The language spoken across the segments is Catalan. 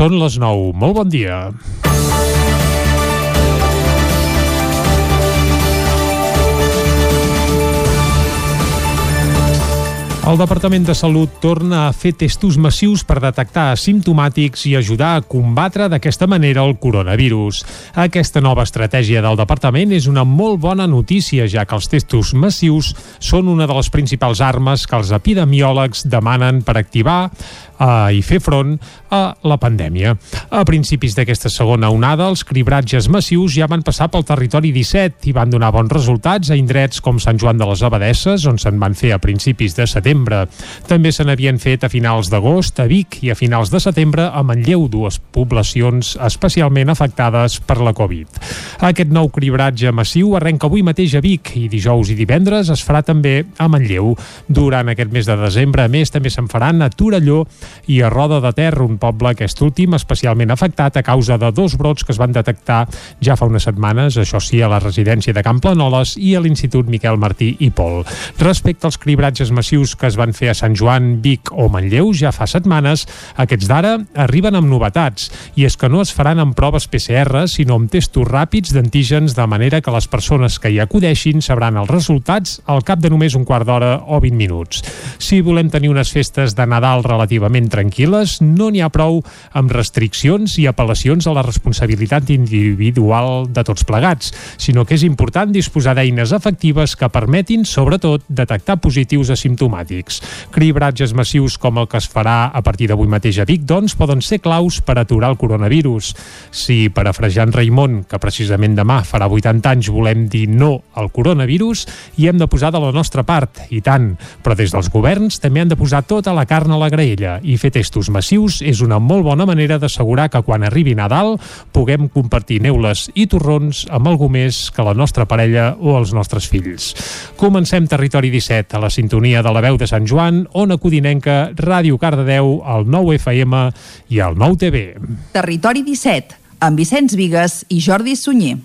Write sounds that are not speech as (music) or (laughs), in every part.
Són les 9. Molt bon dia. El Departament de Salut torna a fer testos massius per detectar asimptomàtics i ajudar a combatre d'aquesta manera el coronavirus. Aquesta nova estratègia del departament és una molt bona notícia, ja que els testos massius són una de les principals armes que els epidemiòlegs demanen per activar eh, i fer front a la pandèmia. A principis d'aquesta segona onada, els cribratges massius ja van passar pel territori 17 i van donar bons resultats a indrets com Sant Joan de les Abadesses, on se'n van fer a principis de setembre. També se n'havien fet a finals d'agost a Vic i a finals de setembre a Manlleu, dues poblacions especialment afectades per la Covid. Aquest nou cribratge massiu arrenca avui mateix a Vic i dijous i divendres es farà també a Manlleu. Durant aquest mes de desembre, a més, també se'n faran a Torelló i a Roda de Ter, un poble aquest últim especialment afectat a causa de dos brots que es van detectar ja fa unes setmanes, això sí, a la residència de Camp Planoles i a l'Institut Miquel Martí i Pol. Respecte als cribratges massius que es van fer a Sant Joan, Vic o Manlleu ja fa setmanes, aquests d'ara arriben amb novetats i és que no es faran amb proves PCR sinó amb testos ràpids d'antígens de manera que les persones que hi acudeixin sabran els resultats al cap de només un quart d'hora o 20 minuts. Si volem tenir unes festes de Nadal relativament relativament tranquil·les, no n'hi ha prou amb restriccions i apel·lacions a la responsabilitat individual de tots plegats, sinó que és important disposar d'eines efectives que permetin, sobretot, detectar positius asimptomàtics. Cribratges massius com el que es farà a partir d'avui mateix a Vic, doncs, poden ser claus per aturar el coronavirus. Si, parafrejant Raimon, que precisament demà farà 80 anys, volem dir no al coronavirus, i hem de posar de la nostra part, i tant, però des dels governs també han de posar tota la carn a la graella i fer testos massius és una molt bona manera d'assegurar que quan arribi Nadal puguem compartir neules i torrons amb algú més que la nostra parella o els nostres fills. Comencem Territori 17 a la sintonia de la veu de Sant Joan, Ona Codinenca, Ràdio Cardedeu, el 9 FM i el 9 TV. Territori 17, amb Vicenç Vigues i Jordi Sunyer.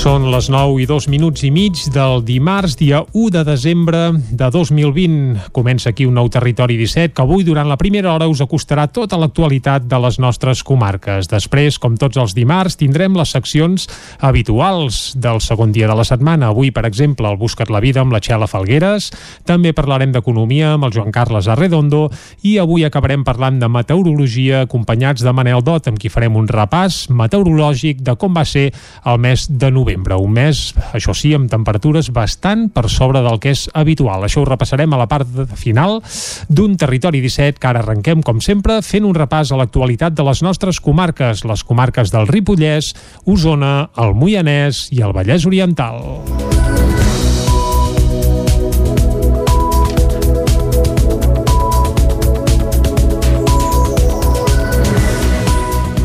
Són les 9 i 2 minuts i mig del dimarts, dia 1 de desembre de 2020. Comença aquí un nou Territori 17 que avui, durant la primera hora, us acostarà tota l'actualitat de les nostres comarques. Després, com tots els dimarts, tindrem les seccions habituals del segon dia de la setmana. Avui, per exemple, el Buscat la Vida amb la Txela Falgueres. També parlarem d'economia amb el Joan Carles Arredondo i avui acabarem parlant de meteorologia acompanyats de Manel Dot, amb qui farem un repàs meteorològic de com va ser el mes de novembre novembre, un mes, això sí, amb temperatures bastant per sobre del que és habitual. Això ho repassarem a la part final d'un territori 17 que ara arrenquem, com sempre, fent un repàs a l'actualitat de les nostres comarques, les comarques del Ripollès, Osona, el Moianès i el Vallès Oriental.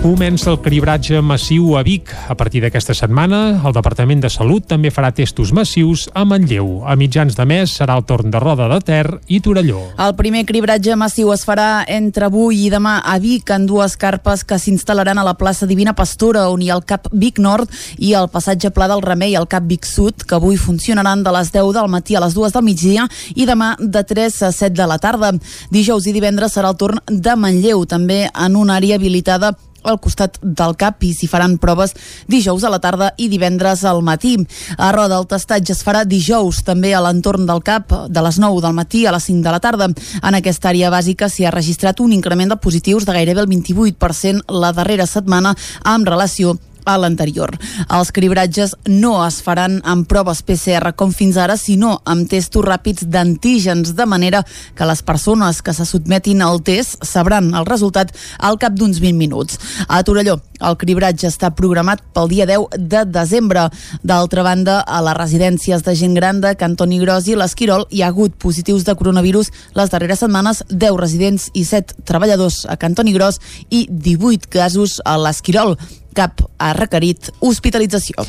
Comença el cribratge massiu a Vic. A partir d'aquesta setmana, el Departament de Salut també farà testos massius a Manlleu. A mitjans de mes serà el torn de Roda de Ter i Torelló. El primer cribratge massiu es farà entre avui i demà a Vic en dues carpes que s'instal·laran a la plaça Divina Pastora, on hi ha el CAP Vic Nord i el passatge Pla del Remei al CAP Vic Sud, que avui funcionaran de les 10 del matí a les 2 del migdia i demà de 3 a 7 de la tarda. Dijous i divendres serà el torn de Manlleu, també en una àrea habilitada al costat del CAP i s'hi faran proves dijous a la tarda i divendres al matí. A Roda el testatge es farà dijous també a l'entorn del CAP de les 9 del matí a les 5 de la tarda. En aquesta àrea bàsica s'hi ha registrat un increment de positius de gairebé el 28% la darrera setmana amb relació a l'anterior. Els cribratges no es faran amb proves PCR com fins ara, sinó amb testos ràpids d'antígens, de manera que les persones que se sotmetin al test sabran el resultat al cap d'uns 20 minuts. A Torelló, el cribratge està programat pel dia 10 de desembre. D'altra banda, a les residències de gent gran de Cantoni Gros i l'Esquirol hi ha hagut positius de coronavirus les darreres setmanes, 10 residents i 7 treballadors a Cantoni Gros i 18 casos a l'Esquirol. Cap ha requerit hospitalització.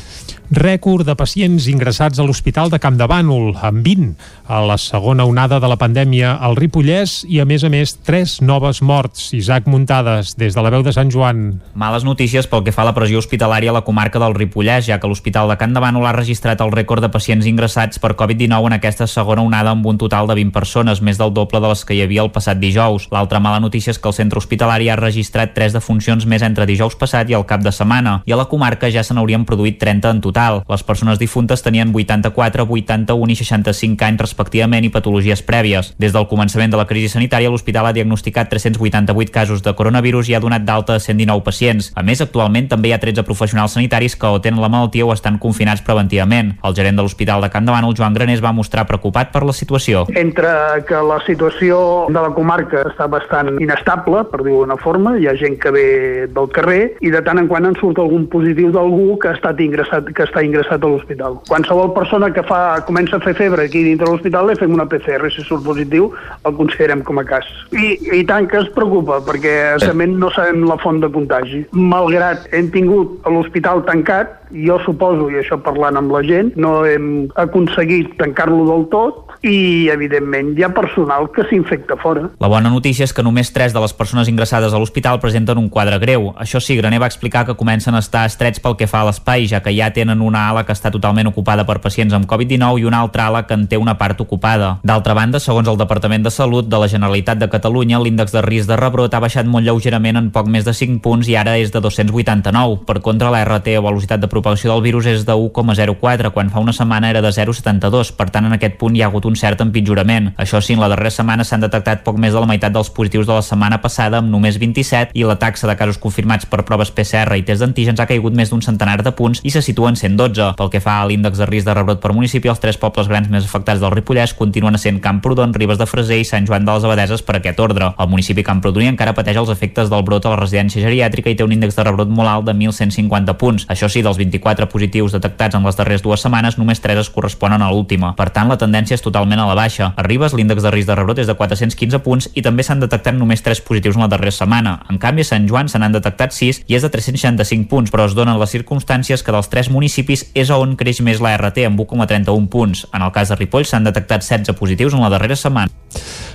Rècord de pacients ingressats a l'Hospital de Camp de Bànol, amb 20, a la segona onada de la pandèmia al Ripollès i, a més a més, tres noves morts. Isaac Muntades, des de la veu de Sant Joan. Males notícies pel que fa a la pressió hospitalària a la comarca del Ripollès, ja que l'Hospital de Camp de Bànol ha registrat el rècord de pacients ingressats per Covid-19 en aquesta segona onada amb un total de 20 persones, més del doble de les que hi havia el passat dijous. L'altra mala notícia és que el centre hospitalari ha registrat tres defuncions més entre dijous passat i el cap de setmana, i a la comarca ja se n'haurien produït 30 en total. Les persones difuntes tenien 84, 81 i 65 anys respectivament i patologies prèvies. Des del començament de la crisi sanitària, l'hospital ha diagnosticat 388 casos de coronavirus i ha donat d'alta a 119 pacients. A més, actualment també hi ha 13 professionals sanitaris que o tenen la malaltia o estan confinats preventivament. El gerent de l'Hospital de Can Davant, el Joan Granés, va mostrar preocupat per la situació. Entre que la situació de la comarca està bastant inestable, per dir-ho d'una forma, hi ha gent que ve del carrer i de tant en quant en surt algun positiu d'algú que ha estat ingressat, que està ingressat a l'hospital. Qualsevol persona que fa, comença a fer febre aquí dintre l'hospital li fem una PCR, si surt positiu el considerem com a cas. I, i tant que es preocupa, perquè realment no sabem la font de contagi. Malgrat hem tingut l'hospital tancat, jo suposo, i això parlant amb la gent, no hem aconseguit tancar-lo del tot i, evidentment, hi ha personal que s'infecta fora. La bona notícia és que només 3 de les persones ingressades a l'hospital presenten un quadre greu. Això sí, Graner va explicar que comencen a estar estrets pel que fa a l'espai, ja que ja tenen una ala que està totalment ocupada per pacients amb Covid-19 i una altra ala que en té una part ocupada. D'altra banda, segons el Departament de Salut de la Generalitat de Catalunya, l'índex de risc de rebrot ha baixat molt lleugerament en poc més de 5 punts i ara és de 289. Per contra, la RT o velocitat de propagació del virus és de 1,04, quan fa una setmana era de 0,72. Per tant, en aquest punt hi ha hagut un cert empitjorament. Això sí, en la darrera setmana s'han detectat poc més de la meitat dels positius de la setmana passada, amb només 27, i la taxa de casos confirmats per proves PCR i test d'antígens ha caigut més d'un centenar de punts i se situa en 112. Pel que fa a l'índex de risc de rebrot per municipi, els tres pobles grans més afectats del Ripollès continuen sent Camprodon, Ribes de Freser i Sant Joan de les Abadeses per aquest ordre. El municipi Camprodoní encara pateix els efectes del brot a la residència geriàtrica i té un índex de rebrot molt alt de 1.150 punts. Això sí, dels 24 positius detectats en les darreres dues setmanes, només 3 es corresponen a l'última. Per tant, la tendència és totalment a la baixa. A Ribes, l'índex de risc de rebrot és de 415 punts i també s'han detectat només 3 positius en la darrera setmana. En canvi, a Sant Joan se n'han detectat 6 i és de 365 punts, però es donen les circumstàncies que dels tres municipis és on creix més la RT amb 1,31 punts. En el cas de Ripoll s'han detectat 16 positius en la darrera setmana.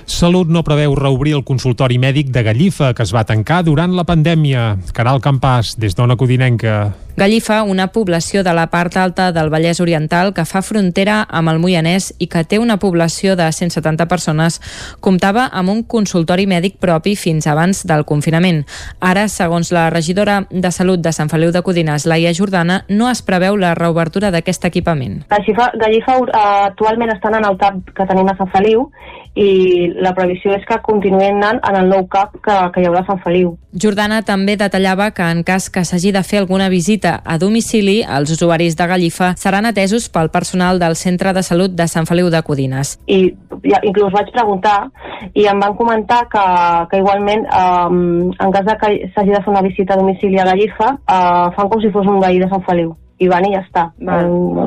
Salut no preveu reobrir el consultori mèdic de Gallifa, que es va tancar durant la pandèmia. Caral Campàs, des d'Ona Codinenca. Gallifa, una població de la part alta del Vallès Oriental que fa frontera amb el Moianès i que té una població de 170 persones, comptava amb un consultori mèdic propi fins abans del confinament. Ara, segons la regidora de Salut de Sant Feliu de Codines, Laia Jordana, no es preveu la reobertura d'aquest equipament. Gallifa, Gallifa uh, actualment estan en el TAP que tenim a Sant Feliu i la previsió és que continuïn anant en el nou CAP que, que hi haurà a Sant Feliu. Jordana també detallava que en cas que s'hagi de fer alguna visita a domicili, els usuaris de Gallifa seran atesos pel personal del Centre de Salut de Sant Feliu de Codines. I ja, inclús vaig preguntar i em van comentar que, que igualment um, en cas de que s'hagi de fer una visita a domicili a Gallifa uh, fan com si fos un veí de Sant Feliu i van i ja està. No,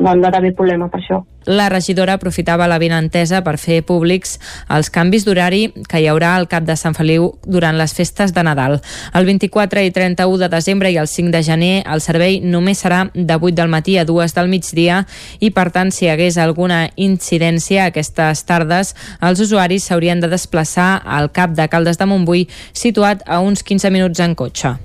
no han d'haver problema per això. La regidora aprofitava la vinentesa per fer públics els canvis d'horari que hi haurà al cap de Sant Feliu durant les festes de Nadal. El 24 i 31 de desembre i el 5 de gener el servei només serà de 8 del matí a 2 del migdia i per tant si hi hagués alguna incidència aquestes tardes els usuaris s'haurien de desplaçar al cap de Caldes de Montbui situat a uns 15 minuts en cotxe.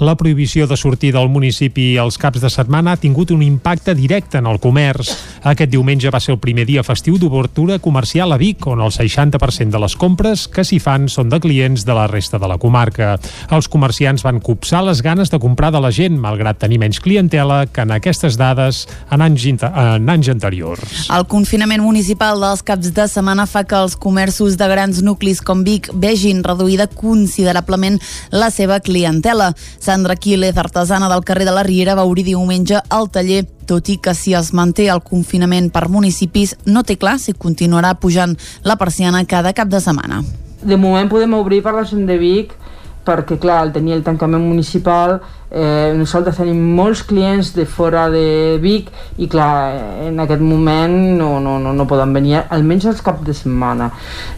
La prohibició de sortir del municipi els caps de setmana ha tingut un impacte directe en el comerç. Aquest diumenge va ser el primer dia festiu d'obertura comercial a Vic, on el 60% de les compres que s'hi fan són de clients de la resta de la comarca. Els comerciants van copsar les ganes de comprar de la gent, malgrat tenir menys clientela que en aquestes dades en anys, en anys anteriors. El confinament municipal dels caps de setmana fa que els comerços de grans nuclis com Vic vegin reduïda considerablement la seva clientela. Sandra Quílez, artesana del carrer de la Riera, va obrir diumenge al taller, tot i que si es manté el confinament per municipis, no té clar si continuarà pujant la persiana cada cap de setmana. De moment podem obrir per la gent de Vic, perquè clar, al tenir el tancament municipal eh, nosaltres tenim molts clients de fora de Vic i clar, en aquest moment no, no, no, no poden venir, almenys els cap de setmana.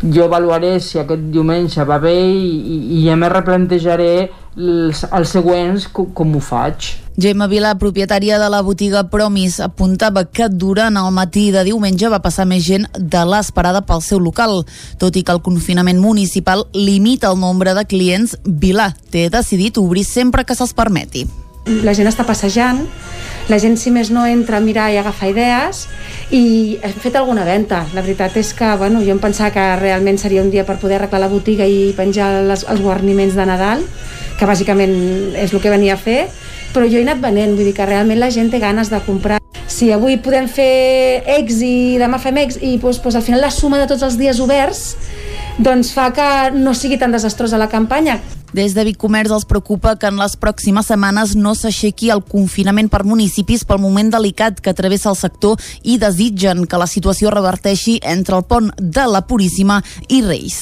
Jo avaluaré si aquest diumenge va bé i, i ja me replantejaré els, els següents com, com ho faig. Gemma Vilà, propietària de la botiga Promis, apuntava que durant el matí de diumenge va passar més gent de l'esperada pel seu local. Tot i que el confinament municipal limita el nombre de clients, Vilà té decidit obrir sempre que se'ls permeti. La gent està passejant, la gent si més no entra a mirar i agafar idees i hem fet alguna venda. La veritat és que bueno, jo em pensava que realment seria un dia per poder arreglar la botiga i penjar les, els guarniments de Nadal que bàsicament és el que venia a fer però jo he anat venent, vull dir que realment la gent té ganes de comprar si avui podem fer X i demà fem X i doncs, doncs, al final la suma de tots els dies oberts doncs fa que no sigui tan desastrosa la campanya des de Vic Comerç els preocupa que en les pròximes setmanes no s'aixequi el confinament per municipis pel moment delicat que travessa el sector i desitgen que la situació reverteixi entre el pont de la Puríssima i Reis.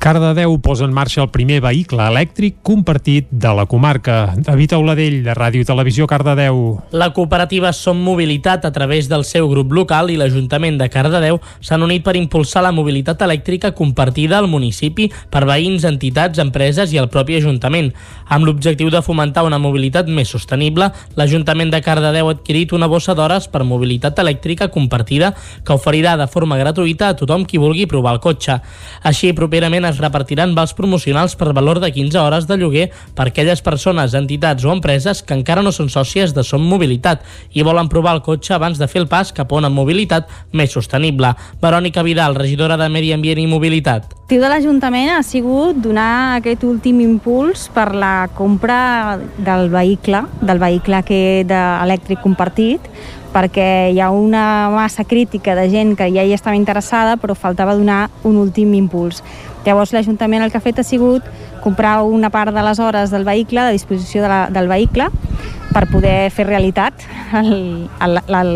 Cardedeu posa en marxa el primer vehicle elèctric compartit de la comarca. David Auladell, de Ràdio Televisió Cardedeu. La cooperativa Som Mobilitat, a través del seu grup local i l'Ajuntament de Cardedeu, s'han unit per impulsar la mobilitat elèctrica compartida al municipi per veïns, entitats, empreses i el propi Ajuntament. Amb l'objectiu de fomentar una mobilitat més sostenible, l'Ajuntament de Cardedeu ha adquirit una bossa d'hores per mobilitat elèctrica compartida que oferirà de forma gratuïta a tothom qui vulgui provar el cotxe. Així, properament es repartiran vals promocionals per valor de 15 hores de lloguer per aquelles persones, entitats o empreses que encara no són sòcies de Som Mobilitat i volen provar el cotxe abans de fer el pas cap a una mobilitat més sostenible. Verònica Vidal, regidora de Medi Ambient i Mobilitat. L'objectiu de l'Ajuntament ha sigut donar aquest últim impuls per la compra del vehicle, del vehicle que de elèctric compartit, perquè hi ha una massa crítica de gent que ja hi estava interessada, però faltava donar un últim impuls. Llavors l'Ajuntament el que ha fet ha sigut comprar una part de les hores del vehicle, de disposició de la, del vehicle, per poder fer realitat el, el, el,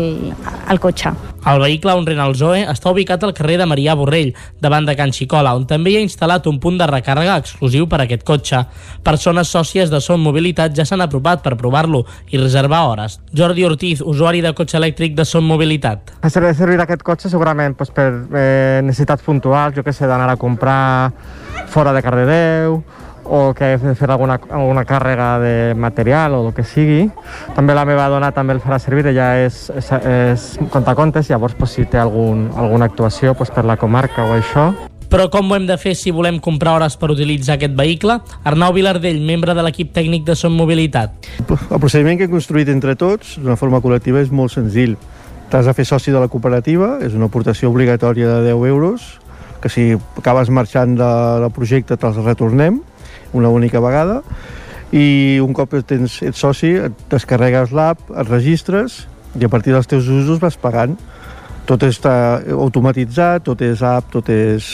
el cotxe. El vehicle on Renault Zoe està ubicat al carrer de Marià Borrell, davant de Can Xicola, on també hi ha instal·lat un punt de recàrrega exclusiu per a aquest cotxe. Persones sòcies de Som Mobilitat ja s'han apropat per provar-lo i reservar hores. Jordi Ortiz, usuari de cotxe elèctric de Som Mobilitat. Servir aquest cotxe segurament doncs, per eh, necessitats puntuals, jo que sé, d'anar a comprar fora de Cardedeu, o que he de fer alguna, alguna càrrega de material o el que sigui. També la meva dona també el farà servir, ella és, és, és contacontes, llavors pues, si té algun, alguna actuació pues, per la comarca o això. Però com ho hem de fer si volem comprar hores per utilitzar aquest vehicle? Arnau Vilardell, membre de l'equip tècnic de Som Mobilitat. El procediment que hem construït entre tots, d'una forma col·lectiva, és molt senzill. T'has de fer soci de la cooperativa, és una aportació obligatòria de 10 euros, que si acabes marxant del projecte te'ls retornem, una única vegada i un cop tens, ets soci et descarregues l'app, et registres i a partir dels teus usos vas pagant tot està automatitzat, tot és app, tot és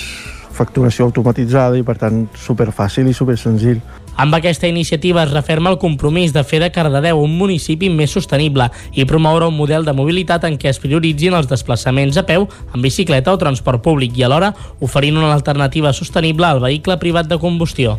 facturació automatitzada i per tant superfàcil i super senzill. Amb aquesta iniciativa es referma el compromís de fer de Cardedeu un municipi més sostenible i promoure un model de mobilitat en què es prioritzin els desplaçaments a peu, en bicicleta o transport públic i alhora oferint una alternativa sostenible al vehicle privat de combustió.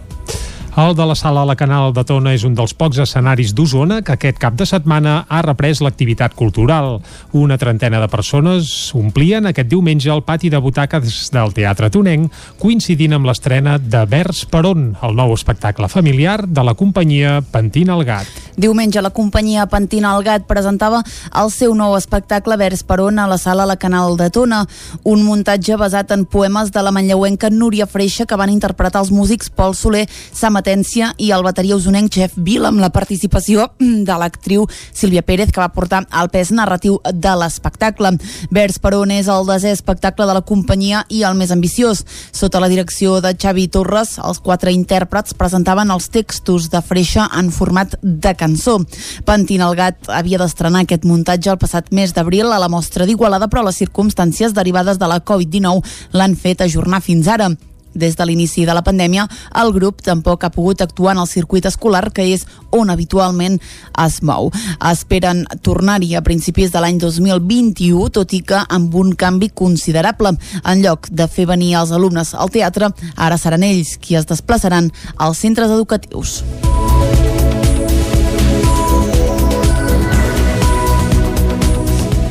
El de la sala a la Canal de Tona és un dels pocs escenaris d'Osona que aquest cap de setmana ha reprès l'activitat cultural. Una trentena de persones omplien aquest diumenge el pati de butaques del Teatre Tonenc, coincidint amb l'estrena de Vers per on, el nou espectacle familiar de la companyia Pentina el Gat. Diumenge la companyia Pentina el Gat presentava el seu nou espectacle Vers per on a la sala a la Canal de Tona, un muntatge basat en poemes de la manlleuenca Núria Freixa que van interpretar els músics Pol Soler, Sama competència i el bateria usonenc Jeff Bill amb la participació (clears throat) de l'actriu Sílvia Pérez que va portar el pes narratiu de l'espectacle. Vers per on és el desè espectacle de la companyia i el més ambiciós. Sota la direcció de Xavi Torres, els quatre intèrprets presentaven els textos de Freixa en format de cançó. Pantin el Gat havia d'estrenar aquest muntatge el passat mes d'abril a la mostra d'Igualada, però les circumstàncies derivades de la Covid-19 l'han fet ajornar fins ara. Des de l'inici de la pandèmia, el grup tampoc ha pogut actuar en el circuit escolar, que és on habitualment es mou. Esperen tornar-hi a principis de l'any 2021, tot i que amb un canvi considerable. En lloc de fer venir els alumnes al teatre, ara seran ells qui es desplaçaran als centres educatius.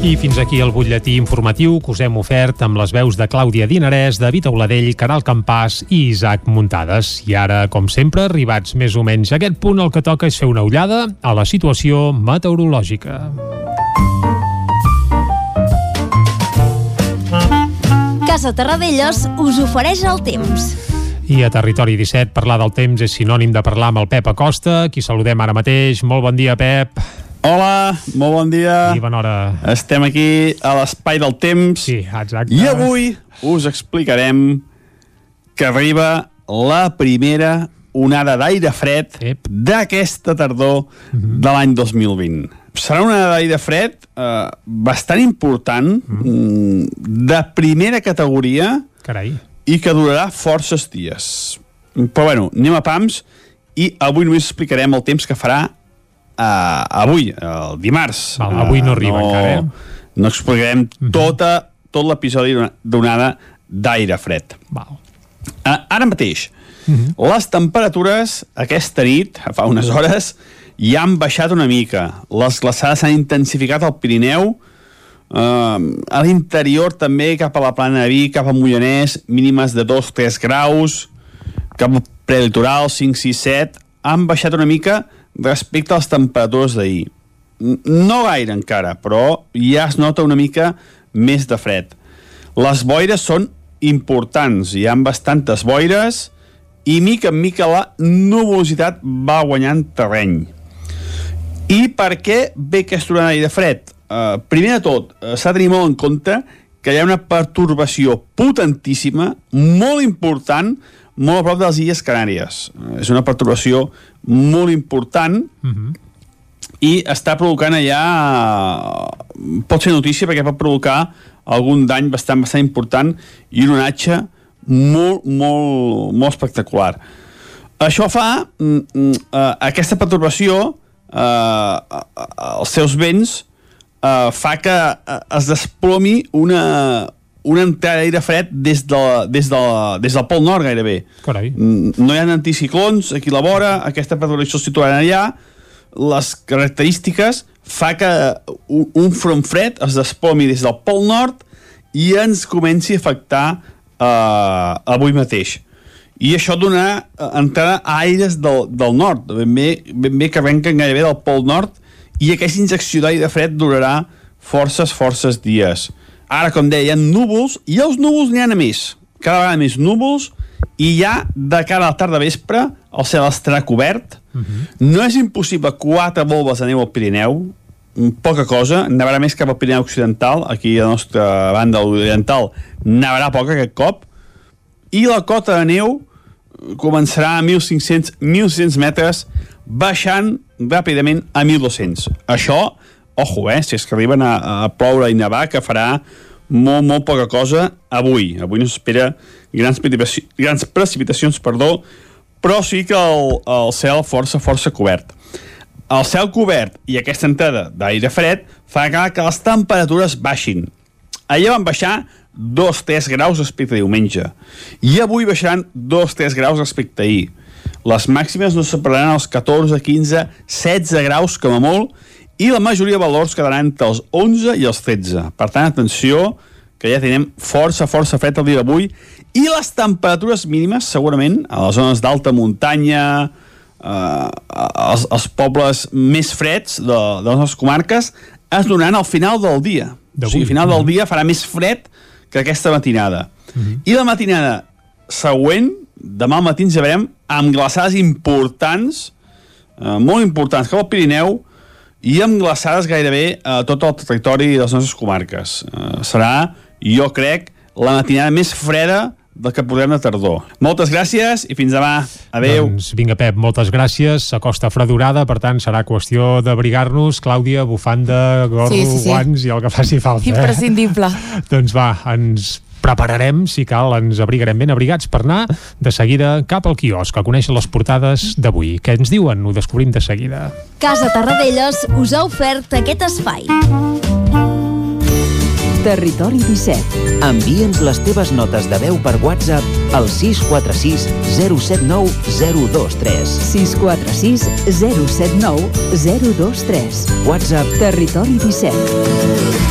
I fins aquí el butlletí informatiu que us hem ofert amb les veus de Clàudia Dinarès, David Auladell, Caral Campàs i Isaac Muntades. I ara, com sempre, arribats més o menys a aquest punt, el que toca és fer una ullada a la situació meteorològica. Casa Terradellos us ofereix el temps. I a Territori 17 parlar del temps és sinònim de parlar amb el Pep Acosta, qui saludem ara mateix. Molt bon dia, Pep. Hola, molt bon dia. I bona hora. Estem aquí a l'espai del temps. Sí, exacte. I avui us explicarem que arriba la primera onada d'aire fred d'aquesta tardor Mhm. mm -hmm. de l'any 2020. Serà una onada d'aire fred eh, bastant important, mm -hmm. de primera categoria Carai. i que durarà forces dies. Però bueno, anem a pams i avui només explicarem el temps que farà uh, avui, el dimarts. Val, avui no arriba no, encara, eh? No explicarem tota, tot l'episodi d'onada d'aire fred. Val. Uh, ara mateix, les temperatures aquesta nit, fa unes hores, ja han baixat una mica. Les glaçades s'han intensificat al Pirineu, Uh, a l'interior també cap a la plana de Vic, cap a Mollanès mínimes de 2-3 graus cap al prelitoral 5-6-7 han baixat una mica respecte a les temperatures d'ahir. No gaire encara però ja es nota una mica més de fred. Les boires són importants hi ha bastantes boires i mica en mica la nuvolositat va guanyant terreny. I per què ve aquesta onada de fred? Uh, primer de tot, uh, s'ha de tenir molt en compte que hi ha una pertorbació potentíssima, molt important, molt a prop de les Illes Canàries. Uh, és una pertorbació molt important i està provocant allà... Uh, pot ser notícia perquè pot provocar algun dany bastant, bastant important i un onatge molt, molt, molt espectacular. Això fa mm, mm, uh, aquesta pertorbació uh, els seus vents uh, fa que uh, es desplomi una, una entrada d'aire fred des, de, des, de, des del Pol Nord gairebé. Carai. Mm, No hi ha anticiclons aquí a la vora, aquesta perturbació es situarà allà, les característiques fa que un, un front fred es desplomi des del Pol Nord i ens comenci a afectar uh, avui mateix i això donarà eh, entrada a aires del, del nord, ben bé, ben bé que arrenquen gairebé del Pol Nord i aquesta injecció d'aire fred durarà forces, forces dies. Ara, com deia, hi ha núvols i els núvols n'hi ha més. Cada vegada més núvols i ja de cara a la tarda vespre el cel estarà cobert. No és impossible quatre volves de neu al Pirineu, poca cosa, nevarà més cap al Pirineu Occidental, aquí a la nostra banda oriental nevarà poc aquest cop, i la cota de neu començarà a 1.500, 1.600 metres baixant ràpidament a 1.200. Això, ojo, eh, si és que arriben a, a ploure i nevar, que farà molt, molt poca cosa avui. Avui no s'espera grans, grans precipitacions, perdó, però sí que el, el cel força, força cobert. El cel cobert i aquesta entrada d'aire fred fa que, que les temperatures baixin. Allà van baixar 2-3 graus respecte a diumenge. I avui baixaran 2-3 graus respecte a ahir. Les màximes no separaran els 14, 15, 16 graus com a molt i la majoria de valors quedaran entre els 11 i els 13. Per tant, atenció, que ja tenim força, força fred el dia d'avui i les temperatures mínimes, segurament, a les zones d'alta muntanya, eh, els, els pobles més freds de, de les nostres comarques, es donaran al final del dia. O sigui, al final del dia farà més fred que aquesta matinada. I la matinada següent, demà al matí ens llevarem amb glaçades importants, eh, molt importants, cap al Pirineu, i amb glaçades gairebé a tot el territori de les nostres comarques. Eh, serà, jo crec, la matinada més freda del que podrem de tardor. Moltes gràcies i fins demà. Adéu. Doncs vinga, Pep, moltes gràcies. S'acosta fredurada, per tant, serà qüestió d'abrigar-nos. Clàudia, bufanda, gorro, Sí, sí, sí. guants i el que faci falta. Eh? Imprescindible. Doncs va, ens prepararem, si cal, ens abrigarem ben abrigats per anar de seguida cap al quiosc a conèixer les portades d'avui. Què ens diuen? Ho descobrim de seguida. Casa Tarradellas us ha ofert aquest espai. Territori 17. Envia'ns les teves notes de veu per WhatsApp al 646 079 023. 646 079 023. WhatsApp Territori 17.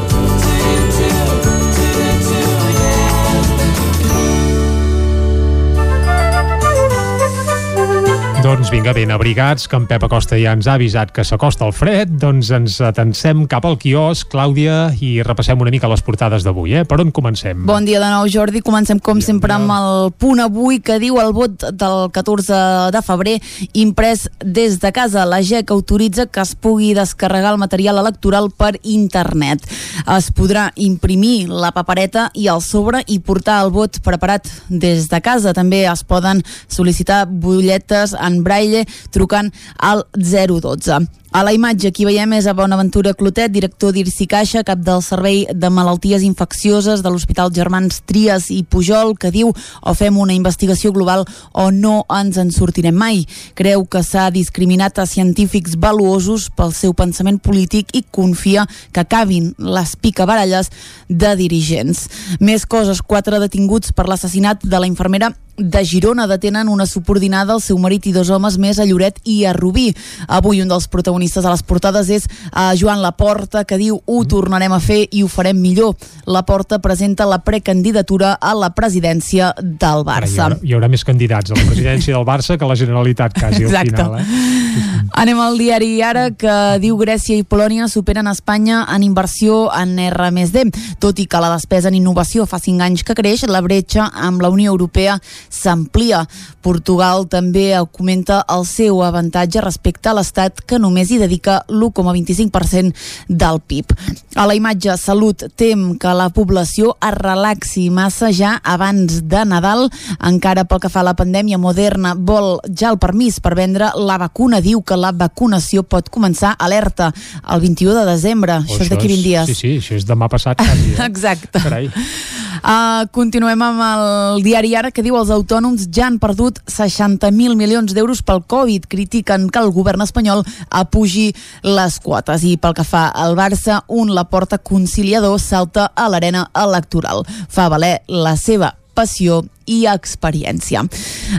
Doncs vinga, ben abrigats, que en Pep Acosta ja ens ha avisat que s'acosta el fred, doncs ens atansem cap al quiosc, Clàudia, i repassem una mica les portades d'avui, eh? Per on comencem? Bon dia de nou, Jordi. Comencem, com sempre, amb el punt avui que diu el vot del 14 de febrer imprès des de casa. La GEC autoritza que es pugui descarregar el material electoral per internet. Es podrà imprimir la papereta i el sobre i portar el vot preparat des de casa. També es poden sol·licitar butlletes en braille trucant al 012. A la imatge aquí veiem és a Bonaventura Clotet, director d'Irsi Caixa, cap del Servei de Malalties Infeccioses de l'Hospital Germans Trias i Pujol, que diu o fem una investigació global o no ens en sortirem mai. Creu que s'ha discriminat a científics valuosos pel seu pensament polític i confia que acabin les picabaralles de dirigents. Més coses, quatre detinguts per l'assassinat de la infermera de Girona detenen una subordinada, el seu marit i dos homes més a Lloret i a Rubí. Avui un dels protagonistes a les portades és a Joan Laporta, que diu ho tornarem a fer i ho farem millor. Laporta presenta la precandidatura a la presidència del Ara, hi, Barça. haurà, hi haurà més candidats a la presidència del Barça que a la Generalitat, quasi, Exacte. al final. Eh? Anem al diari Ara que diu Grècia i Polònia superen Espanya en inversió en R+D. Tot i que la despesa en innovació fa 5 anys que creix, la bretxa amb la Unió Europea s'amplia. Portugal també comenta el seu avantatge respecte a l'Estat que només hi dedica l'1,25% del PIB. A la imatge Salut tem que la població es relaxi massa ja abans de Nadal. Encara pel que fa a la pandèmia, Moderna vol ja el permís per vendre la vacuna. Diu que la vacunació pot començar alerta el 21 de desembre. O això és d'aquí 20 dies. Sí, sí, això és demà passat, quasi. Eh? (laughs) Exacte. Carai. Uh, continuem amb el diari Ara que diu els autònoms ja han perdut 60.000 milions d'euros pel Covid. Critiquen que el govern espanyol apugi les quotes. I pel que fa al Barça, un la porta conciliador salta a l'arena electoral. Fa valer la seva passió i experiència.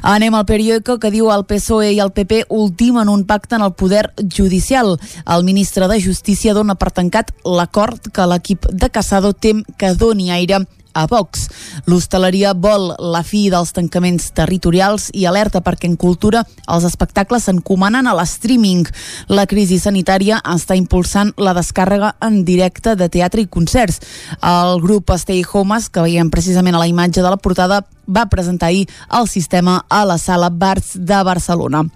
Anem al periòdico que diu el PSOE i el PP ultimen un pacte en el poder judicial. El ministre de Justícia dona per tancat l'acord que l'equip de Casado tem que doni aire a Vox. L'hostaleria vol la fi dels tancaments territorials i alerta perquè en cultura els espectacles s'encomanen a l'streaming. La crisi sanitària està impulsant la descàrrega en directe de teatre i concerts. El grup Stay Homes, que veiem precisament a la imatge de la portada, va presentar ahir el sistema a la sala Bars de Barcelona.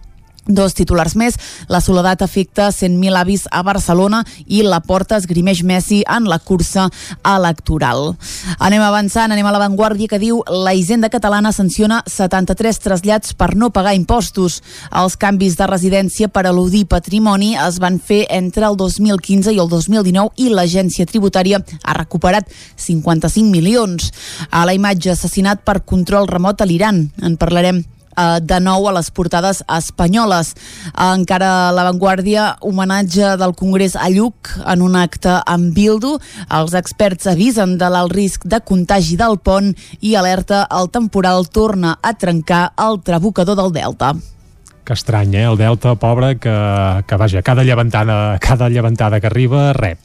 Dos titulars més. La soledat afecta 100.000 avis a Barcelona i la porta esgrimeix Messi en la cursa electoral. Anem avançant, anem a l'avantguàrdia que diu la Hisenda Catalana sanciona 73 trasllats per no pagar impostos. Els canvis de residència per eludir patrimoni es van fer entre el 2015 i el 2019 i l'agència tributària ha recuperat 55 milions. A la imatge assassinat per control remot a l'Iran. En parlarem eh, de nou a les portades espanyoles. Encara a l'avantguàrdia, homenatge del Congrés a Lluc en un acte amb Bildu. Els experts avisen de l'alt risc de contagi del pont i alerta el temporal torna a trencar el trabucador del Delta. Que estrany, eh? El Delta, pobre, que, que vaja, cada llevantada, cada llevantada que arriba, rep.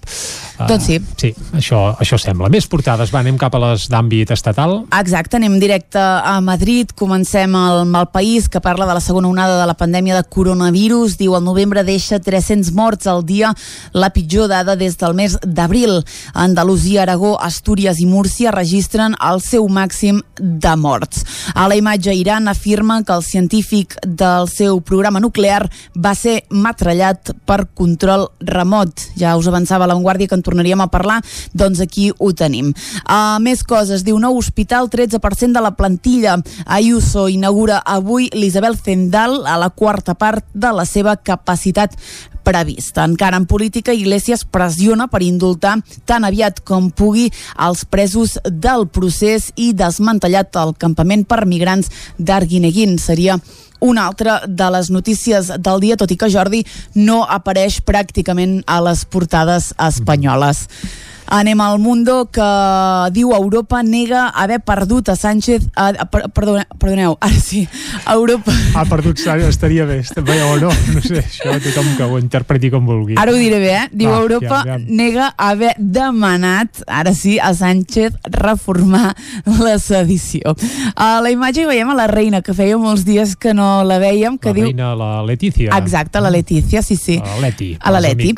Uh, Doncs sí. Sí, això, això sembla. Més portades, va, anem cap a les d'àmbit estatal. Exacte, anem directe a Madrid. Comencem el mal país, que parla de la segona onada de la pandèmia de coronavirus. Diu, el novembre deixa 300 morts al dia, la pitjor dada des del mes d'abril. Andalusia, Aragó, Astúries i Múrcia registren el seu màxim de morts. A la imatge, Iran afirma que el científic del seu programa nuclear va ser matrallat per control remot. Ja us avançava a l'avantguàrdia que en tornaríem a parlar, doncs aquí ho tenim. Uh, més coses, diu nou hospital, 13% de la plantilla. Ayuso inaugura avui l'Isabel Zendal a la quarta part de la seva capacitat prevista. Encara en política, Iglesias pressiona per indultar tan aviat com pugui els presos del procés i desmantellat el campament per migrants d'Arguineguín. Seria una altra de les notícies del dia, tot i que Jordi no apareix pràcticament a les portades espanyoles. Anem al Mundo, que diu Europa nega haver perdut a Sánchez... A, a, perdone, perdoneu, ara sí, Europa... Ha perdut, (laughs) estaria bé, bé o no, no sé, això tothom que ho interpreti com vulgui. Ara ho diré bé, eh? Diu Va, Europa ja, ja. nega haver demanat, ara sí, a Sánchez reformar (laughs) la sedició. A la imatge hi veiem a la reina, que feia molts dies que no la veiem, que la diu... La reina, la Letícia. Exacte, la Letícia, sí, sí. A Leti. A la Leti.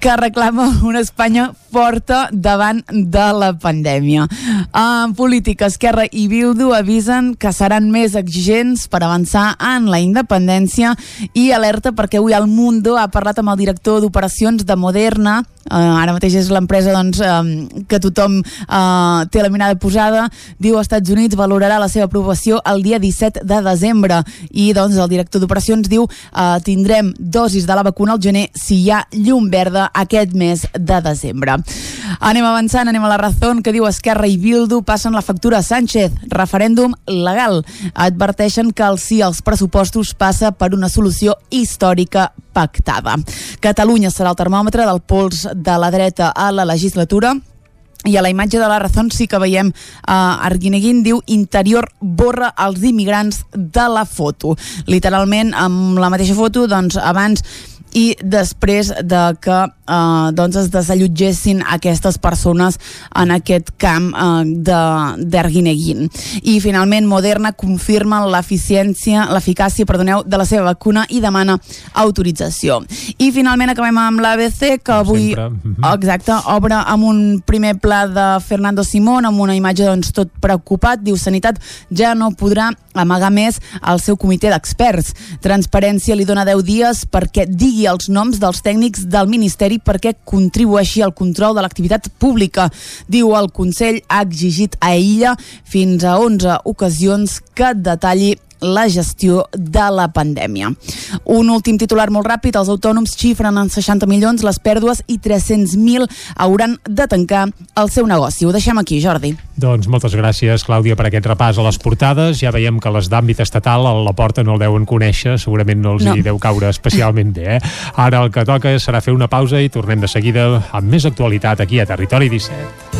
Que reclama una Espanya forta davant de la pandèmia. En política, Esquerra i Bildu avisen que seran més exigents per avançar en la independència i alerta perquè avui el Mundo ha parlat amb el director d'operacions de Moderna, Uh, ara mateix és l'empresa doncs, um, que tothom uh, té la mirada posada. Diu als Estats Units valorarà la seva aprovació el dia 17 de desembre i doncs el director d'operacions diu uh, tindrem dosis de la vacuna al gener si hi ha llum verda aquest mes de desembre anem avançant, anem a la raó que diu Esquerra i Bildu passen la factura a Sánchez. Referèndum legal adverteixen que el sí als pressupostos passa per una solució històrica pactada. Catalunya serà el termòmetre del pols de la dreta a la legislatura i a la imatge de la Razón sí que veiem uh, Arguineguín diu interior borra els immigrants de la foto literalment amb la mateixa foto doncs abans i després de que eh, doncs es desallotgessin aquestes persones en aquest camp eh, d'Arguineguin. I finalment Moderna confirma l'eficiència, l'eficàcia, perdoneu, de la seva vacuna i demana autorització. I finalment acabem amb l'ABC, que avui mhm. exacte, obre amb un primer pla de Fernando Simón, amb una imatge doncs, tot preocupat, diu Sanitat ja no podrà amagar més al seu comitè d'experts. Transparència li dona 10 dies perquè digui els noms dels tècnics del Ministeri perquè contribueixi al control de l'activitat pública. Diu el Consell ha exigit a ella fins a 11 ocasions que detalli la gestió de la pandèmia. Un últim titular molt ràpid, els autònoms xifren en 60 milions les pèrdues i 300.000 hauran de tancar el seu negoci. Ho deixem aquí, Jordi. Doncs moltes gràcies, Clàudia, per aquest repàs a les portades. Ja veiem que les d'àmbit estatal a la porta no el deuen conèixer, segurament no els no. hi deu caure especialment bé. Eh? Ara el que toca serà fer una pausa i tornem de seguida amb més actualitat aquí a Territori 17.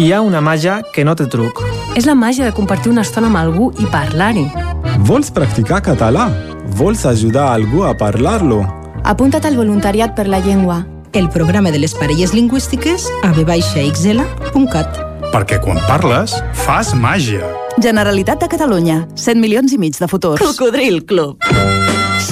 Hi ha una màgia que no té truc. És la màgia de compartir una estona amb algú i parlar-hi. Vols practicar català? Vols ajudar algú a parlar-lo? Apunta't al voluntariat per la llengua. El programa de les parelles lingüístiques a vxl.cat Perquè quan parles, fas màgia. Generalitat de Catalunya. 100 milions i mig de futurs. Cocodril Club.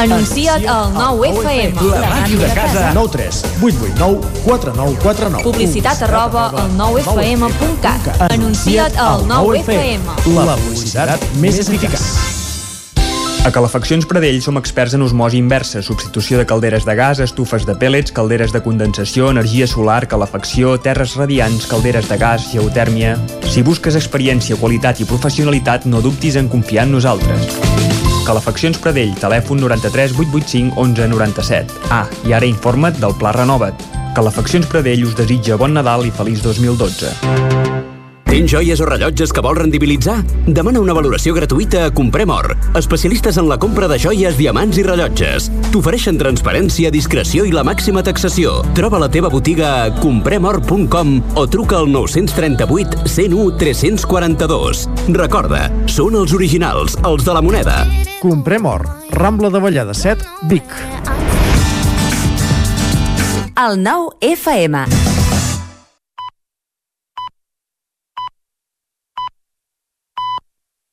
Anuncia't al 9FM. La màquina de casa. 9 3 8 8 9 4 9 4 9. Publicitat arroba al 9FM.cat. Anuncia't al 9FM. La publicitat més eficaç. A Calefaccions Pradell som experts en osmosi inversa, substitució de calderes de gas, estufes de pèl·lets, calderes de condensació, energia solar, calefacció, terres radiants, calderes de gas, geotèrmia... Si busques experiència, qualitat i professionalitat, no dubtis en confiar en nosaltres. Calefaccions Pradell, telèfon 93 885 11 97. Ah, i ara informa't del Pla Renova't. Calefaccions Pradell us desitja bon Nadal i feliç 2012. Tens joies o rellotges que vols rendibilitzar? Demana una valoració gratuïta a Comprem Or, especialistes en la compra de joies, diamants i rellotges. T'ofereixen transparència, discreció i la màxima taxació. Troba la teva botiga a compremor.com o truca al 938 101 342. Recorda, són els originals, els de la moneda. Comprem or. Rambla de Vallada 7, Vic. El nou FM.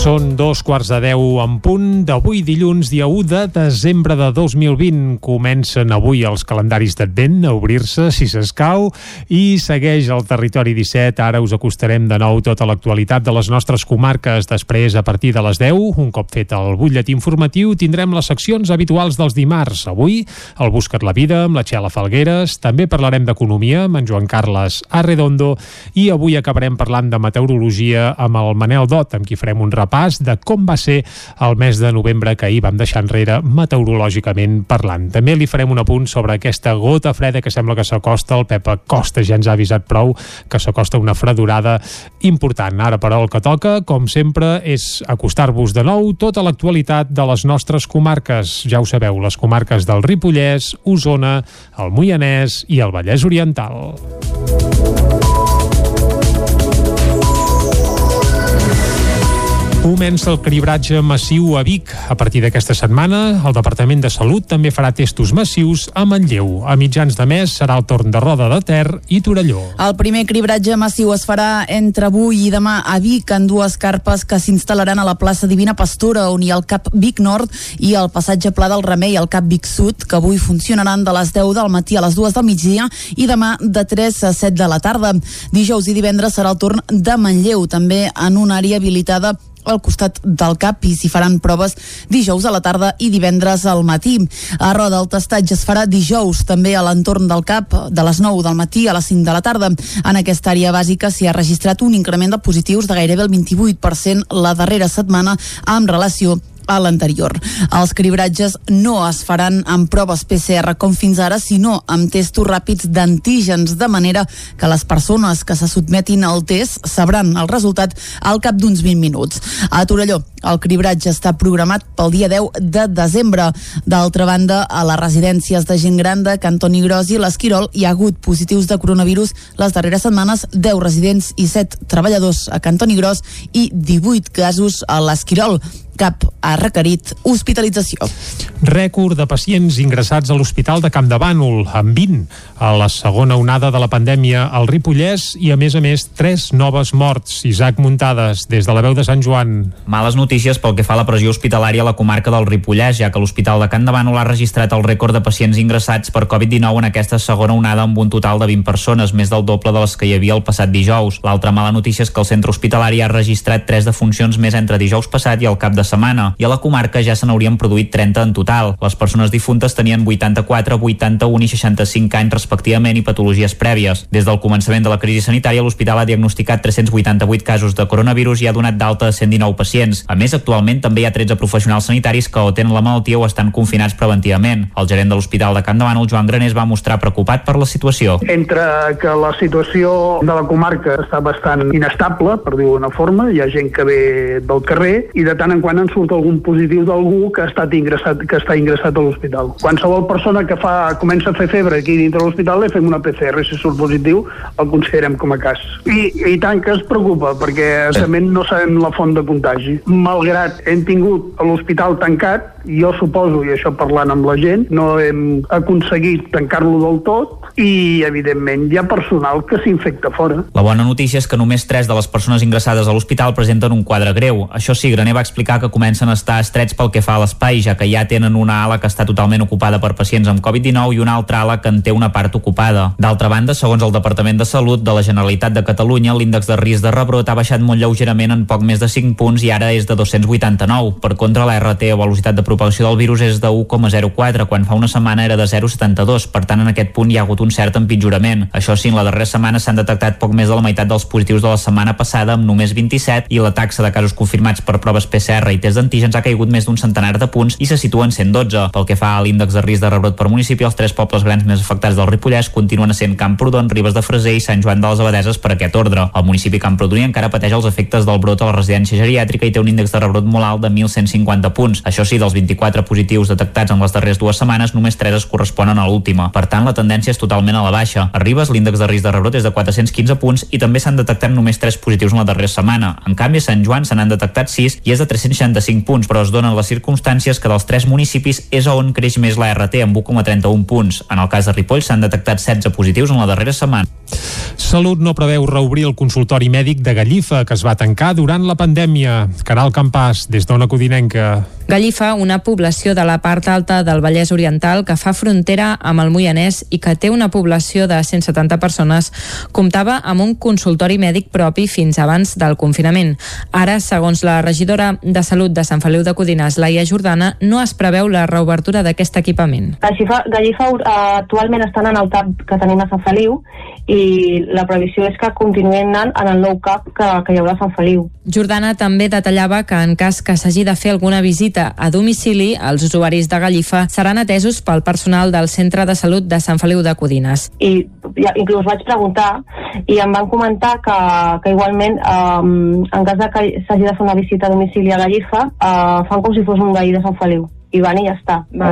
Són dos quarts de deu en punt d'avui dilluns, dia 1 de desembre de 2020. Comencen avui els calendaris d'advent a obrir-se, si s'escau, i segueix el territori 17. Ara us acostarem de nou tota l'actualitat de les nostres comarques. Després, a partir de les 10, un cop fet el butlletí informatiu, tindrem les seccions habituals dels dimarts. Avui, el Buscat la Vida, amb la Txela Falgueres. També parlarem d'economia amb en Joan Carles Arredondo. I avui acabarem parlant de meteorologia amb el Manel Dot, amb qui farem un de com va ser el mes de novembre que ahir vam deixar enrere meteorològicament parlant. També li farem un apunt sobre aquesta gota freda que sembla que s'acosta. El Pepa Costa ja ens ha avisat prou que s'acosta una fredurada important. Ara, però, el que toca, com sempre, és acostar-vos de nou tota l'actualitat de les nostres comarques. Ja ho sabeu, les comarques del Ripollès, Osona, el Moianès i el Vallès Oriental. Comença el cribratge massiu a Vic. A partir d'aquesta setmana, el Departament de Salut també farà testos massius a Manlleu. A mitjans de mes serà el torn de Roda de Ter i Torelló. El primer cribratge massiu es farà entre avui i demà a Vic en dues carpes que s'instal·laran a la plaça Divina Pastora, on hi ha el CAP Vic Nord i el passatge Pla del Remei, el CAP Vic Sud, que avui funcionaran de les 10 del matí a les 2 del migdia i demà de 3 a 7 de la tarda. Dijous i divendres serà el torn de Manlleu, també en una àrea habilitada al costat del CAP i s'hi faran proves dijous a la tarda i divendres al matí. A Roda el testatge es farà dijous també a l'entorn del CAP de les 9 del matí a les 5 de la tarda. En aquesta àrea bàsica s'hi ha registrat un increment de positius de gairebé el 28% la darrera setmana amb relació a l'anterior. Els cribratges no es faran amb proves PCR com fins ara, sinó amb testos ràpids d'antígens, de manera que les persones que se sotmetin al test sabran el resultat al cap d'uns 20 minuts. A Torelló, el cribratge està programat pel dia 10 de desembre. D'altra banda, a les residències de gent gran de Cantoni Gros i l'Esquirol hi ha hagut positius de coronavirus les darreres setmanes, 10 residents i 7 treballadors a Cantoni Gros i 18 casos a l'Esquirol cap ha requerit hospitalització. Rècord de pacients ingressats a l'Hospital de Camp de Bànol, amb 20, a la segona onada de la pandèmia al Ripollès i, a més a més, tres noves morts. Isaac Muntades, des de la veu de Sant Joan. Males notícies pel que fa a la pressió hospitalària a la comarca del Ripollès, ja que l'Hospital de Camp de Bànol ha registrat el rècord de pacients ingressats per Covid-19 en aquesta segona onada amb un total de 20 persones, més del doble de les que hi havia el passat dijous. L'altra mala notícia és que el centre hospitalari ha registrat tres defuncions més entre dijous passat i el cap de setmana, i a la comarca ja se n'haurien produït 30 en total. Les persones difuntes tenien 84, 81 i 65 anys respectivament i patologies prèvies. Des del començament de la crisi sanitària, l'hospital ha diagnosticat 388 casos de coronavirus i ha donat d'alta a 119 pacients. A més, actualment també hi ha 13 professionals sanitaris que o tenen la malaltia o estan confinats preventivament. El gerent de l'Hospital de Can Davant, el Joan Granés, va mostrar preocupat per la situació. Entre que la situació de la comarca està bastant inestable, per dir-ho d'una forma, hi ha gent que ve del carrer i de tant en quant en surt algun positiu d'algú que ha estat ingressat, que està ingressat a l'hospital. Qualsevol persona que fa, comença a fer febre aquí dintre l'hospital li fem una PCR, si surt positiu el considerem com a cas. I, i tant que es preocupa, perquè realment no sabem la font de contagi. Malgrat hem tingut l'hospital tancat, jo suposo, i això parlant amb la gent, no hem aconseguit tancar-lo del tot i, evidentment, hi ha personal que s'infecta fora. La bona notícia és que només 3 de les persones ingressades a l'hospital presenten un quadre greu. Això sí, Graner va explicar que comencen a estar estrets pel que fa a l'espai, ja que ja tenen una ala que està totalment ocupada per pacients amb Covid-19 i una altra ala que en té una part ocupada. D'altra banda, segons el Departament de Salut de la Generalitat de Catalunya, l'índex de risc de rebrot ha baixat molt lleugerament en poc més de 5 punts i ara és de 289. Per contra, la RT o velocitat de propagació del virus és de 1,04, quan fa una setmana era de 0,72. Per tant, en aquest punt hi ha hagut un cert empitjorament. Això sí, en la darrera setmana s'han detectat poc més de la meitat dels positius de la setmana passada, amb només 27, i la taxa de casos confirmats per proves PCR i test d'antígens ha caigut més d'un centenar de punts i se situa en 112. Pel que fa a l'índex de risc de rebrot per municipi, els tres pobles grans més afectats del Ripollès continuen sent Camprodon, Ribes de Freser i Sant Joan de les Abadeses per aquest ordre. El municipi Camprodoní encara pateix els efectes del brot a la residència geriàtrica i té un índex de rebrot molt alt de 1.150 punts. Això sí, dels 24 positius detectats en les darreres dues setmanes, només 3 es corresponen a l'última. Per tant, la tendència és totalment a la baixa. A Ribes, l'índex de risc de rebrot és de 415 punts i també s'han detectat només 3 positius en la darrera setmana. En canvi, a Sant Joan se n'han detectat 6 i és de 365 punts, però es donen les circumstàncies que dels tres municipis és on creix més la RT amb 1,31 punts. En el cas de Ripoll s'han detectat 16 positius en la darrera setmana. Salut no preveu reobrir el consultori mèdic de Gallifa, que es va tancar durant la pandèmia. Caral Campàs, des d'Ona Codinenca. Gallifa, una població de la part alta del Vallès Oriental que fa frontera amb el Moianès i que té una població de 170 persones, comptava amb un consultori mèdic propi fins abans del confinament. Ara, segons la regidora de Salut de Sant Feliu de Codines, Laia Jordana, no es preveu la reobertura d'aquest equipament. Gallifa, Gallifa actualment estan en el TAP que tenim a Sant Feliu i la previsió és que continuïn anant en el nou CAP que, que hi haurà a Sant Feliu. Jordana també detallava que en cas que s'hagi de fer alguna visita a domicili, els usuaris de Gallifa seran atesos pel personal del Centre de Salut de Sant Feliu de Codines. I ja, inclús vaig preguntar i em van comentar que, que igualment um, en cas de que s'hagi de fer una visita a domicili a Gallifa uh, fan com si fos un veí de Sant Feliu i van i ja està. No,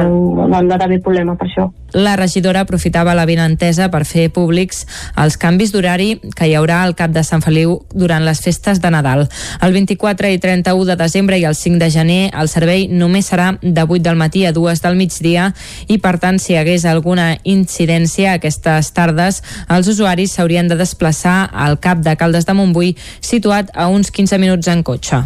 no han d'haver problema per això. La regidora aprofitava la benentesa per fer públics els canvis d'horari que hi haurà al cap de Sant Feliu durant les festes de Nadal. El 24 i 31 de desembre i el 5 de gener el servei només serà de 8 del matí a 2 del migdia i per tant si hi hagués alguna incidència aquestes tardes els usuaris s'haurien de desplaçar al cap de Caldes de Montbui situat a uns 15 minuts en cotxe.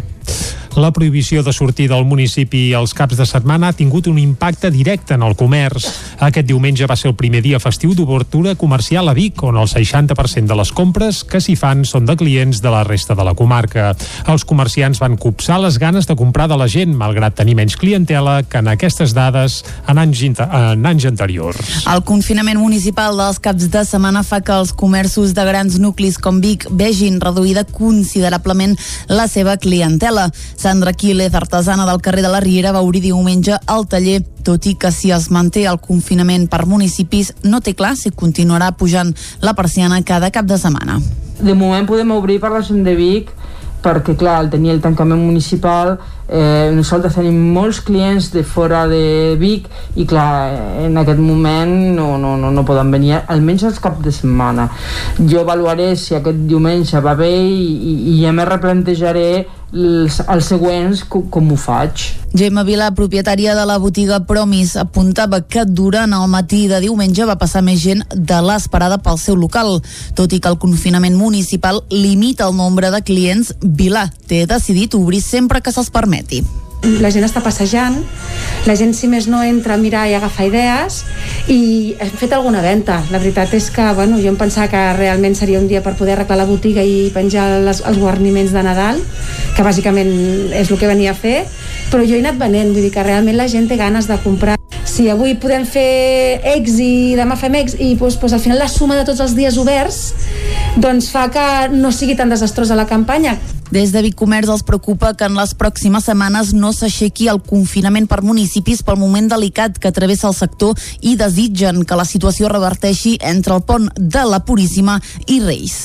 La prohibició de sortir del municipi els caps de setmana ha tingut un impacte directe en el comerç. Aquest diumenge va ser el primer dia festiu d'obertura comercial a Vic, on el 60% de les compres que s'hi fan són de clients de la resta de la comarca. Els comerciants van copsar les ganes de comprar de la gent, malgrat tenir menys clientela que en aquestes dades en anys, en anys anteriors. El confinament municipal dels caps de setmana fa que els comerços de grans nuclis com Vic vegin reduïda considerablement la seva clientela. Sandra Quílez, artesana del carrer de la Riera, va obrir diumenge al taller, tot i que si es manté el confinament per municipis, no té clar si continuarà pujant la persiana cada cap de setmana. De moment podem obrir per la gent de Vic, perquè clar, al tenir el tancament municipal eh, nosaltres tenim molts clients de fora de Vic i clar, en aquest moment no, no, no, no poden venir, almenys els cap de setmana jo avaluaré si aquest diumenge va bé i, i ja me replantejaré els, els següents com, com ho faig. Gemma Vila, propietària de la botiga Promis, apuntava que durant el matí de diumenge va passar més gent de l'esperada pel seu local. Tot i que el confinament municipal limita el nombre de clients, Vila té decidit obrir sempre que se'ls permeti la gent està passejant, la gent si més no entra a mirar i agafar idees i hem fet alguna venda. La veritat és que bueno, jo em pensava que realment seria un dia per poder arreglar la botiga i penjar les, els guarniments de Nadal, que bàsicament és el que venia a fer, però jo he anat venent, vull dir que realment la gent té ganes de comprar. Si avui podem fer X i demà fem X i doncs, doncs, al final la suma de tots els dies oberts doncs fa que no sigui tan desastrosa la campanya. Des de Vic Comerç els preocupa que en les pròximes setmanes no s'aixequi el confinament per municipis pel moment delicat que travessa el sector i desitgen que la situació reverteixi entre el pont de la Puríssima i Reis.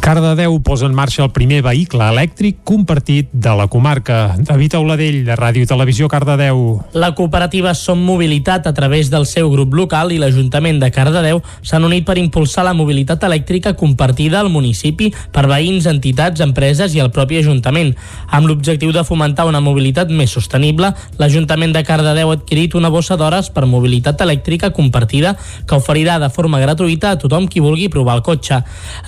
Cardedeu posa en marxa el primer vehicle elèctric compartit de la comarca. David Auladell, de Ràdio i Televisió Cardedeu. La cooperativa Som Mobilitat, a través del seu grup local i l'Ajuntament de Cardedeu, s'han unit per impulsar la mobilitat elèctrica compartida al municipi per veïns, entitats, empreses i el propi Ajuntament. Amb l'objectiu de fomentar una mobilitat més sostenible, l'Ajuntament de Cardedeu ha adquirit una bossa d'hores per mobilitat elèctrica compartida que oferirà de forma gratuïta a tothom qui vulgui provar el cotxe.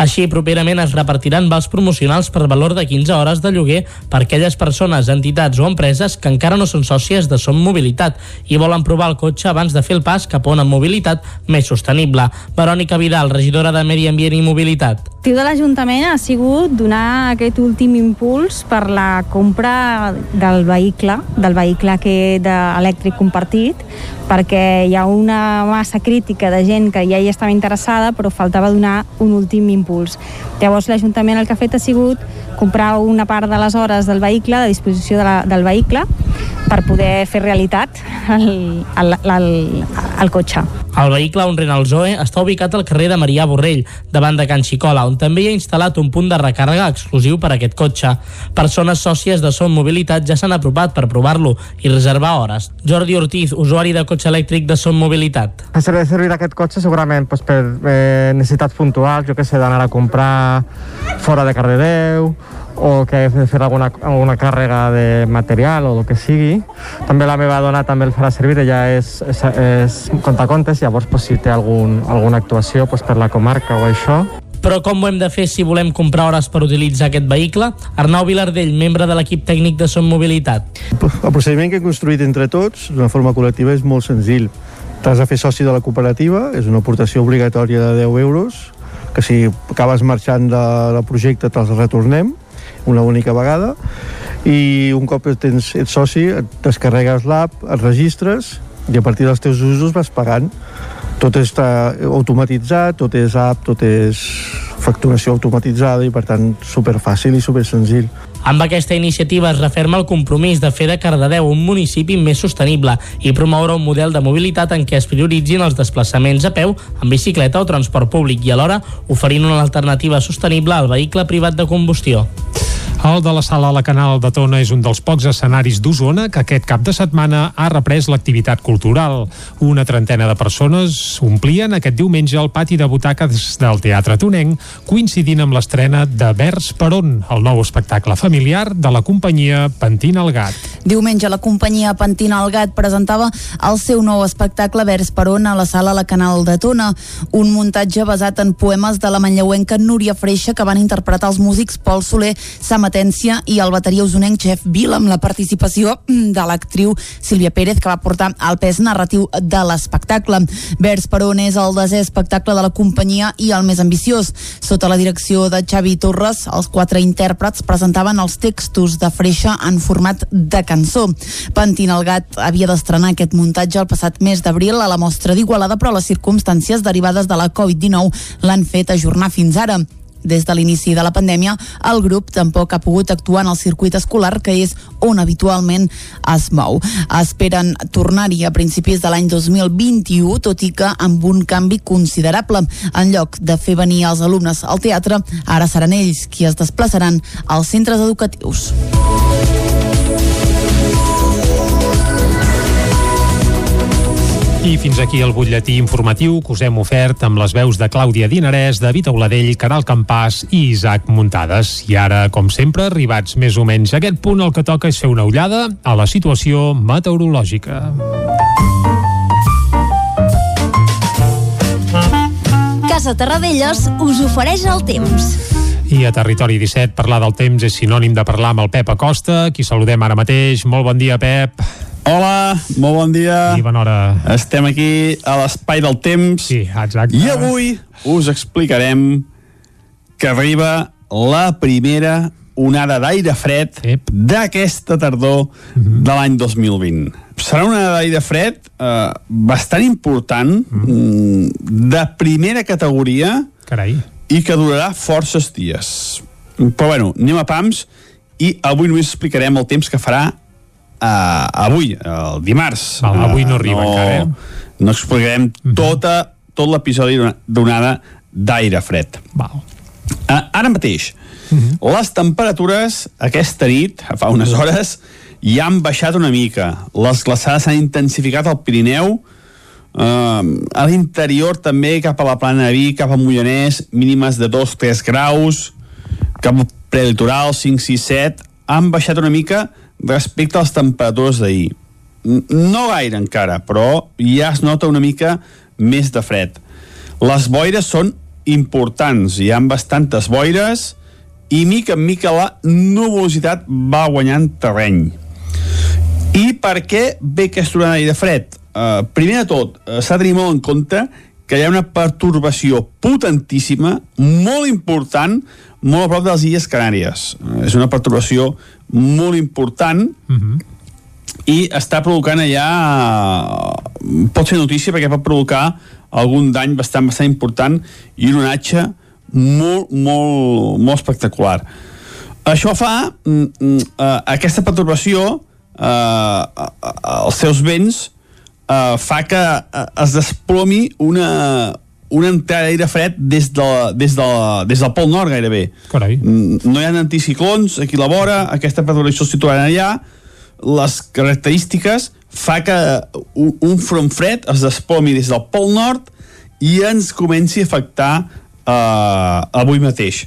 Així, properament es repartiran vals promocionals per valor de 15 hores de lloguer per aquelles persones, entitats o empreses que encara no són sòcies de Som Mobilitat i volen provar el cotxe abans de fer el pas cap a una mobilitat més sostenible. Verònica Vidal, regidora de Medi Ambient i Mobilitat. L'objectiu de l'Ajuntament ha sigut donar aquest últim impuls per la compra del vehicle, del vehicle que de elèctric compartit, perquè hi ha una massa crítica de gent que ja hi estava interessada, però faltava donar un últim impuls. Llavors l'Ajuntament el que ha fet ha sigut comprar una part de les hores del vehicle, de disposició de la, del vehicle, per poder fer realitat el, el, el, el cotxe. El vehicle on Renault Zoe està ubicat al carrer de Marià Borrell, davant de Can Xicola, on també hi ha instal·lat un punt de recàrrega exclusiu per a aquest cotxe. Persones sòcies de Som Mobilitat ja s'han apropat per provar-lo i reservar hores. Jordi Ortiz, usuari de cotxe elèctric de Som Mobilitat. Ha de servir aquest cotxe segurament pues, per eh, necessitats puntuals, jo que sé, d'anar a comprar fora de Cardedeu, o que he de fer alguna, alguna càrrega de material o el que sigui. També la meva dona també el farà servir, ella és, és, és contacontes, llavors pues, si té algun, alguna actuació pues, per la comarca o això. Però com ho hem de fer si volem comprar hores per utilitzar aquest vehicle? Arnau Vilardell, membre de l'equip tècnic de Som Mobilitat. El procediment que hem construït entre tots, d'una forma col·lectiva, és molt senzill. T'has de fer soci de la cooperativa, és una aportació obligatòria de 10 euros, que si acabes marxant de, del projecte te'ls retornem, una única vegada i un cop tens, ets soci et descarregues l'app, et registres i a partir dels teus usos vas pagant tot està automatitzat, tot és app, tot és facturació automatitzada i per tant superfàcil i supersenzill. Amb aquesta iniciativa es referma el compromís de fer de Cardedeu un municipi més sostenible i promoure un model de mobilitat en què es prioritzin els desplaçaments a peu, en bicicleta o transport públic i alhora oferint una alternativa sostenible al vehicle privat de combustió. El de la sala a la Canal de Tona és un dels pocs escenaris d'Osona que aquest cap de setmana ha reprès l'activitat cultural. Una trentena de persones omplien aquest diumenge el pati de butaques del Teatre Tonenc, coincidint amb l'estrena de Vers per on, el nou espectacle familiar de la companyia Pantina el Gat. Diumenge la companyia Pantina el Gat presentava el seu nou espectacle Vers per on a la sala a la Canal de Tona, un muntatge basat en poemes de la manlleuenca Núria Freixa que van interpretar els músics Pol Soler, Sama competència i el bateria usonenc Jeff Bill amb la participació de l'actriu Sílvia Pérez que va portar el pes narratiu de l'espectacle. Vers per on és el desè espectacle de la companyia i el més ambiciós. Sota la direcció de Xavi Torres, els quatre intèrprets presentaven els textos de Freixa en format de cançó. Pantin el Gat havia d'estrenar aquest muntatge el passat mes d'abril a la mostra d'Igualada, però les circumstàncies derivades de la Covid-19 l'han fet ajornar fins ara. Des de l'inici de la pandèmia, el grup tampoc ha pogut actuar en el circuit escolar, que és on habitualment es mou. Esperen tornar-hi a principis de l'any 2021, tot i que amb un canvi considerable. En lloc de fer venir els alumnes al teatre, ara seran ells qui es desplaçaran als centres educatius. I fins aquí el butlletí informatiu que us hem ofert amb les veus de Clàudia Dinarès, David Auladell, Caral Campàs i Isaac Muntades. I ara, com sempre, arribats més o menys a aquest punt, el que toca és fer una ullada a la situació meteorològica. Casa Terradellos us ofereix el temps. I a Territori 17 parlar del temps és sinònim de parlar amb el Pep Acosta, qui saludem ara mateix. Molt bon dia, Pep. Hola, molt bon dia. I bona hora. Estem aquí a l'espai del temps. Sí, exacte. I avui us explicarem que arriba la primera onada d'aire fred d'aquesta tardor Mhm. -huh. de l'any 2020. Serà una onada d'aire fred eh, bastant important, Mhm. -huh. de primera categoria Carai. I que durarà forces dies. Però bueno, anem a pams i avui només explicarem el temps que farà uh, avui, el dimarts. Val, avui no arriba no, encara, eh? No explicarem tota, tot l'episodi d'onada d'aire fred. Val. Uh, ara mateix, les temperatures aquesta nit, fa unes hores, ja han baixat una mica. Les glaçades s'han intensificat al Pirineu, Uh, a l'interior també cap a la plana de Vic, cap a Mollanès mínimes de 2-3 graus cap al prelitoral 5-6-7 han baixat una mica respecte a les temperatures d'ahir no gaire encara però ja es nota una mica més de fred les boires són importants. Hi ha bastantes boires i mica en mica la nuvolositat va guanyant terreny. I per què ve aquesta onada de fred? Uh, primer de tot, uh, s'ha de tenir molt en compte que hi ha una pertorbació potentíssima, molt important, molt a prop de les Illes Canàries. Uh, és una pertorbació molt important uh -huh. i està provocant allà... Uh, pot ser notícia perquè pot provocar algun dany bastant, bastant important i un onatge molt, molt, molt espectacular. Això fa mm, mm, uh, aquesta perturbació uh, uh, els seus vents uh, fa que uh, es desplomi una, una entrada d'aire fred des, de, des, de, des del Pol Nord gairebé. Carai. Mm, no hi ha anticiclons aquí a la vora, aquesta perturbació es situarà allà, les característiques fa que un, front fred es desplomi des del Pol Nord i ens comenci a afectar eh, avui mateix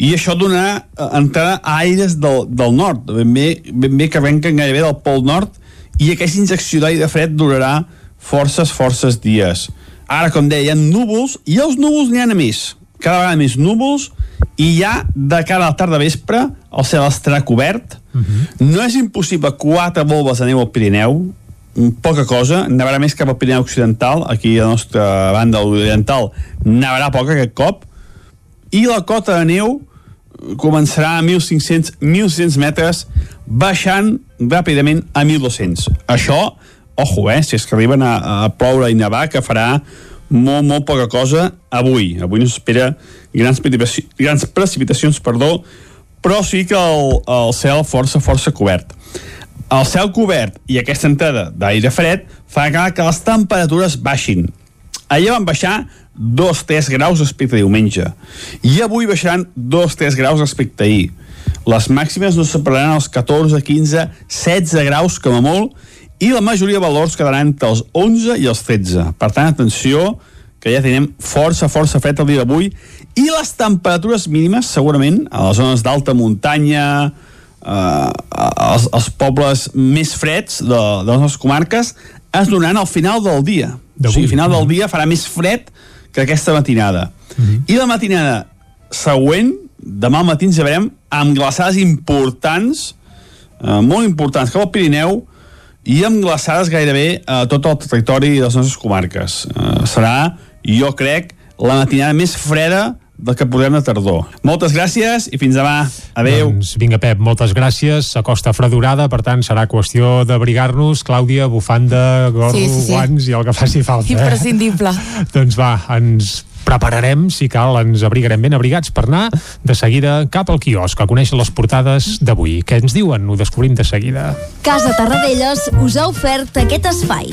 i això donarà uh, entrada a aires del, del nord ben bé, ben bé que arrenquen gairebé del Pol Nord i aquesta injecció d'aire fred durarà forces, forces dies. Ara com deia, hi ha núvols i els núvols n'hi ha a més. Cada vegada més núvols i ja de cara a la tarda vespre el cel estarà cobert. Uh -huh. no és impossible quatre volves de neu al Pirineu. Poca cosa, nevarà més cap al Pirineu Occidental, aquí a la nostra banda oriental nevarà poc aquest cop, i la cota de neu començarà a 1.500, 1.600 metres, baixant ràpidament a 1.200. Això, ojo, eh, si és que arriben a, a ploure i nevar, que farà molt, molt poca cosa avui. Avui no s'espera grans, grans precipitacions, perdó, però sí que el, el cel força, força cobert. El cel cobert i aquesta entrada d'aire fred fa que les temperatures baixin. Ahir van baixar 2-3 graus respecte a diumenge. I avui baixaran 2-3 graus respecte a ahir. Les màximes no separaran els 14, 15, 16 graus com a molt i la majoria de valors quedaran entre els 11 i els 13. Per tant, atenció, que ja tenim força, força fred el dia d'avui i les temperatures mínimes, segurament, a les zones d'alta muntanya, eh, els, els pobles més freds de, de les nostres comarques, es donaran al final del dia. O sigui, al final del dia farà més fred que aquesta matinada. Uh -huh. I la matinada següent, demà al matí ens veurem amb glaçades importants, eh, molt importants, cap al Pirineu, i amb glaçades gairebé a tot el territori de les nostres comarques. Eh, serà, jo crec, la matinada més freda del que podem de tardor. Moltes gràcies i fins demà. Adéu. Doncs vinga, Pep, moltes gràcies. S'acosta fredurada, per tant, serà qüestió d'abrigar-nos. Clàudia, bufanda, gorro, sí, sí, sí. guants i el que faci falta. Eh? Imprescindible. Eh? (laughs) doncs va, ens prepararem, si cal, ens abrigarem ben abrigats per anar de seguida cap al quiosc a conèixer les portades d'avui. Què ens diuen? Ho descobrim de seguida. Casa Tarradellas us ha ofert aquest espai.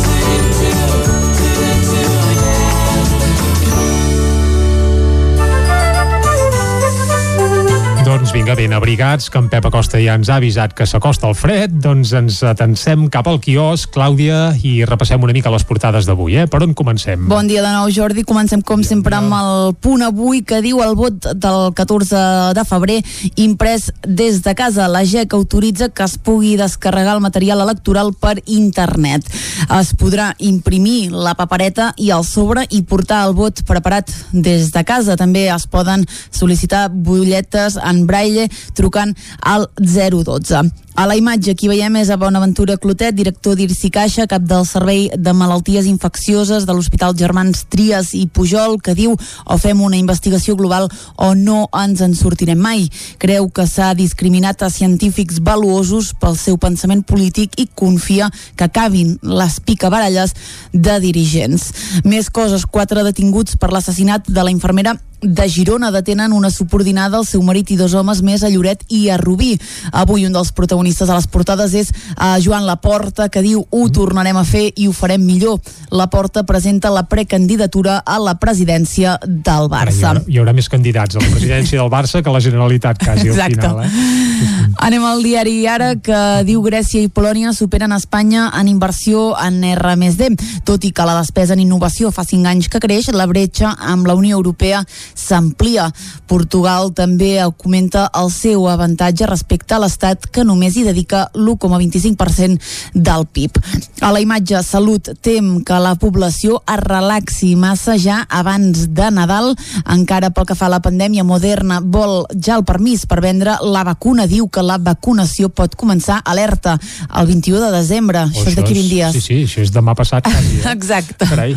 Doncs vinga, ben abrigats, que en Pep Acosta ja ens ha avisat que s'acosta el fred, doncs ens atensem cap al quiosc, Clàudia, i repassem una mica les portades d'avui, eh? Per on comencem? Bon dia de nou, Jordi. Comencem, com sempre, amb el punt avui que diu el vot del 14 de febrer imprès des de casa. La GEC autoritza que es pugui descarregar el material electoral per internet. Es podrà imprimir la papereta i el sobre i portar el vot preparat des de casa. També es poden sol·licitar butlletes en braille trucant al 012. A la imatge aquí veiem és a Bonaventura Clotet, director d'Irsi Caixa, cap del Servei de Malalties Infeccioses de l'Hospital Germans Trias i Pujol, que diu o fem una investigació global o no ens en sortirem mai. Creu que s'ha discriminat a científics valuosos pel seu pensament polític i confia que acabin les picabaralles de dirigents. Més coses, quatre detinguts per l'assassinat de la infermera de Girona detenen una subordinada, el seu marit i dos homes més a Lloret i a Rubí. Avui un dels protagonistes a les portades és a Joan Laporta, que diu ho tornarem a fer i ho farem millor. Laporta presenta la precandidatura a la presidència del Barça. Hi haurà, hi haurà més candidats a la presidència del Barça que a la Generalitat, quasi, Exacte. al final. Eh? Anem al diari Ara, que diu Grècia i Polònia superen Espanya en inversió en R+D. Tot i que la despesa en innovació fa 5 anys que creix, la bretxa amb la Unió Europea s'amplia. Portugal també augmenta el seu avantatge respecte a l'Estat, que només hi dedica l'1,25% del PIB. A la imatge, Salut tem que la població es relaxi massa ja abans de Nadal. Encara pel que fa a la pandèmia, Moderna vol ja el permís per vendre la vacuna. Diu que la vacunació pot començar alerta el 21 de desembre. O això és d'aquí 20 dies. Sí, sí, això és demà passat. Quasi, eh? (laughs) Exacte. Carai.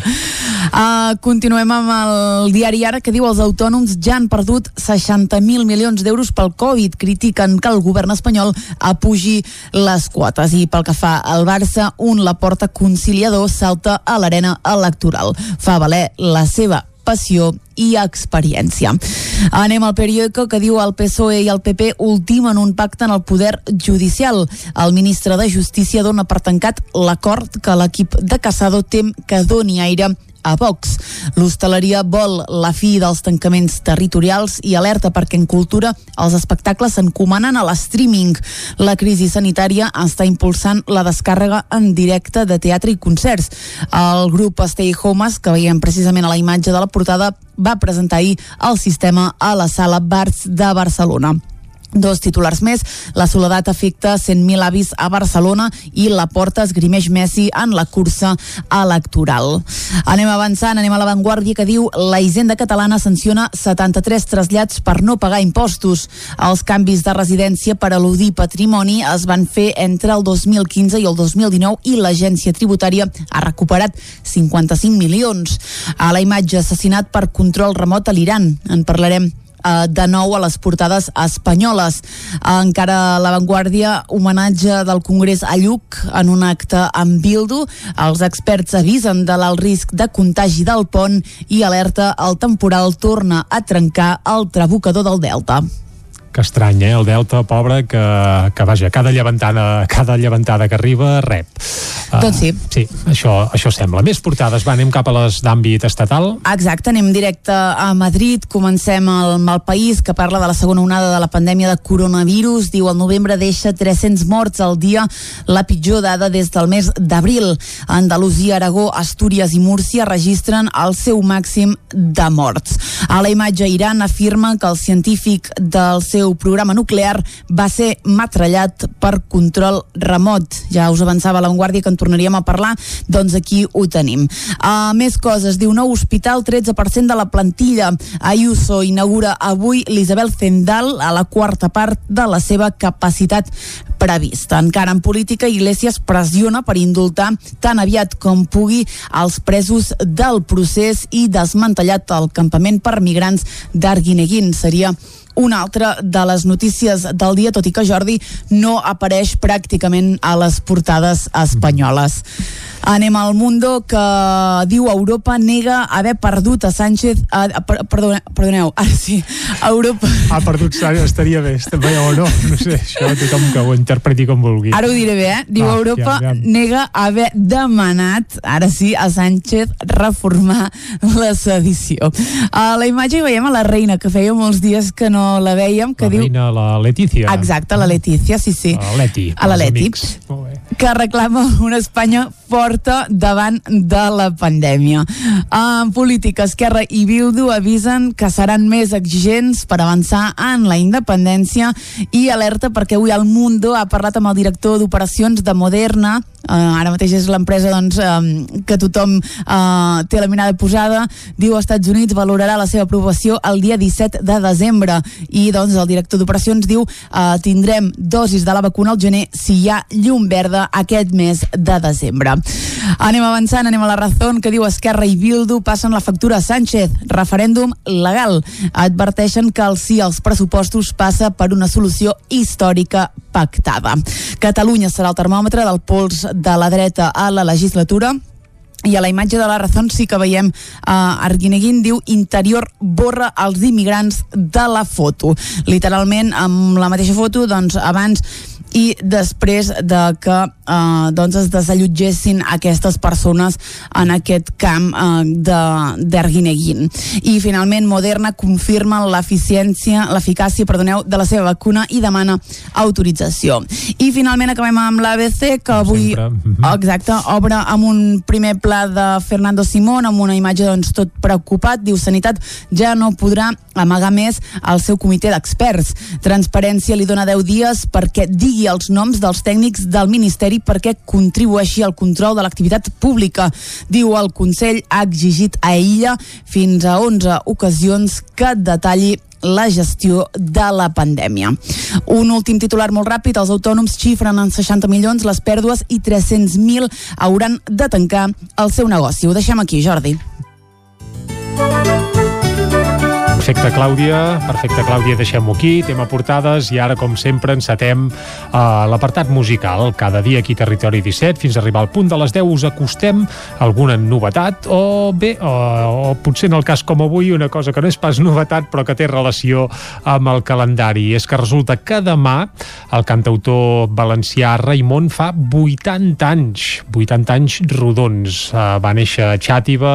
Uh, continuem amb el diari Ara que diu els autònoms ja han perdut 60.000 milions d'euros pel Covid. Critiquen que el govern espanyol apugi les quotes. I pel que fa al Barça, un la porta conciliador salta a l'arena electoral. Fa valer la seva passió i experiència. Anem al periòdico que diu el PSOE i el PP ultimen un pacte en el poder judicial. El ministre de Justícia dona per tancat l'acord que l'equip de Casado tem que doni aire a Vox. L'hostaleria vol la fi dels tancaments territorials i alerta perquè en cultura els espectacles s'encomanen a l'streaming. La crisi sanitària està impulsant la descàrrega en directe de teatre i concerts. El grup Stay Homes, que veiem precisament a la imatge de la portada, va presentar ahir el sistema a la sala Bars de Barcelona. Dos titulars més. La soledat afecta 100.000 avis a Barcelona i la porta esgrimeix Messi en la cursa electoral. Anem avançant, anem a l'avantguàrdia que diu la Hisenda catalana sanciona 73 trasllats per no pagar impostos. Els canvis de residència per eludir patrimoni es van fer entre el 2015 i el 2019 i l'agència tributària ha recuperat 55 milions. A la imatge assassinat per control remot a l'Iran. En parlarem eh, de nou a les portades espanyoles. Encara a l'avantguàrdia, homenatge del Congrés a Lluc en un acte amb Bildu. Els experts avisen de l'alt risc de contagi del pont i alerta el temporal torna a trencar el trabucador del Delta que estrany, eh? El Delta, pobre, que, que vaja, cada llevantada, cada llevantada que arriba, rep. Doncs sí. Sí, això, això sembla. Més portades, va, anem cap a les d'àmbit estatal. Exacte, anem directe a Madrid, comencem el mal país que parla de la segona onada de la pandèmia de coronavirus, diu el novembre deixa 300 morts al dia, la pitjor dada des del mes d'abril. Andalusia, Aragó, Astúries i Múrcia registren el seu màxim de morts. A la imatge Iran afirma que el científic del seu programa nuclear va ser matrallat per control remot. Ja us avançava a l'avantguàrdia que en tornaríem a parlar, doncs aquí ho tenim. Uh, més coses, diu nou hospital, 13% de la plantilla. Ayuso inaugura avui l'Isabel Zendal a la quarta part de la seva capacitat prevista. Encara en política, Iglesias pressiona per indultar tan aviat com pugui els presos del procés i desmantellat el campament per migrants d'Arguineguín. Seria una altra de les notícies del dia, tot i que Jordi no apareix pràcticament a les portades espanyoles. Anem al Mundo, que diu Europa nega haver perdut a Sánchez... A, a, perdone, perdoneu, (laughs) ara sí, Europa... Ha perdut, estaria bé, també, o no, no sé, això tothom que ho interpreti com vulgui. Ara ho diré bé, eh? Diu Ah, Europa ja, ja. nega haver demanat, ara sí, a Sánchez reformar la sedició. A la imatge hi veiem a la reina, que feia molts dies que no la veiem, que la diu... reina, la Letícia. Exacte, la Letícia, sí, sí. La Leti. A la Leti. bé. que reclama una Espanya forta davant de la pandèmia. En política, Esquerra i Bildu avisen que seran més exigents per avançar en la independència i alerta perquè avui el Mundo ha parlat amb el director d'operacions de Moderna Uh, ara mateix és l'empresa doncs, um, que tothom uh, té la mirada posada. Diu Estats Units valorarà la seva aprovació el dia 17 de desembre i doncs el director d'operacions diu uh, tindrem dosis de la vacuna al gener si hi ha llum verda aquest mes de desembre anem avançant, anem a la raó que diu Esquerra i Bildu passen la factura a Sánchez. Referèndum legal. Adverteixen que el sí als pressupostos passa per una solució històrica pactada. Catalunya serà el termòmetre del pols de la dreta a la legislatura. I a la imatge de la Razón sí que veiem uh, Arguineguín diu interior borra els immigrants de la foto literalment amb la mateixa foto doncs abans i després de que eh, doncs es desallotgessin aquestes persones en aquest camp eh, d'Arguineguin. I finalment Moderna confirma l'eficiència, l'eficàcia, perdoneu, de la seva vacuna i demana autorització. I finalment acabem amb l'ABC, que avui mhm. exacte, obre amb un primer pla de Fernando Simón, amb una imatge doncs, tot preocupat, diu Sanitat ja no podrà amagar més al seu comitè d'experts. Transparència li dona 10 dies perquè digui els noms dels tècnics del Ministeri perquè contribueixi al control de l'activitat pública. Diu el Consell ha exigit a ella fins a 11 ocasions que detalli la gestió de la pandèmia. Un últim titular molt ràpid, els autònoms xifren en 60 milions les pèrdues i 300.000 hauran de tancar el seu negoci. Ho deixem aquí, Jordi. Perfecte, Clàudia. Perfecte, Clàudia. Deixem-ho aquí. Tema portades i ara, com sempre, encetem uh, l'apartat musical. Cada dia aquí Territori 17, fins a arribar al punt de les 10, us acostem alguna novetat o bé, o, o potser en el cas com avui, una cosa que no és pas novetat però que té relació amb el calendari. És que resulta que demà el cantautor valencià Raimon fa 80 anys, 80 anys rodons. Uh, va néixer a Xàtiva,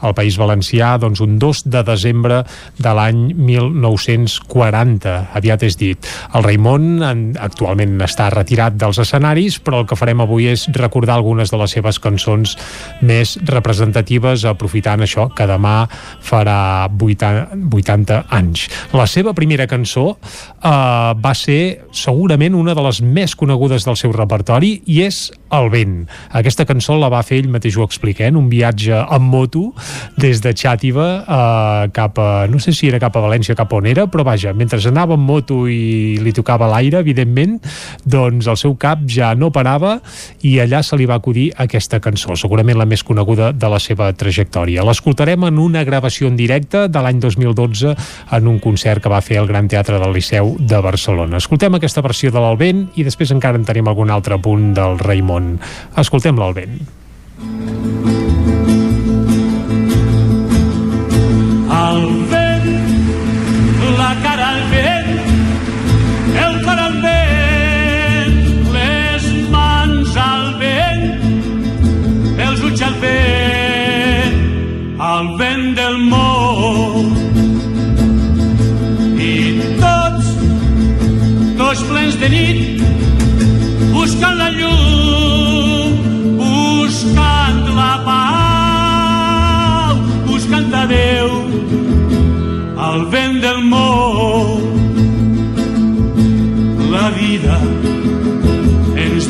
al País Valencià, doncs un 2 de desembre de l'any 1940, aviat és dit. El Raimon en, actualment està retirat dels escenaris, però el que farem avui és recordar algunes de les seves cançons més representatives, aprofitant això, que demà farà 80, 80 anys. La seva primera cançó eh, va ser segurament una de les més conegudes del seu repertori i és El vent. Aquesta cançó la va fer ell mateix ho explica, en un viatge amb moto des de Xàtiva eh, cap a, no sé si era cap a València cap on era, però vaja, mentre anava en moto i li tocava l'aire, evidentment, doncs el seu cap ja no parava i allà se li va acudir aquesta cançó, segurament la més coneguda de la seva trajectòria. L'escoltarem en una gravació en directe de l'any 2012 en un concert que va fer al Gran Teatre del Liceu de Barcelona. Escoltem aquesta versió de l'Albent i després encara en tenim algun altre punt del Raimon. Escoltem l'Albent. al la cara al vent, el cor al vent, les mans al vent, els ulls al vent, al vent del món. I tots, tots plens de nit,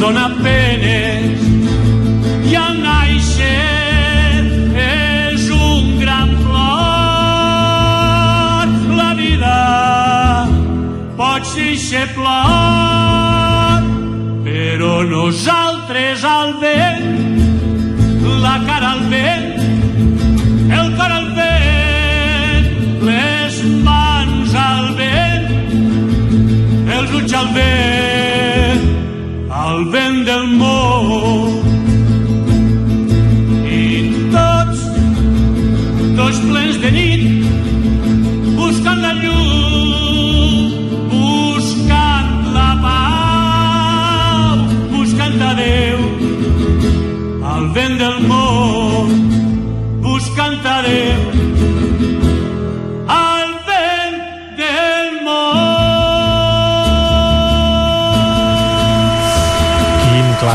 dona penes i al naixer és un gran flor. La vida pot ser plor, però nosaltres al vent, la cara al vent, el cor al vent, les mans al vent, els ulls al vent, al vent del món. I tots, tots plens de nit, buscant la llum, buscant la pau, buscant a Déu, al vent del món, buscant a Déu,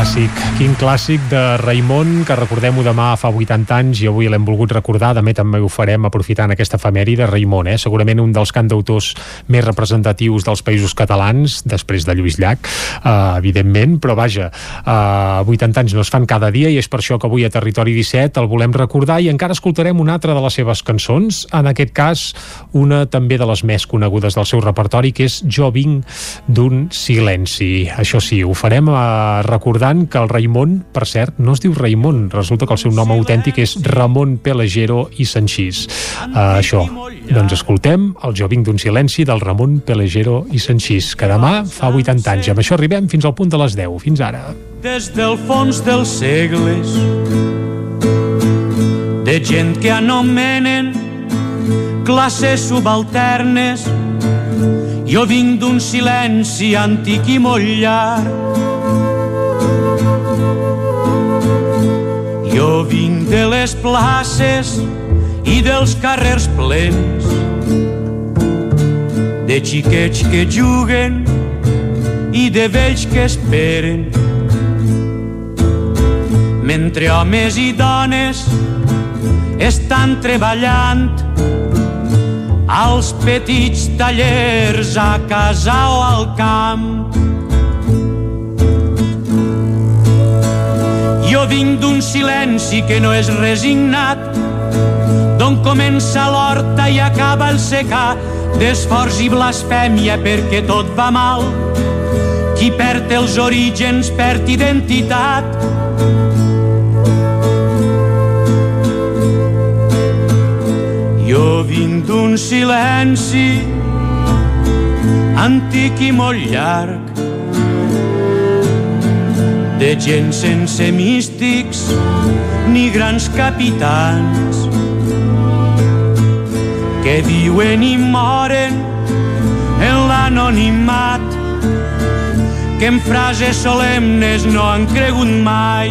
clàssic, quin clàssic de Raimon, que recordem-ho demà fa 80 anys i avui l'hem volgut recordar, també també ho farem aprofitant aquesta efemèria de Raimon, eh? segurament un dels cantautors més representatius dels països catalans, després de Lluís Llach, eh, evidentment, però vaja, eh, 80 anys no es fan cada dia i és per això que avui a Territori 17 el volem recordar i encara escoltarem una altra de les seves cançons, en aquest cas una també de les més conegudes del seu repertori, que és Jo vinc d'un silenci. Això sí, ho farem eh, recordant que el Raimon, per cert, no es diu Raimon, resulta que el seu nom autèntic és Ramon Pelagero i Sanchís. Uh, això, doncs escoltem el Jo vinc d'un silenci del Ramon Pelagero i Sanchís, que demà fa 80 anys. Amb això arribem fins al punt de les 10. Fins ara. des del fons dels segles de gent que anomenen classes subalternes. Jo vinc d'un silenci antic i molt llarg. Jo vinc de les places i dels carrers plens de xiquets que juguen i de vells que esperen mentre homes i dones estan treballant als petits tallers a casa o al camp. Jo vinc d'un silenci que no és resignat, d'on comença l'horta i acaba el secà, d'esforç i blasfèmia perquè tot va mal. Qui perd els orígens perd identitat. Jo vinc d'un silenci antic i molt llarg de gent sense místics ni grans capitans que viuen i moren en l'anonimat que en frases solemnes no han cregut mai.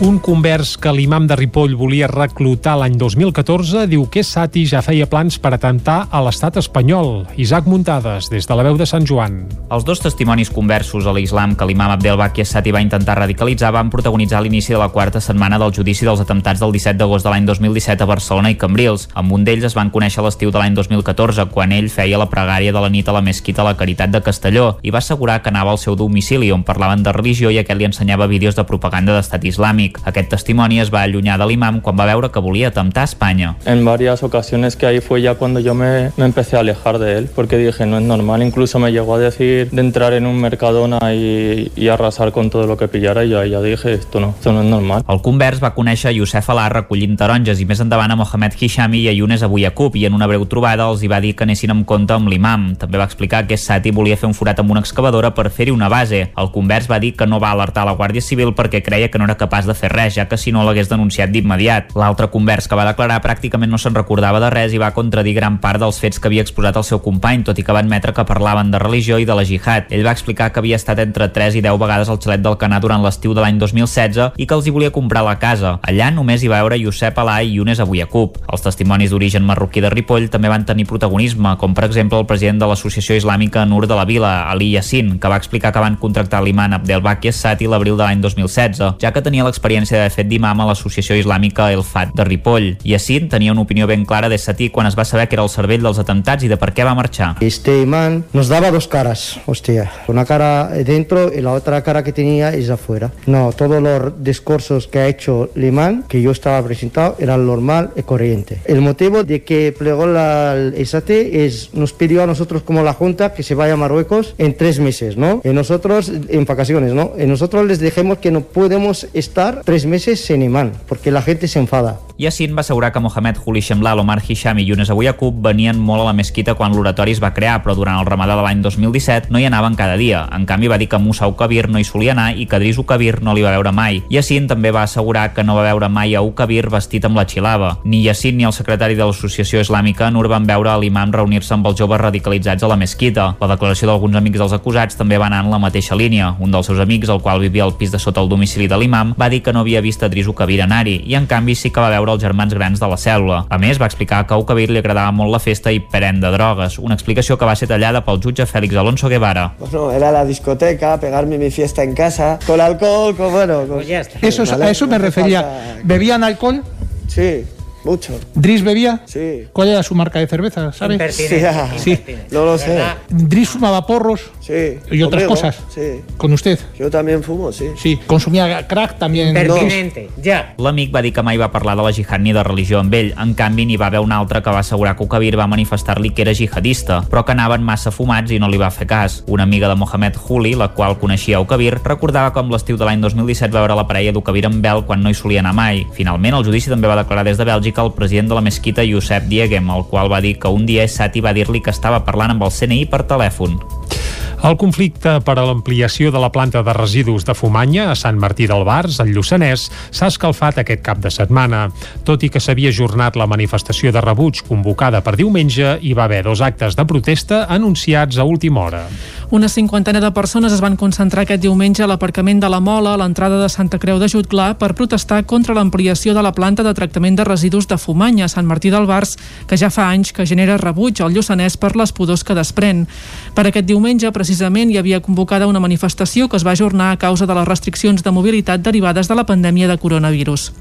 Un convers que l'imam de Ripoll volia reclutar l'any 2014 diu que Sati ja feia plans per atemptar a l'estat espanyol. Isaac Muntades, des de la veu de Sant Joan. Els dos testimonis conversos a l'islam que l'imam Abdel Baki Sati va intentar radicalitzar van protagonitzar l'inici de la quarta setmana del judici dels atemptats del 17 d'agost de l'any 2017 a Barcelona i Cambrils. Amb un d'ells es van conèixer l'estiu de l'any 2014, quan ell feia la pregària de la nit a la mesquita La Caritat de Castelló i va assegurar que anava al seu domicili on parlaven de religió i aquest li ensenyava vídeos de propaganda d'estat islàmic. Aquest testimoni es va allunyar de l'imam quan va veure que volia atemptar a Espanya. En varias ocasiones que ahí fue ya cuando yo me, me empecé a alejar de él, porque dije, no es normal. Incluso me llegó a decir de entrar en un Mercadona y, y arrasar con todo lo que pillara y yo ya dije, esto no, esto no es normal. El convers va conèixer Youssef Alà recollint taronges i més endavant a Mohamed Hishami i a Younes Abu Yaqub i en una breu trobada els hi va dir que anessin amb compte amb l'imam. També va explicar que Sati volia fer un forat amb una excavadora per fer-hi una base. El convers va dir que no va alertar la Guàrdia Civil perquè creia que no era capaç de fer res, ja que si no l'hagués denunciat d'immediat. L'altre convers que va declarar pràcticament no se'n recordava de res i va contradir gran part dels fets que havia exposat el seu company, tot i que va admetre que parlaven de religió i de la jihad. Ell va explicar que havia estat entre 3 i 10 vegades al xalet del Canà durant l'estiu de l'any 2016 i que els hi volia comprar la casa. Allà només hi va veure Josep Alà i Younes Abu Yaqub. Els testimonis d'origen marroquí de Ripoll també van tenir protagonisme, com per exemple el president de l'Associació Islàmica Nur de la Vila, Ali Yassin, que va explicar que van contractar l'imam Abdelbaki Sati l'abril de l'any 2016, ja que tenia l'experiència d'haver fet d'imam a l'Associació Islàmica El Fat de Ripoll. Yassin tenia una opinió ben clara de Sati quan es va saber que era el cervell dels atentats i de per què va marxar. Este imán nos daba dos caras, hostia. Una cara dentro y la otra cara que tenía es afuera. No, todos los discursos que ha hecho el imán, que yo estaba presentado, eran normal y corriente. El motivo de que plegó la, el SAT es, nos pidió a nosotros como la Junta que se vaya a Marruecos en tres meses, ¿no? Y nosotros, en vacaciones, ¿no? Y nosotros les dijimos que no podemos estar tres meses sin imán, porque la gente se enfada. Yassin va assegurar que Mohamed Juli Shemlal, Omar Hisham i Younes Abu Yaqub venien molt a la mesquita quan l'oratori es va crear, però durant el ramadà de l'any 2017 no hi anaven cada dia. En canvi, va dir que Musa Ukabir no hi solia anar i que Dris Ukabir no li va veure mai. Yassin també va assegurar que no va veure mai a Ukabir vestit amb la xilava. Ni Yassin ni el secretari de l'Associació Islàmica Nur van veure a l'imam reunir-se amb els joves radicalitzats a la mesquita. La declaració d'alguns amics dels acusats també va anar en la mateixa línia. Un dels seus amics, el qual vivia al pis de sota el domicili de l'imam, va dir que no havia vist a Dris Ukabir anar-hi i en canvi sí que va veure els germans grans de la cèl·lula. A més, va explicar que a Ukabir li agradava molt la festa i pren de drogues, una explicació que va ser tallada pel jutge Félix Alonso Guevara. Bueno, era la discoteca, pegarme mi fiesta en casa, con alcohol, con bueno... Con... Eso, a eso me refería. ¿Bebían alcohol? Sí, mucho. ¿Dris bebía? Sí. ¿Cuál era su marca de cerveza, sabe? Impertinente, (laughs) Sí. impertinente. No lo sé. ¿Dris fumaba porros? Sí. ¿Y otras Conmigo, cosas? Sí. ¿Con usted? Yo también fumo, sí. Sí. ¿Consumía crack también? ja. L'amic va dir que mai va parlar de la jihad ni de religió amb ell. En canvi, n'hi va haver un altre que va assegurar que Ukabir va manifestar-li que era jihadista, però que anaven massa fumats i no li va fer cas. Una amiga de Mohamed Huli, la qual coneixia Ukabir, recordava com l'estiu de l'any 2017 va veure la parella d'Ukabir amb Bel quan no hi solia anar mai. Finalment, el judici també va declarar des de Bèlgica el president de la mesquita Youssef Diegem, el qual va dir que un dia Sati va dir-li que estava parlant amb el CNI per telèfon. El conflicte per a l'ampliació de la planta de residus de Fumanya a Sant Martí del Bars, al Lluçanès, s'ha escalfat aquest cap de setmana. Tot i que s'havia ajornat la manifestació de rebuig convocada per diumenge, hi va haver dos actes de protesta anunciats a última hora. Una cinquantena de persones es van concentrar aquest diumenge a l'aparcament de la Mola a l'entrada de Santa Creu de Jutglar per protestar contra l'ampliació de la planta de tractament de residus de Fumanya a Sant Martí del Bars, que ja fa anys que genera rebuig al Lluçanès per les pudors que desprèn. Per aquest diumenge, hi havia convocada una manifestació que es va ajornar a causa de les restriccions de mobilitat derivades de la pandèmia de coronavirus.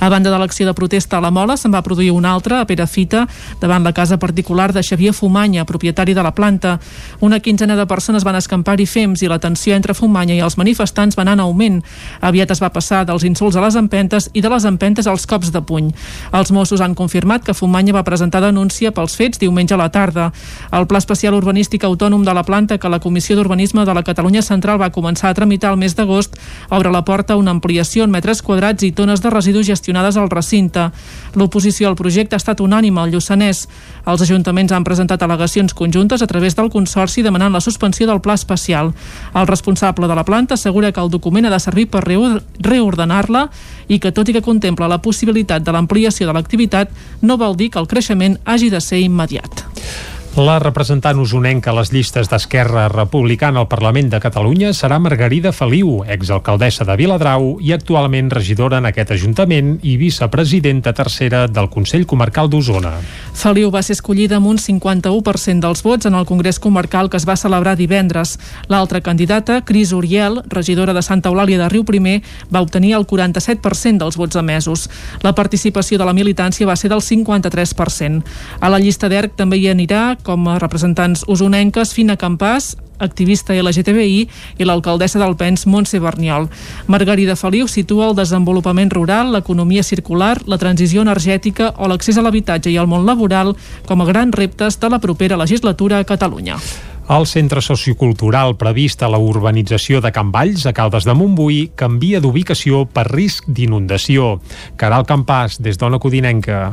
A banda de l'acció de protesta a la Mola, se'n va produir una altra a Perafita, davant la casa particular de Xavier Fumanya, propietari de la planta. Una quinzena de persones van escampar-hi fems i la tensió entre Fumanya i els manifestants va anar en augment. Aviat es va passar dels insults a les empentes i de les empentes als cops de puny. Els Mossos han confirmat que Fumanya va presentar denúncia pels fets diumenge a la tarda. El Pla Especial Urbanístic Autònom de la planta que la Comissió d'Urbanisme de la Catalunya Central va començar a tramitar el mes d'agost obre la porta a una ampliació en metres quadrats i tones de residus gestionades al recinte. L'oposició al projecte ha estat unànime al Lluçanès. Els ajuntaments han presentat al·legacions conjuntes a través del Consorci demanant la suspensió del pla especial. El responsable de la planta assegura que el document ha de servir per reordenar-la i que tot i que contempla la possibilitat de l'ampliació de l'activitat no vol dir que el creixement hagi de ser immediat. La representant usonenca a les llistes d'Esquerra Republicana al Parlament de Catalunya serà Margarida Feliu, exalcaldessa de Viladrau i actualment regidora en aquest Ajuntament i vicepresidenta tercera del Consell Comarcal d'Osona. Feliu va ser escollida amb un 51% dels vots en el Congrés Comarcal que es va celebrar divendres. L'altra candidata, Cris Uriel, regidora de Santa Eulàlia de Riu Primer, va obtenir el 47% dels vots emesos. La participació de la militància va ser del 53%. A la llista d'ERC també hi anirà com a representants usonenques Fina Campàs, activista LGTBI i l'alcaldessa d'Alpens, Montse Berniol. Margarida Feliu situa el desenvolupament rural, l'economia circular, la transició energètica o l'accés a l'habitatge i al món laboral com a grans reptes de la propera legislatura a Catalunya. El centre sociocultural previst a la urbanització de Can Valls, a Caldes de Montbui, canvia d'ubicació per risc d'inundació. Caral Campàs, des d'Ona Codinenca.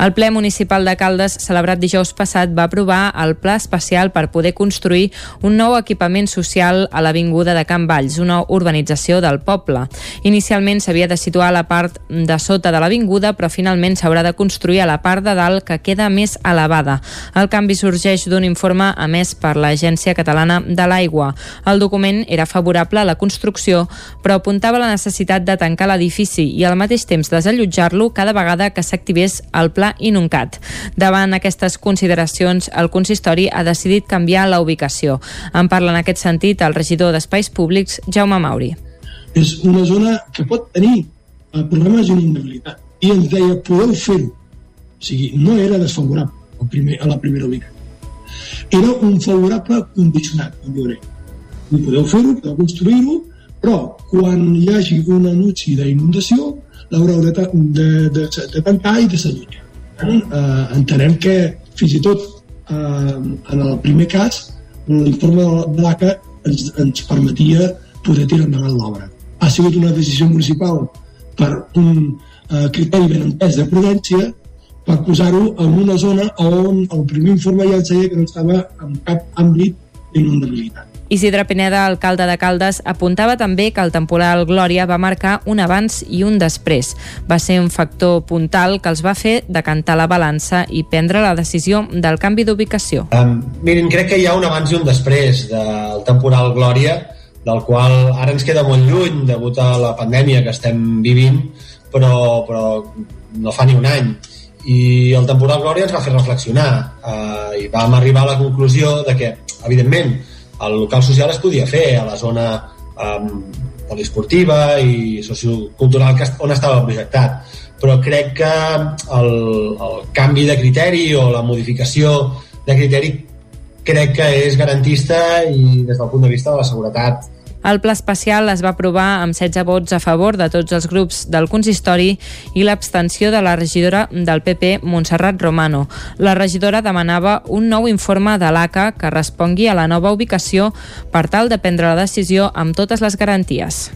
El ple municipal de Caldes, celebrat dijous passat, va aprovar el pla especial per poder construir un nou equipament social a l'Avinguda de Can Valls, una urbanització del poble. Inicialment s'havia de situar a la part de sota de l'avinguda, però finalment s'haurà de construir a la part de dalt que queda més elevada. El canvi sorgeix d'un informe emès per l'Agència Catalana de l'Aigua. El document era favorable a la construcció, però apuntava la necessitat de tancar l'edifici i al mateix temps desallotjar-lo cada vegada que s'activés el pla Inuncat. Davant aquestes consideracions, el consistori ha decidit canviar la ubicació. En parla en aquest sentit el regidor d'Espais Públics, Jaume Mauri. és una zona que pot tenir eh, problemes d'inundabilitat i ens deia podeu fer-ho o sigui, no era desfavorable primer, a la primera ubicació era un favorable condicionat com crec i podeu fer-ho, podeu construir-ho però quan hi hagi un anunci d'inundació l'haureu de, de, de, de tancar i de desallotjar eh, entenem que fins i tot eh, en el primer cas l'informe de l'ACA ens, ens permetia poder tirar endavant l'obra. Ha sigut una decisió municipal per un eh, criteri ben entès de prudència per posar-ho en una zona on el primer informe ja ens deia que no estava en cap àmbit d'inundabilitat. Isidre Pineda, alcalde de Caldes, apuntava també que el temporal Glòria va marcar un abans i un després. Va ser un factor puntal que els va fer decantar la balança i prendre la decisió del canvi d'ubicació. Um, miren, crec que hi ha un abans i un després del temporal Glòria, del qual ara ens queda molt lluny degut a la pandèmia que estem vivint, però, però no fa ni un any. I el temporal Glòria ens va fer reflexionar uh, i vam arribar a la conclusió de que, evidentment, el local social es podia fer a la zona um, poliesportiva i sociocultural que, on estava projectat. Però crec que el, el canvi de criteri o la modificació de criteri crec que és garantista i des del punt de vista de la seguretat el pla especial es va aprovar amb 16 vots a favor de tots els grups del consistori i l'abstenció de la regidora del PP, Montserrat Romano. La regidora demanava un nou informe de l'ACA que respongui a la nova ubicació per tal de prendre la decisió amb totes les garanties.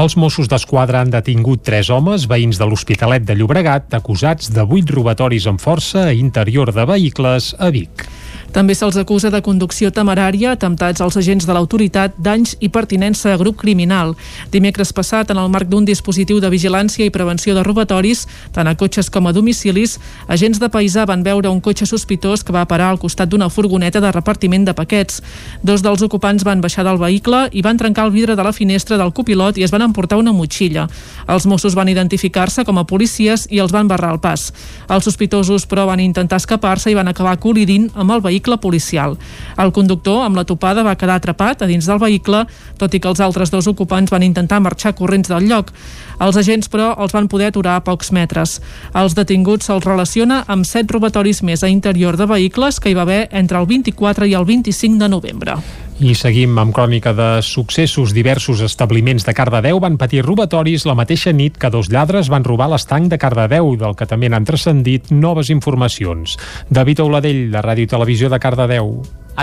Els Mossos d'Esquadra han detingut tres homes, veïns de l'Hospitalet de Llobregat, acusats de vuit robatoris amb força a interior de vehicles a Vic. També se'ls acusa de conducció temerària, atemptats als agents de l'autoritat, danys i pertinença a grup criminal. Dimecres passat, en el marc d'un dispositiu de vigilància i prevenció de robatoris, tant a cotxes com a domicilis, agents de paisà van veure un cotxe sospitós que va parar al costat d'una furgoneta de repartiment de paquets. Dos dels ocupants van baixar del vehicle i van trencar el vidre de la finestra del copilot i es van emportar una motxilla. Els Mossos van identificar-se com a policies i els van barrar el pas. Els sospitosos, però, van intentar escapar-se i van acabar col·lidint amb el vehicle vehicle policial. El conductor, amb la topada, va quedar atrapat a dins del vehicle, tot i que els altres dos ocupants van intentar marxar corrents del lloc. Els agents, però, els van poder aturar a pocs metres. Els detinguts se'ls relaciona amb set robatoris més a interior de vehicles que hi va haver entre el 24 i el 25 de novembre. I seguim amb crònica de successos. Diversos establiments de Cardedeu van patir robatoris la mateixa nit que dos lladres van robar l'estanc de Cardedeu, del que també n'han transcendit noves informacions. David Auladell, de Ràdio i Televisió de Cardedeu.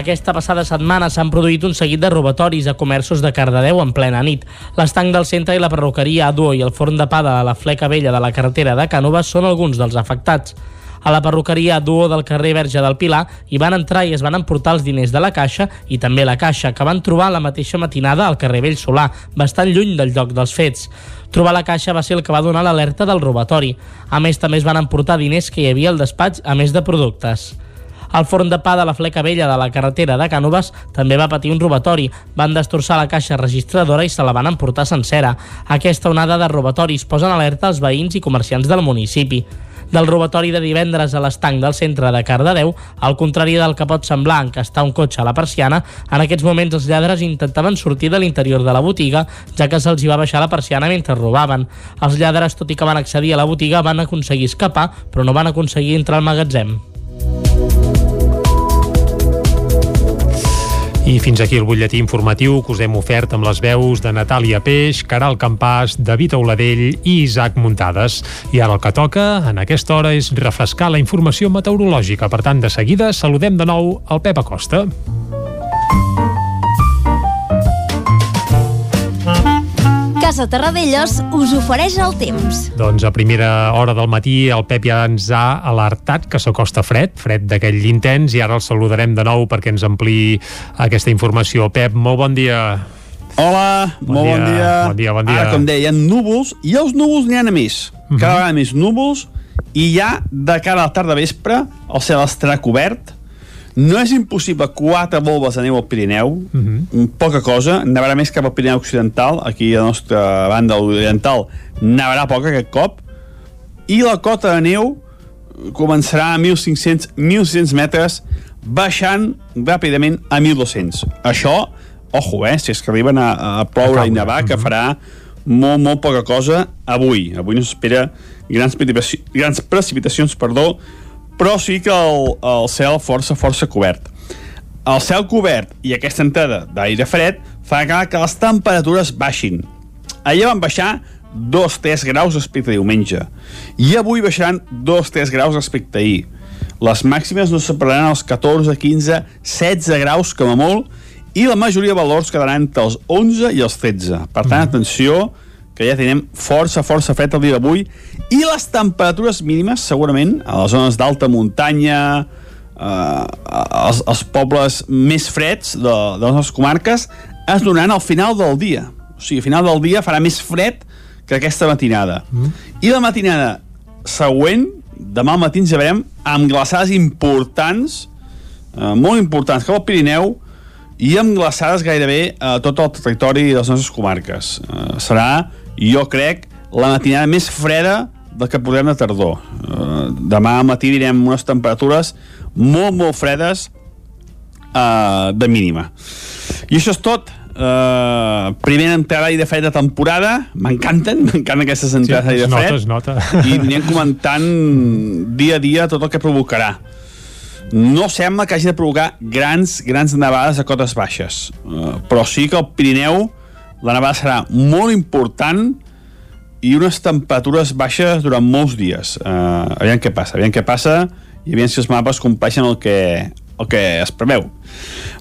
Aquesta passada setmana s'han produït un seguit de robatoris a comerços de Cardedeu en plena nit. L'estanc del centre i la perruqueria Aduo i el forn de pa de la Fleca Vella de la carretera de Cànoves són alguns dels afectats a la perruqueria Duo del carrer Verge del Pilar i van entrar i es van emportar els diners de la caixa i també la caixa, que van trobar la mateixa matinada al carrer Vell Solà, bastant lluny del lloc dels fets. Trobar la caixa va ser el que va donar l'alerta del robatori. A més, també es van emportar diners que hi havia al despatx, a més de productes. El forn de pa de la Fleca Vella de la carretera de Cànoves també va patir un robatori. Van destrossar la caixa registradora i se la van emportar sencera. Aquesta onada de robatoris posa en alerta els veïns i comerciants del municipi del robatori de divendres a l'estanc del centre de Cardedeu, al contrari del que pot semblar encastar un cotxe a la persiana, en aquests moments els lladres intentaven sortir de l'interior de la botiga, ja que se'ls hi va baixar la persiana mentre robaven. Els lladres, tot i que van accedir a la botiga, van aconseguir escapar, però no van aconseguir entrar al magatzem. I fins aquí el butlletí informatiu que us hem ofert amb les veus de Natàlia Peix, Caral Campàs, David Auladell i Isaac Muntades. I ara el que toca, en aquesta hora, és refrescar la informació meteorològica. Per tant, de seguida, saludem de nou el Pep Acosta. Casa Terradellos us ofereix el temps. Doncs a primera hora del matí el Pep ja ens ha alertat que s'acosta fred, fred d'aquell intens, i ara el saludarem de nou perquè ens ampliï aquesta informació. Pep, molt bon dia. Hola, Bon molt dia, bon dia. bon dia, bon dia. Ara, com deia, hi ha núvols, i els núvols n'hi ha a més. Mhm. Cada vegada més núvols, i ja de cara a la tarda vespre el cel estarà cobert. No és impossible quatre volves de neu al Pirineu, Mhm. poca cosa, nevarà més cap al Pirineu Occidental, aquí a la nostra banda oriental nevarà poc aquest cop, i la cota de neu començarà a 1.500, 1.600 metres, baixant ràpidament a 1.200. Això, ojo, eh, si és que arriben a, a ploure i nevar, que farà molt, molt poca cosa avui. Avui no s'espera grans, grans precipitacions, perdó, però sí que el, el cel força, força cobert. El cel cobert i aquesta entrada d'aire fred farà que les temperatures baixin. Ahir van baixar 2-3 graus respecte a diumenge i avui baixaran 2-3 graus respecte a ahir. Les màximes no separaran els 14, 15, 16 graus com a molt i la majoria de valors quedaran entre els 11 i els 13. Per tant, atenció, que ja tenim força, força fred el dia d'avui i les temperatures mínimes, segurament, a les zones d'alta muntanya, eh, els, els pobles més freds de, de les nostres comarques, es donaran al final del dia. O sigui, al final del dia farà més fred que aquesta matinada. Mm. I la matinada següent, demà al matí ens llevarem amb glaçades importants, eh, molt importants, cap al Pirineu, i amb glaçades gairebé a tot el territori de les nostres comarques. Eh, serà, jo crec, la matinada més freda del que podrem de tardor. Eh, demà al matí direm unes temperatures molt, molt fredes eh, de mínima. I això és tot. eh, primera entrada i de fred de temporada, m'encanten, (laughs) m'encanten aquestes entrades Sí, es de nota, fred. es nota. I anirem comentant dia a dia tot el que provocarà. No sembla que hagi de provocar grans, grans nevades a cotes baixes, eh, però sí que al Pirineu la nevada serà molt important i unes temperatures baixes durant molts dies. Uh, aviam què passa, aviam què passa i aviam si els mapes compleixen el que, el que es preveu.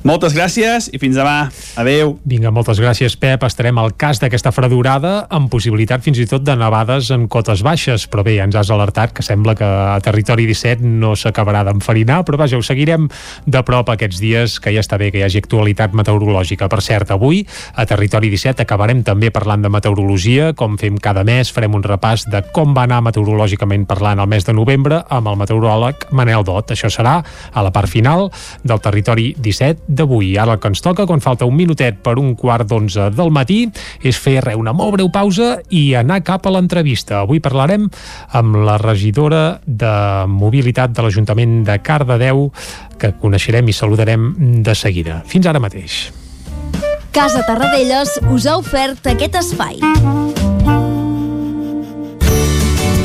Moltes gràcies i fins demà. Adeu. Vinga, moltes gràcies, Pep. Estarem al cas d'aquesta fredurada amb possibilitat fins i tot de nevades en cotes baixes, però bé, ja ens has alertat que sembla que a Territori 17 no s'acabarà d'enfarinar, però vaja, ho seguirem de prop aquests dies, que ja està bé que hi hagi actualitat meteorològica. Per cert, avui a Territori 17 acabarem també parlant de meteorologia, com fem cada mes, farem un repàs de com va anar meteorològicament parlant el mes de novembre amb el meteoròleg Manel Dot. Això serà a la part final del Territori 17 d'avui. Ara el que ens toca, quan falta un minutet per un quart d'onze del matí, és fer re, una molt breu pausa i anar cap a l'entrevista. Avui parlarem amb la regidora de Mobilitat de l'Ajuntament de Cardedeu, que coneixerem i saludarem de seguida. Fins ara mateix. Casa Tarradellas us ha ofert aquest espai.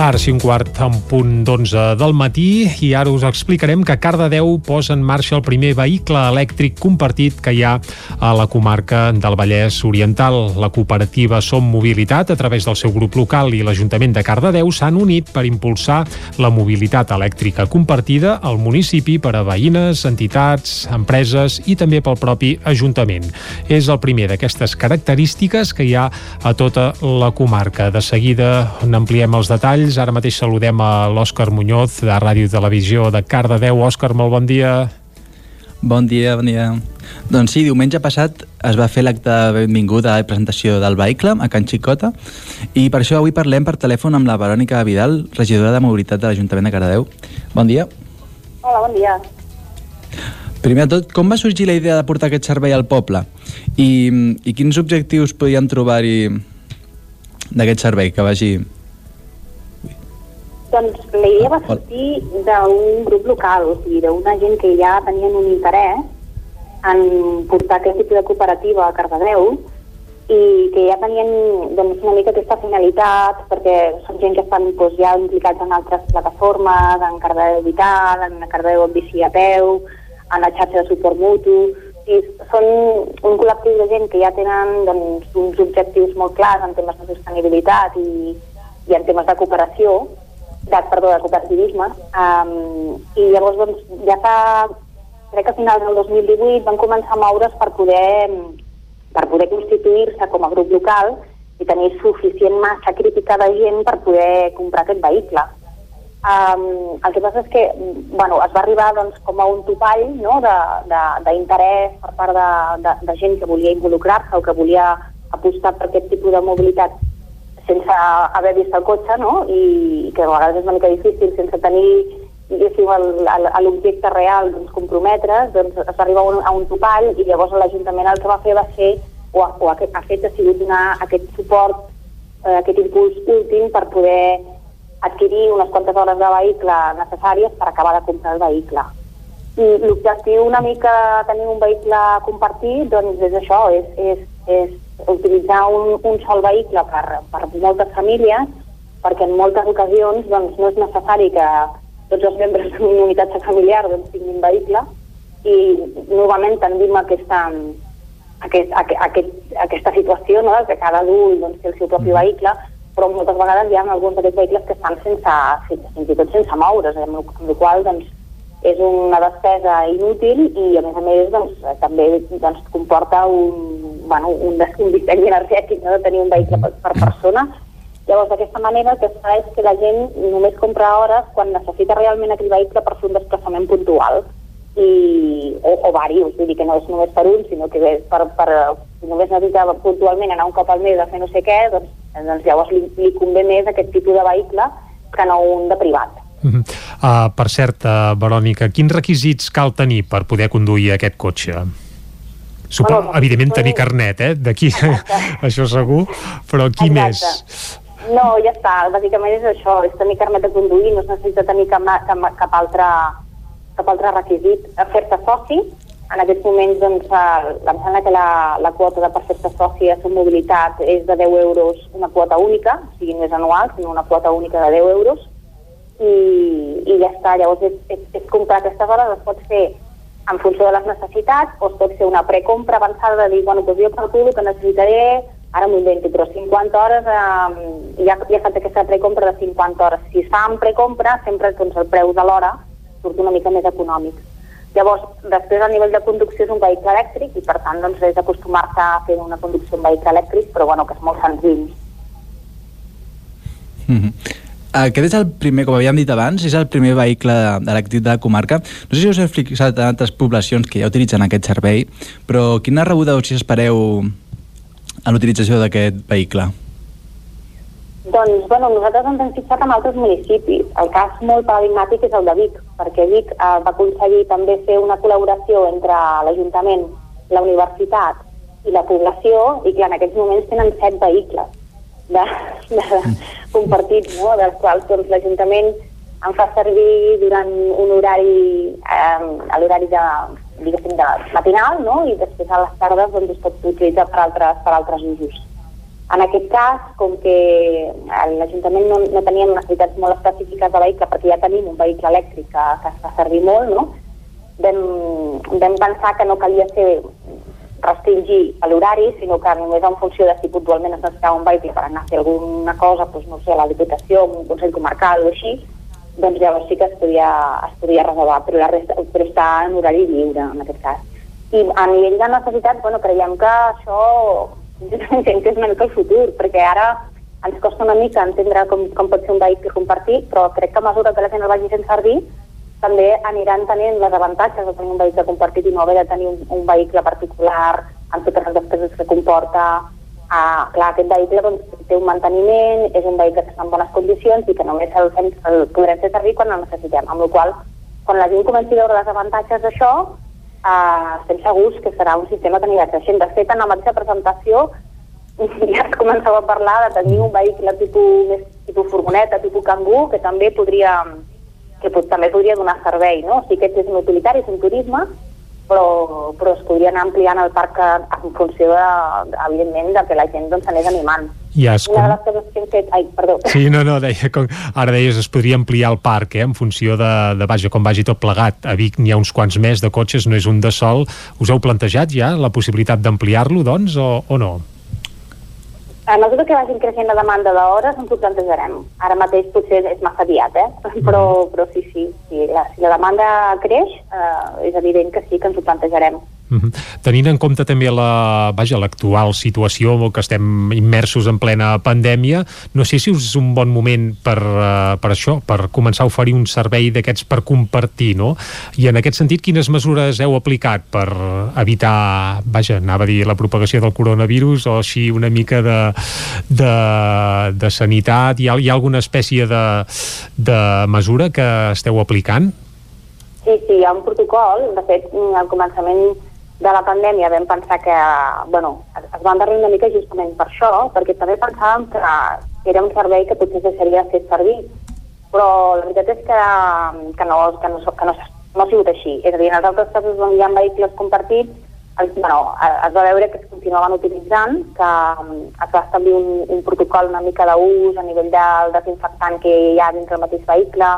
Ara sí, un quart en punt d'onze del matí i ara us explicarem que Cardedeu posa en marxa el primer vehicle elèctric compartit que hi ha a la comarca del Vallès Oriental. La cooperativa Som Mobilitat, a través del seu grup local i l'Ajuntament de Cardedeu, s'han unit per impulsar la mobilitat elèctrica compartida al municipi per a veïnes, entitats, empreses i també pel propi Ajuntament. És el primer d'aquestes característiques que hi ha a tota la comarca. De seguida n'ampliem els detalls. Ara mateix saludem a l'Òscar Muñoz, de Ràdio i Televisió de Cardedeu. Òscar, molt bon dia. Bon dia, bon dia. Doncs sí, diumenge passat es va fer l'acte de benvinguda i presentació del vehicle a Can Xicota i per això avui parlem per telèfon amb la Verònica Vidal, regidora de Mobilitat de l'Ajuntament de Cardedeu. Bon dia. Hola, bon dia. Primer de tot, com va sorgir la idea de portar aquest servei al poble? I, i quins objectius podíem trobar-hi d'aquest servei que vagi... Doncs la idea va sortir d'un grup local, o sigui, d'una gent que ja tenien un interès en portar aquest tipus de cooperativa a Cardedeu i que ja tenien doncs, una mica aquesta finalitat perquè són gent que estan doncs, ja implicats en altres plataformes, en Cardedeu Vital, en Cardedeu en bici a peu, en la xarxa de suport mutu, i són un col·lectiu de gent que ja tenen doncs, uns objectius molt clars en temes de sostenibilitat i, i en temes de cooperació, de, perdó, de cooperativisme, um, i llavors doncs, ja fa, crec que a finals del 2018 van començar a moure's per poder, per poder constituir-se com a grup local i tenir suficient massa crítica de gent per poder comprar aquest vehicle. Um, el que passa és que bueno, es va arribar doncs, com a un topall no? d'interès per part de, de, de gent que volia involucrar-se o que volia apostar per aquest tipus de mobilitat sense haver vist el cotxe, no? I que a vegades és una mica difícil sense tenir diguéssim, l'objecte real doncs, comprometre's, doncs arribar a un, a un topall i llavors l'Ajuntament el que va fer va ser, o, o ha, ha fet ha sigut donar aquest suport, eh, aquest impuls últim per poder adquirir unes quantes hores de vehicle necessàries per acabar de comprar el vehicle. I l'objectiu una mica tenir un vehicle compartit doncs és això, és, és, és utilitzar un, un sol vehicle per, per moltes famílies perquè en moltes ocasions doncs, no és necessari que tots els membres d'una unitat familiar doncs, tinguin vehicle i normalment tendim a aquesta, aquest, aquest, aquest, aquesta situació no? que cada adult doncs, té el seu propi vehicle però moltes vegades hi ha alguns d'aquests vehicles que estan sense, sense, fins i tot sense moure's, amb, el- amb la qual doncs, és una despesa inútil i a més a més doncs, també doncs, comporta un, bueno, un, des- un disseny energètic no? de tenir un vehicle per, per persona Llavors, d'aquesta manera, el que es fa és que la gent només compra hores quan necessita realment aquell vehicle per fer un desplaçament puntual i, o, o varios, vull dir que no és només per un, sinó que és per, per, si només necessita puntualment anar un cop al mes a fer no sé què, doncs, doncs llavors li, li convé més aquest tipus de vehicle que no un de privat. Uh per cert, uh, Verònica, quins requisits cal tenir per poder conduir aquest cotxe? Supo, bueno, evidentment tenir carnet, eh? D'aquí (laughs) (laughs) això segur, però qui Exacte. més? No, ja està, bàsicament és això, és tenir carnet de conduir, no es necessita tenir cap, cap, cap, altre, cap altre requisit. Fer-se soci, en aquests moments doncs, eh, em sembla que la, la quota de per fer-se soci a Mobilitat és de 10 euros una quota única, o sigui, no és anual, sinó una quota única de 10 euros, i, i ja està, llavors és, és, és comprar aquestes hores, es pot fer en funció de les necessitats, o es pot fer una precompra avançada de dir, bueno, doncs jo calculo que necessitaré ara m'ho invento, però 50 hores, eh, ja, ja faig aquesta precompra de 50 hores. Si es fa en precompra, sempre doncs, el preu de l'hora surt una mica més econòmic. Llavors, després a nivell de conducció és un vehicle elèctric i per tant doncs, és acostumar-se a fer una conducció en vehicle elèctric, però bueno, que és molt senzill. Mm -hmm. Aquest és el primer, com havíem dit abans, és el primer vehicle elèctric de la comarca. No sé si us heu fixat en altres poblacions que ja utilitzen aquest servei, però quina rebuda us espereu en l'utilització d'aquest vehicle? Doncs, bueno, nosaltres ens hem fixat en altres municipis. El cas molt paradigmàtic és el de Vic, perquè Vic eh, va aconseguir també fer una col·laboració entre l'Ajuntament, la universitat i la població, i que en aquests moments tenen set vehicles de, de, compartits, no? dels quals doncs, l'Ajuntament en fa servir durant un horari, eh, a l'horari de, diguéssim, de matinal, no? i després a les tardes doncs, es pot utilitzar per altres, per altres usos. En aquest cas, com que l'Ajuntament no, no tenia necessitats molt específiques de vehicle, perquè ja tenim un vehicle elèctric que, que es fa servir molt, no? vam, vam pensar que no calia ser restringir l'horari, sinó que només en funció de si puntualment es necessitava un vehicle per anar a fer alguna cosa, doncs, no sé, a la Diputació, un Consell Comarcal o així, doncs llavors sí que es podia, es podia reservar, però, la resta, però està en horari lliure, en aquest cas. I a nivell de necessitat, bueno, creiem que això que és una mica el futur, perquè ara ens costa una mica entendre com, com pot ser un vehicle compartit, però crec que a mesura que la gent el vagi fent servir, també aniran tenint les avantatges de tenir un vehicle compartit i no haver de tenir un, un vehicle particular amb totes les despeses que comporta. Ah, clar, aquest vehicle doncs, té un manteniment, és un vehicle que està en bones condicions i que només el, fem, el podrem fer servir quan el necessitem, amb la qual quan la gent comenci a veure les avantatges d'això, eh, estem segurs que serà un sistema que anirà creixent. De fet, en la mateixa presentació (laughs) ja es començava a parlar de tenir un vehicle tipus, més tipus furgoneta, tipus cangú, que també podria, que pot, també podria donar servei, no? O sigui que aquest és un utilitari, és un turisme, però, però es podria anar ampliant el parc en funció, de, evidentment, de que la gent doncs, s'anés animant. Ja es Una de les coses que hem fet... Ai, perdó. Sí, no, no, deia, com, ara deies es podria ampliar el parc, eh, en funció de, de vaja, com vagi tot plegat. A Vic n'hi ha uns quants més de cotxes, no és un de sol. Us heu plantejat ja la possibilitat d'ampliar-lo, doncs, o, o no? A mesura que vagin creixent la demanda d'hores ens ho plantejarem. Ara mateix potser és massa aviat, eh? (laughs) però, però sí, sí, sí la, si la demanda creix, eh, és evident que sí que ens ho plantejarem. Mm -hmm. Tenint en compte també la, vaja, l'actual situació què estem immersos en plena pandèmia, no sé si és un bon moment per, uh, per això, per començar a oferir un servei d'aquests per compartir, no? I en aquest sentit, quines mesures heu aplicat per evitar, vaja, anava a dir la propagació del coronavirus o així una mica de, de, de sanitat? Hi ha, hi ha alguna espècie de, de mesura que esteu aplicant? Sí, sí, hi ha un protocol. De fet, al començament de la pandèmia vam pensar que, bueno, es es va endarrerir una mica justament per això, perquè també pensàvem que era un servei que potser es deixaria de fer servir, però la veritat és que, que, no, que, no, que no, no ha sigut així. És a dir, en els altres casos on hi ha vehicles compartits, el, bueno, es va veure que es continuaven utilitzant, que es va establir un, un protocol una mica d'ús a nivell del desinfectant que hi ha dintre el mateix vehicle,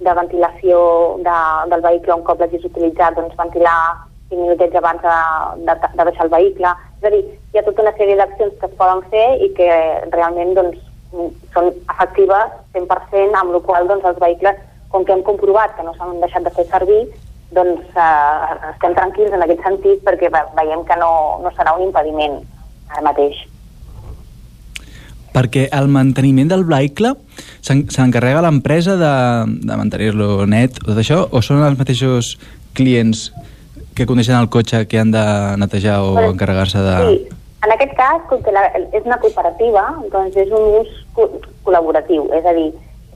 de ventilació de, del vehicle un cop l'hagis utilitzat, doncs ventilar 5 minutets abans de, de, de deixar el vehicle. És a dir, hi ha tota una sèrie d'accions que es poden fer i que realment doncs, són efectives 100%, amb la qual doncs, els vehicles, com que hem comprovat que no s'han deixat de fer servir, doncs eh, estem tranquils en aquest sentit perquè ve- veiem que no, no serà un impediment ara mateix. perquè el manteniment del vehicle s'en- se n'encarrega l'empresa de, de mantenir-lo net, tot això, o són els mateixos clients que coneixen el cotxe que han de netejar o Bueno, encarregar-se de... Sí, en aquest cas, com que la, és una cooperativa, doncs és un ús co col·laboratiu, és a dir,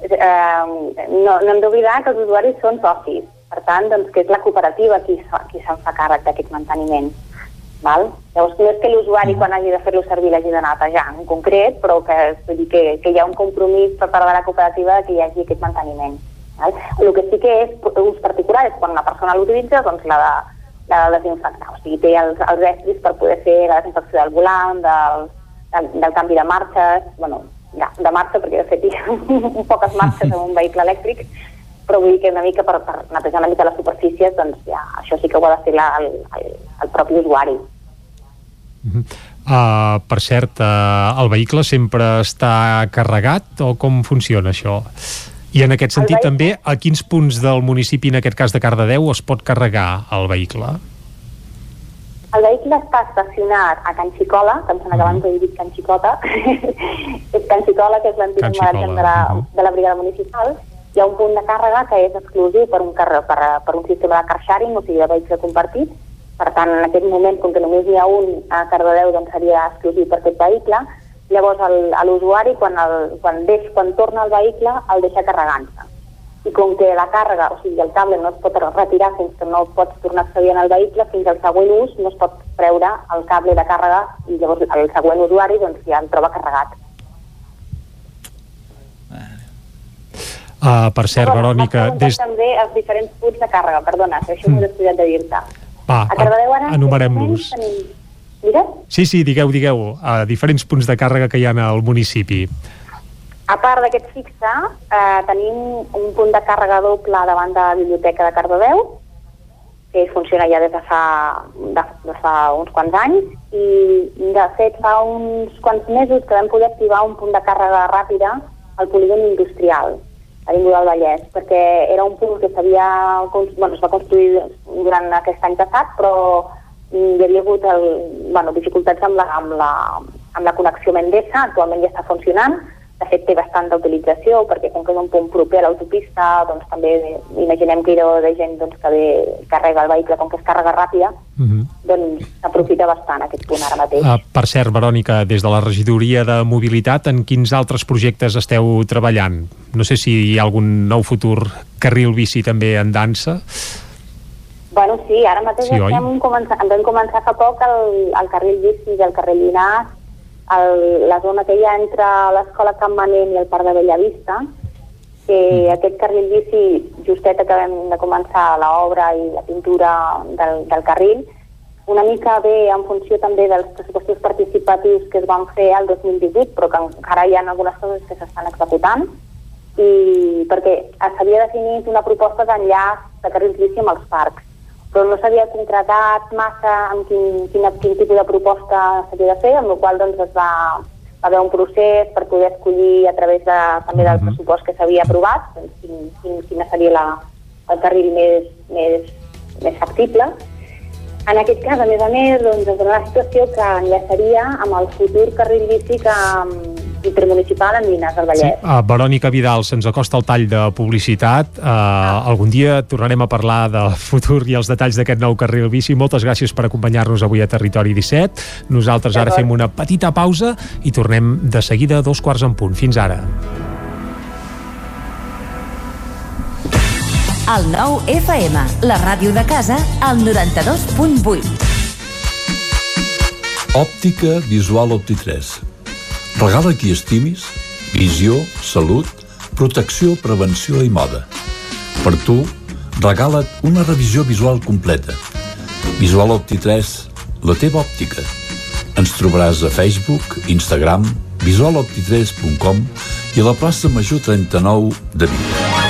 eh, no, no hem d'oblidar que els usuaris són socis, per tant, doncs, que és la cooperativa qui, qui se'n fa càrrec d'aquest manteniment. Val? Llavors, no és que l'usuari, quan hagi de fer-lo servir, l'hagi d'anar a netejar en concret, però que, dir que, que hi ha un compromís per part de la cooperativa de que hi hagi aquest manteniment. Val? El que sí que és ús particular és quan una persona l'utilitza, doncs la de, la de desinfectar. O sigui, té els, els estris per poder fer la desinfecció del volant, del, del, del canvi de marxes, bueno, ja, de marxa, perquè de fet hi ha poques marxes en un vehicle elèctric, però vull dir que una mica per, per netejar una mica les superfícies, doncs ja, això sí que ho ha de fer la, el, el, el propi usuari. Uh, per cert, uh, el vehicle sempre està carregat o com funciona això? I en aquest sentit també, a quins punts del municipi, en aquest cas de Cardedeu, es pot carregar el vehicle? El vehicle està estacionat a Can Xicola, que em sembla que abans he dit Can Xicota, (laughs) és Can Xicola, que és l'antic magatzem de, la, de la brigada municipal. Hi ha un punt de càrrega que és exclusiu per un, car per, per un sistema de car sharing, o sigui, de vehicle compartit. Per tant, en aquest moment, com que només hi ha un a Cardedeu, doncs seria exclusiu per aquest vehicle. Llavors, l'usuari, quan, el, quan, deix, quan torna el vehicle, el deixa carregant-se. I com que la càrrega, o sigui, el cable no es pot retirar fins que no pots tornar a accedir el vehicle, fins al següent ús no es pot treure el cable de càrrega i llavors el següent usuari doncs, ja el troba carregat. Uh, per cert, Verònica, M'has des... també els diferents punts de càrrega, perdona, que això m'ho he descuidat de dir-te. Va, A Cardedeu ara... en enumerem-los. Tenim... Digues? Sí, sí, digueu, digueu, a diferents punts de càrrega que hi ha al municipi. A part d'aquest fixe, eh, tenim un punt de càrrega doble davant de la Biblioteca de Cardedeu, que funciona ja des de fa, de, de fa uns quants anys, i de fet fa uns quants mesos que vam poder activar un punt de càrrega ràpida al polígon industrial, a l'Ingu del Vallès, perquè era un punt que s'havia bueno, es va construir durant aquest any passat, però hi havia hagut el, bueno, dificultats amb la, amb, la, amb la connexió amb Endesa, actualment ja està funcionant, de fet té bastanta utilització perquè com que és un punt proper a l'autopista doncs també imaginem que hi deu haver gent doncs, que ve, carrega el vehicle com que és càrrega ràpida Uh -huh. doncs s'aprofita bastant aquest punt ara mateix. Uh, per cert, Verònica, des de la regidoria de mobilitat, en quins altres projectes esteu treballant? No sé si hi ha algun nou futur carril bici també en dansa. Bueno, sí, ara mateix Sí, oi? estem començant, vam començar fa poc el, el carril bici del carrer Llinars, el, la zona que hi ha entre l'escola Can Manent i el Parc de Bellavista, que mm. aquest carril bici, justet acabem de començar l'obra i la pintura del, del carril, una mica bé en funció també dels pressupostos participatius que es van fer al 2018, però que encara hi ha algunes coses que s'estan executant, i perquè s'havia definit una proposta d'enllaç de carrils bici amb els parcs, però no s'havia concretat massa en quin, quin, quin tipus de proposta s'havia de fer, amb la qual doncs, es va, va haver un procés per poder escollir a través de, també del pressupost que s'havia aprovat doncs, quin, quin, quina seria la, el carril més, més, més factible. En aquest cas, a més a més, doncs, es dona la situació que enllaçaria amb el futur carril bici que, mm, intermunicipal en Llinars del Vallès. Uh, Verònica Vidal, se'ns acosta el tall de publicitat. Uh, ah. Algun dia tornarem a parlar del (laughs) futur i els detalls d'aquest nou carril bici. Moltes gràcies per acompanyar-nos avui a Territori 17. Nosaltres ara fem una petita pausa i tornem de seguida a dos quarts en punt. Fins ara. El nou FM, la ràdio de casa, al 92.8. Òptica Visual Opti3. Regala qui estimis, visió, salut, protecció, prevenció i moda. Per tu, regala't una revisió visual completa. Visual Opti3, la teva òptica. Ens trobaràs a Facebook, Instagram, visualopti3.com i a la plaça Major 39 de Vic.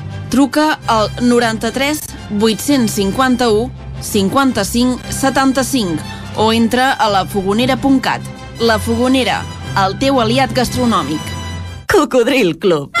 Truca al 93 851 55 75 o entra a lafogonera.cat. La Fogonera, el teu aliat gastronòmic. Cocodril Club.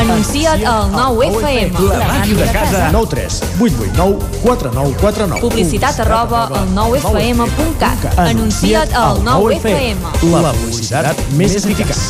Anuncia't al 9FM. La màquina de casa. 9 3 8 8 9 4 9 4 9. Publicitat arroba al 9FM.cat. Anuncia't al 9FM. La publicitat més eficaç.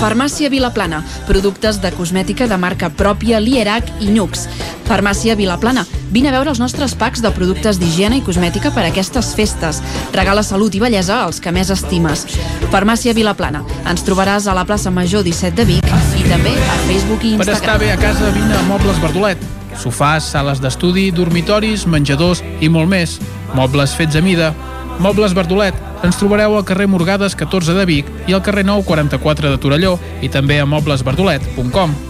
Farmàcia Vilaplana. Productes de cosmètica de marca pròpia Lierac i Nux. Farmàcia Vilaplana. Vine a veure els nostres packs de productes d'higiene i cosmètica per a aquestes festes. Regala salut i bellesa als que més estimes. Farmàcia Vilaplana. Ens trobaràs a la plaça Major 17 de Vic i també a Facebook i Per estar Instagram. bé a casa, vine a Mobles Verdolet. Sofàs, sales d'estudi, dormitoris, menjadors i molt més. Mobles fets a mida. Mobles Verdolet. Ens trobareu al carrer Morgades 14 de Vic i al carrer Nou 44 de Torelló i també a moblesverdolet.com.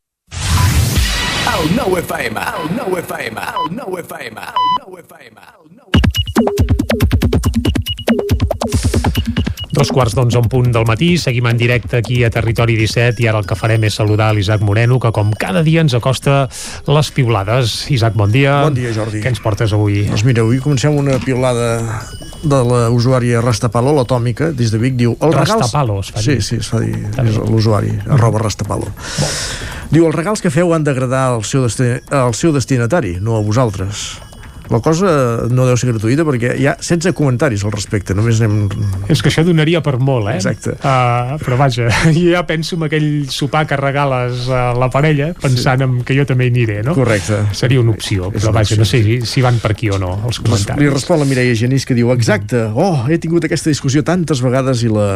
El 9 FM, el 9 FM, el 9 FM, el 9 FM. Dos quarts d'onze en punt del matí, seguim en directe aquí a Territori 17 i ara el que farem és saludar l'Isaac Moreno, que com cada dia ens acosta les piulades. Isaac, bon dia. Bon dia, Jordi. Què ens portes avui? Doncs mira, avui comencem una piulada de la usuària Rastapalo, l'atòmica, des de Vic, diu... Regals... Rastapalo, es fa Sí, dir. sí, es fa dir, és l'usuari, arroba Rastapalo. Diu, els regals que feu han d'agradar al, seu desti al seu destinatari, no a vosaltres. La cosa no deu ser gratuïta perquè hi ha 16 comentaris al respecte, només anem... És que això donaria per molt, eh? Exacte. Uh, però vaja, (laughs) jo ja penso en aquell sopar que regales a la parella, pensant en que jo també hi aniré, no? Correcte. Seria una opció, però una vaja, opció. no sé si, si van per aquí o no, els Li comentaris. respon la Mireia Genís que diu exacte, oh, he tingut aquesta discussió tantes vegades i la,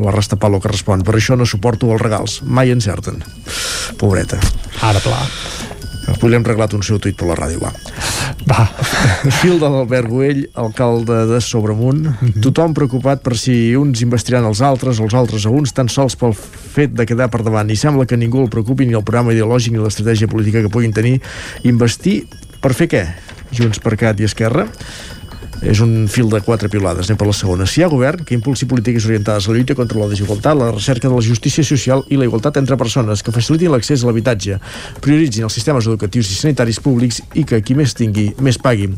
la Rastapalo que respon per això no suporto els regals, mai encerten pobreta ara pla Avui l'hem reglat un seu tuit per la ràdio, va. Va. (laughs) Fil de l'Albert Güell, alcalde de Sobremunt. Tothom preocupat per si uns investiran els altres, els altres a uns, tan sols pel fet de quedar per davant. I sembla que ningú el preocupi ni el programa ideològic ni l'estratègia política que puguin tenir. Investir per fer què? Junts per Cat i Esquerra? És un fil de quatre piulades. Anem per la segona. Si hi ha govern que impulsi polítiques orientades a la lluita contra la desigualtat, la recerca de la justícia social i la igualtat entre persones, que facilitin l'accés a l'habitatge, prioritzin els sistemes educatius i sanitaris públics i que qui més tingui, més pagui.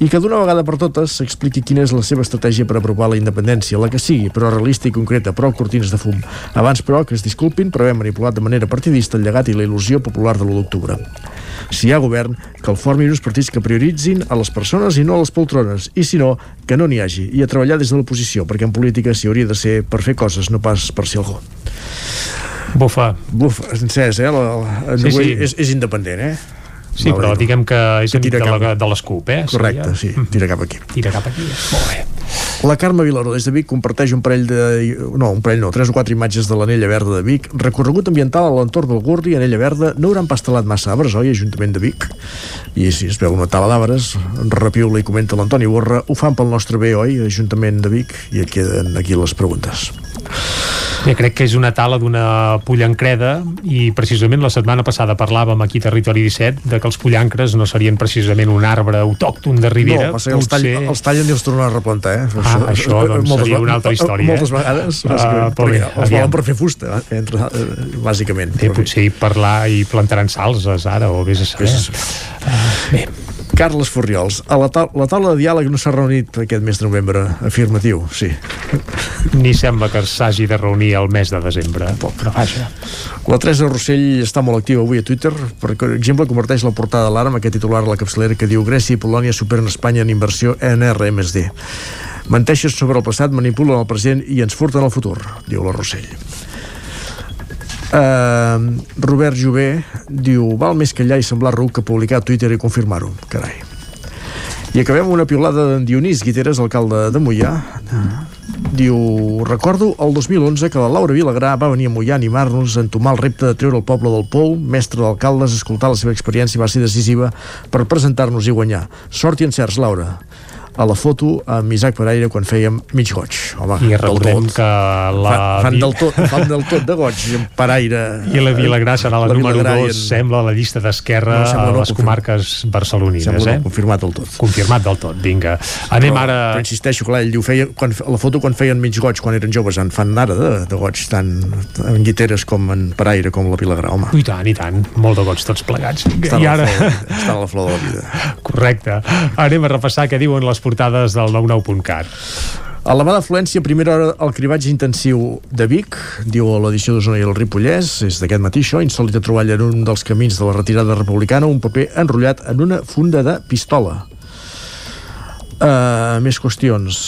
I que d'una vegada per totes s'expliqui quina és la seva estratègia per aprovar la independència, la que sigui, però realista i concreta, prou cortines de fum. Abans, però, que es disculpin per haver manipulat de manera partidista el llegat i la il·lusió popular de l'1 d'octubre. Si hi ha govern, que el formin uns partits que prioritzin a les persones i no a les poltrones, i si no, que no n'hi hagi, i a treballar des de l'oposició, perquè en política s'hi hauria de ser per fer coses, no pas per ser algú. Bufa. Bufa, encès, eh? La, la, Sí, sí. És, és independent, eh? Sí, però diguem que és Que amic de, cap- de l'ESCUP, eh? Correcte, sí, tira cap aquí. Tira cap aquí. Molt bé. La Carme Vilaró des de Vic comparteix un parell de... No, un parell no, tres o quatre imatges de l'Anella Verda de Vic. Recorregut ambiental a l'entorn del Gurri, Anella Verda, no hauran pastelat massa arbres, oi, Ajuntament de Vic? I si es veu una tala d'arbres, repiula i comenta l'Antoni Borra, ho fan pel nostre bé, oi, Ajuntament de Vic? I et queden aquí les preguntes. Ja crec que és una tala d'una pollancreda i precisament la setmana passada parlàvem aquí Territori 17 de que els pollancres no serien precisament un arbre autòcton de Ribera. no, que els, tall, potser- els tallen i els tornen a replantar, eh? Ah, això, doncs, moltes seria una altra història, Moltes eh? vegades, Ah, bàsicament, però bé, perquè els aviam. volen per fer fusta, eh? entre, eh, bàsicament. Bé, potser hi parlar i plantaran salses ara, o vés a saber. Vés a Uh, bé, Carles Furriols, a la, ta la taula de diàleg no s'ha reunit aquest mes de novembre, afirmatiu, sí. Ni sembla que s'hagi de reunir el mes de desembre. Poc, però vaja. La Teresa Rossell està molt activa avui a Twitter. Per exemple, converteix la portada de l'ara amb aquest titular a la capçalera que diu Grècia i Polònia superen Espanya en inversió en RMSD. Menteixes sobre el passat, manipulen el present i ens furten el futur, diu la Rossell. Uh, Robert Jové diu val més callar i semblar ruc que publicar a Twitter i confirmar-ho, carai. I acabem una piulada d'en Dionís Guiteres, alcalde de Mollà diu recordo el 2011 que la Laura Vilagrà va venir a Mollà a animar-nos a entomar el repte de treure el poble del Pou. Mestre d'alcaldes, escoltar la seva experiència va ser decisiva per presentar-nos i guanyar. Sort i encerts Laura a la foto amb Isaac Pereira quan fèiem mig goig. Home, I recordem que la... Fan, fan, del tot, fan del tot de goig, Pereira... I la Vilagrà serà la, la número 2, en... sembla, la llista d'esquerra no, a les no, comarques barcelonines. Sembla eh? no, confirmat del tot. Confirmat del tot, vinga. Anem però, ara... Però insisteixo, clar, ell diu, feia, quan, la foto quan feien mig goig, quan eren joves, en fan ara de, de goig, tant en Guiteres com en Pereira com la Vilagrà, home. I tant, i tant, molt de goig tots plegats. Estan, I ara... flor, estan a la flor de la vida. (laughs) Correcte. Anem a repassar què diuen les portades del 99.cat. A la mà d'afluència, primera hora el cribatge intensiu de Vic, diu l'edició d'Osona i el Ripollès, és d'aquest matí això, insòlita troballa en un dels camins de la retirada republicana, un paper enrotllat en una funda de pistola. Uh, més qüestions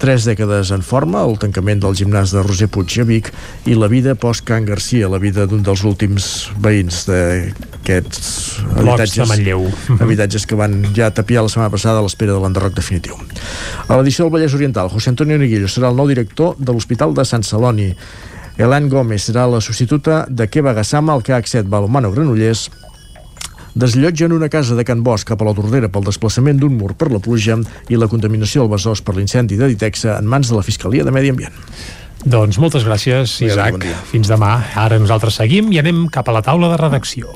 tres dècades en forma, el tancament del gimnàs de Roser Puig a Vic i la vida post-Can Garcia, la vida d'un dels últims veïns d'aquests habitatges, (laughs) habitatges que van ja tapiar la setmana passada a l'espera de l'enderroc definitiu. A l'edició del Vallès Oriental, José Antonio Neguillo serà el nou director de l'Hospital de Sant Celoni. Elan Gómez serà la substituta de Keva Gassama, el CAC 7 Balomano Granollers desllotgen una casa de Can Bosch cap a la Tordera pel desplaçament d'un mur per la pluja i la contaminació del besòs per l'incendi de Ditexa en mans de la Fiscalia de Medi Ambient. Doncs moltes gràcies, Isaac. Bon Fins demà. Ara nosaltres seguim i anem cap a la taula de redacció.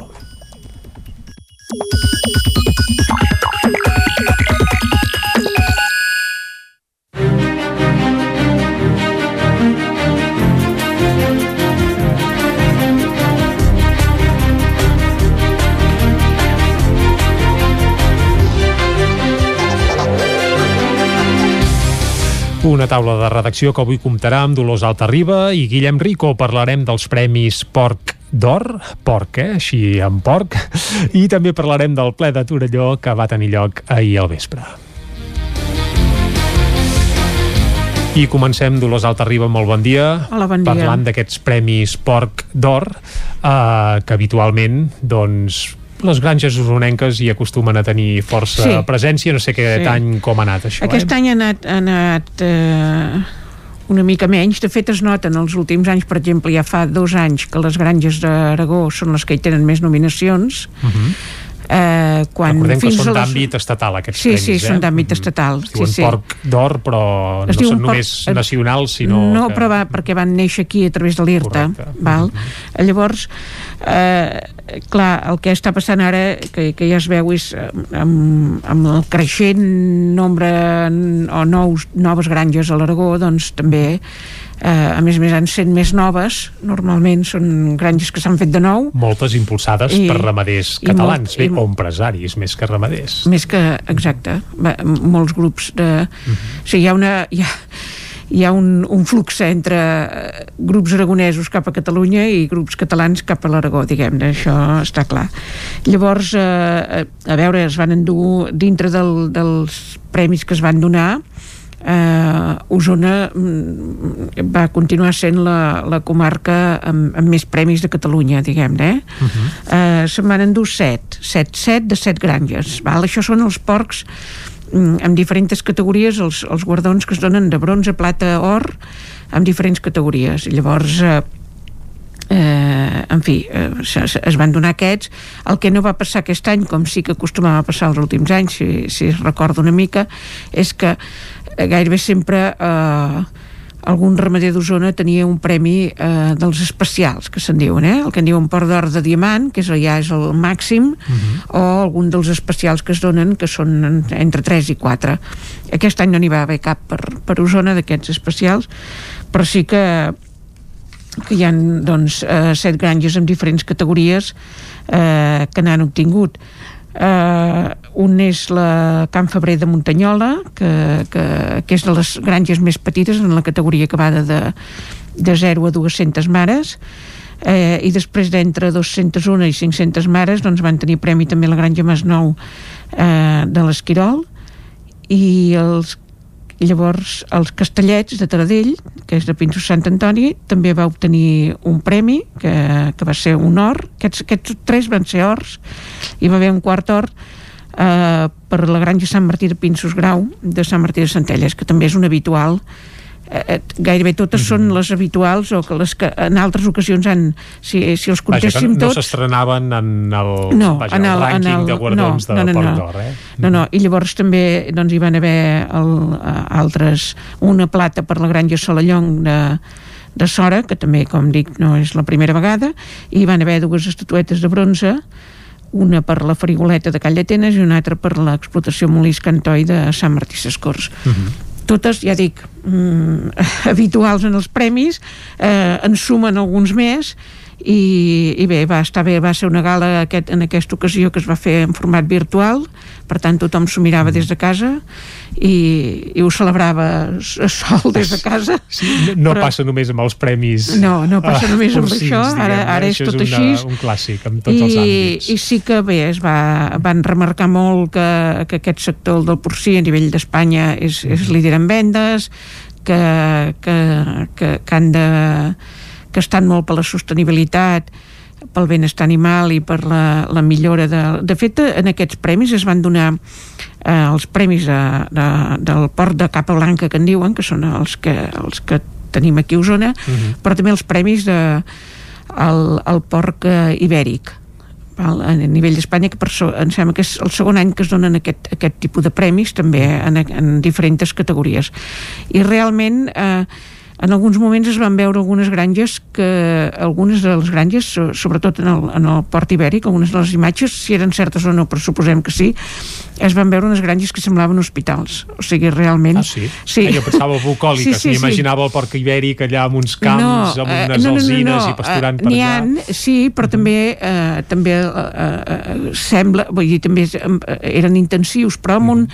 Una taula de redacció que avui comptarà amb Dolors Altarriba i Guillem Rico. Parlarem dels premis Porc d'Or, porc, eh? així en porc, i també parlarem del ple de Torelló que va tenir lloc ahir al vespre. I comencem, Dolors Altarriba, molt bon dia. Hola, bon dia. Parlant d'aquests premis Porc d'Or, eh, que habitualment, doncs, les granges usonenques hi acostumen a tenir força Sí. presència, no sé aquest Sí. any com ha anat això, Aquest eh? any ha anat, ha anat eh, una mica menys. De fet, es nota en els últims anys, per exemple, ja fa dos anys que les granges d'Aragó són les que hi tenen més nominacions. Uh -huh. Eh, quan Recordem que fins són a les- d'àmbit estatal aquests Sí, premis, sí, eh? són d'àmbit estatal. Es diuen sí, sí. porc d'or, però Es no són porc- només nacionals, sinó no, que... però va, perquè van néixer aquí a través de l'IRTA. Val? Llavors, eh, clar, el que està passant ara, que, que ja es veu, és eh, amb, amb el creixent nombre o nous, noves granges a l'Aragó, doncs també eh, a més a més han sent més noves normalment són granges que s'han fet de nou Moltes impulsades I- per ramaders catalans, molt- bé, i- o empresaris, més que ramaders. més que, exacte molts grups de... Mhm. o sigui, hi ha una... Hi ha, hi ha un, un flux entre eh, grups aragonesos cap a Catalunya i grups catalans cap a l'Aragó, diguem-ne, això està clar. Llavors, eh, a veure, es van endur dintre del, dels premis que es van donar, eh, Osona mm, va continuar sent la, la comarca amb, amb més premis de Catalunya, diguem-ne, eh? Uh -huh. eh, se'n van endur set, set, set de set granges. Val? Això són els porcs amb diferents categories, els, els guardons que es donen de bronze, plata, or, amb diferents categories. Llavors, eh, eh, en fi, eh, se- es van donar aquests. El que no va passar aquest any, com sí que acostumava a passar els últims anys, si, si es recorda una mica, és que gairebé sempre eh, algun ramader d'Osona tenia un premi eh, dels especials, que se'n diuen, eh? el que en diuen port d'or de diamant, que és, ja és el màxim, o algun dels especials que es donen, que són en- entre 3 i 4. Aquest any no n'hi va haver cap per, per Osona d'aquests especials, però sí que que hi ha doncs, eh, set granges amb diferents categories eh, que n'han obtingut eh, un és la Can Febrer de Muntanyola que, que, que és de les granges més petites en la categoria va de, de, de 0 a 200 mares. Eh, i després d'entre 201 i 500 mares doncs van tenir premi també la granja Masnou eh, de l'Esquirol. I els llavors els castellets de Taradell que és de Pinsos Sant Antoni també va obtenir un premi que, que va ser un or. Aquests, aquests tres van ser ors. I va haver un quart or eh, per la granja Sant Martí de Pinsos Grau de Sant Martí de Centelles que també és un habitual eh, gairebé totes mm -hmm. són les habituals o que les que en altres ocasions han, si, si els contéssim vaja, no, tots no s'estrenaven en el, no, vaja, en el, el, rànquing en el, de guardons no, de no, no, Port d'Or, eh? No, no, i llavors també doncs, hi van haver el, eh, altres, una plata per la granja Solallong de, de Sora, que també, com dic, no és la primera vegada, i hi van haver dues estatuetes de bronze, una per la farigoleta de Call d'Atenes i una altra per l'explotació Molís Cantoi de Sant Martí Sescors. Uh -huh totes, ja dic, mm, (laughs) habituals en els premis, eh, en sumen alguns més, i, i bé, va estar bé, va ser una gala aquest, en aquesta ocasió que es va fer en format virtual, per tant tothom s'ho mirava des de casa i, i ho celebrava sol des de casa. Sí, no, però... passa només amb els premis No, no passa només amb això, ara, ara és tot una, així. un clàssic amb tots I, els àmbits. I sí que bé, es va, van remarcar molt que, que aquest sector el del porcí a nivell d'Espanya és, és líder en vendes, que, que, que, que han de que estan molt per la sostenibilitat pel benestar animal i per la, la millora de... De fet, en aquests premis es van donar eh, els premis de, de, del port de Capa Blanca que en diuen, que són els que, els que tenim aquí a Osona, uh -huh. però també els premis de el, el porc eh, ibèric val? a nivell d'Espanya que per so, em sembla que és el segon any que es donen aquest, aquest tipus de premis també en, en diferents categories i realment eh, en alguns moments es van veure algunes granges que algunes de les granges so- sobretot en el, en el port ibèric algunes de les imatges, si eren certes o no però suposem que sí, es van veure unes granges que semblaven hospitals, o sigui realment Ah, sí? sí. Ah, jo pensava (laughs) bucòliques, sí, sí, m'imaginava el porc ibèric allà amb uns camps, amb eh, unes alzines i pasturant eh, per n'hi allà. sí, però també eh, també eh, eh, sembla, vull dir, també eh, eren intensius, però amb un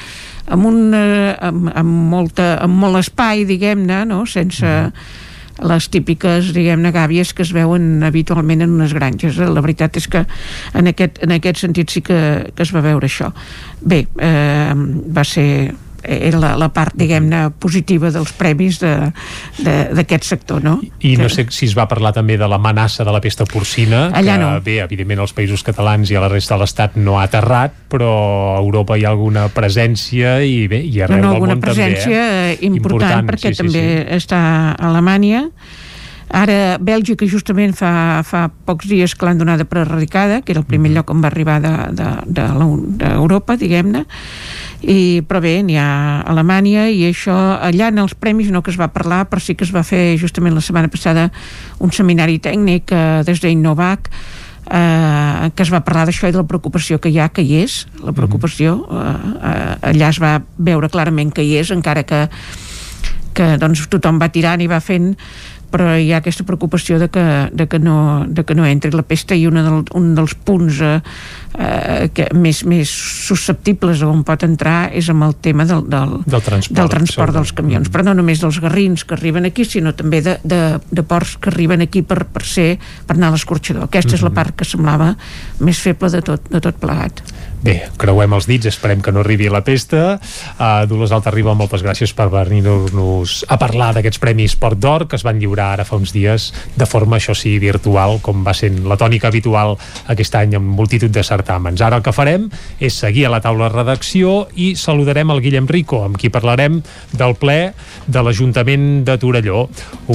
amb, un, eh, amb, amb, molta, amb molt espai, diguem-ne, no? sense les típiques, diguem-ne, gàbies que es veuen habitualment en unes granges. Eh? La veritat és que en aquest, en aquest sentit sí que, que es va veure això. Bé, eh, va ser era la, la part, diguem-ne, positiva dels premis de- de- d'aquest sector, no? I no sé si es va parlar també de l'amenaça de la pesta porcina, Allà que no. bé, evidentment als països catalans i a la resta de l'Estat no ha aterrat, però a Europa hi ha alguna presència i bé, i no, arreu no, del alguna món també. presència Eh? eh? important, perquè sí, també Sí, està a Alemanya ara Bèlgica justament fa, fa pocs dies que l'han donada per erradicada que era el primer lloc on va arribar d'Europa de, de, de d'Europa, diguem-ne i, però bé, n'hi ha a Alemanya i això, allà en els premis no que es va parlar, però sí que es va fer justament la setmana passada un seminari tècnic eh, des d'Innovac eh, que es va parlar d'això i de la preocupació que hi ha, que hi és la preocupació eh, eh, allà es va veure clarament que hi és encara que, que doncs, tothom va tirant i va fent però hi ha aquesta preocupació de que, de que, no, de que no entri la pesta i una del, un dels punts eh, eh, que més, més susceptibles on pot entrar és amb el tema del, del, Del transport, del transport dels camions, però no només dels garrins que arriben aquí, sinó també de, de, de ports que arriben aquí per, per ser per anar a l'escorxador. Aquesta és la part que semblava més feble de tot, de tot plegat. Bé, creuem els dits, esperem que no arribi la pesta. Uh, Dolors Alta Riba, moltes gràcies per venir-nos a parlar d'aquests Premis Port d'Or que es van lliurar ara fa uns dies de forma, això sí, virtual, com va sent la tònica habitual aquest any amb multitud de certàmens. Ara el que farem és seguir a la taula de redacció i saludarem el Guillem Rico, amb qui parlarem del ple de l'Ajuntament de Torelló.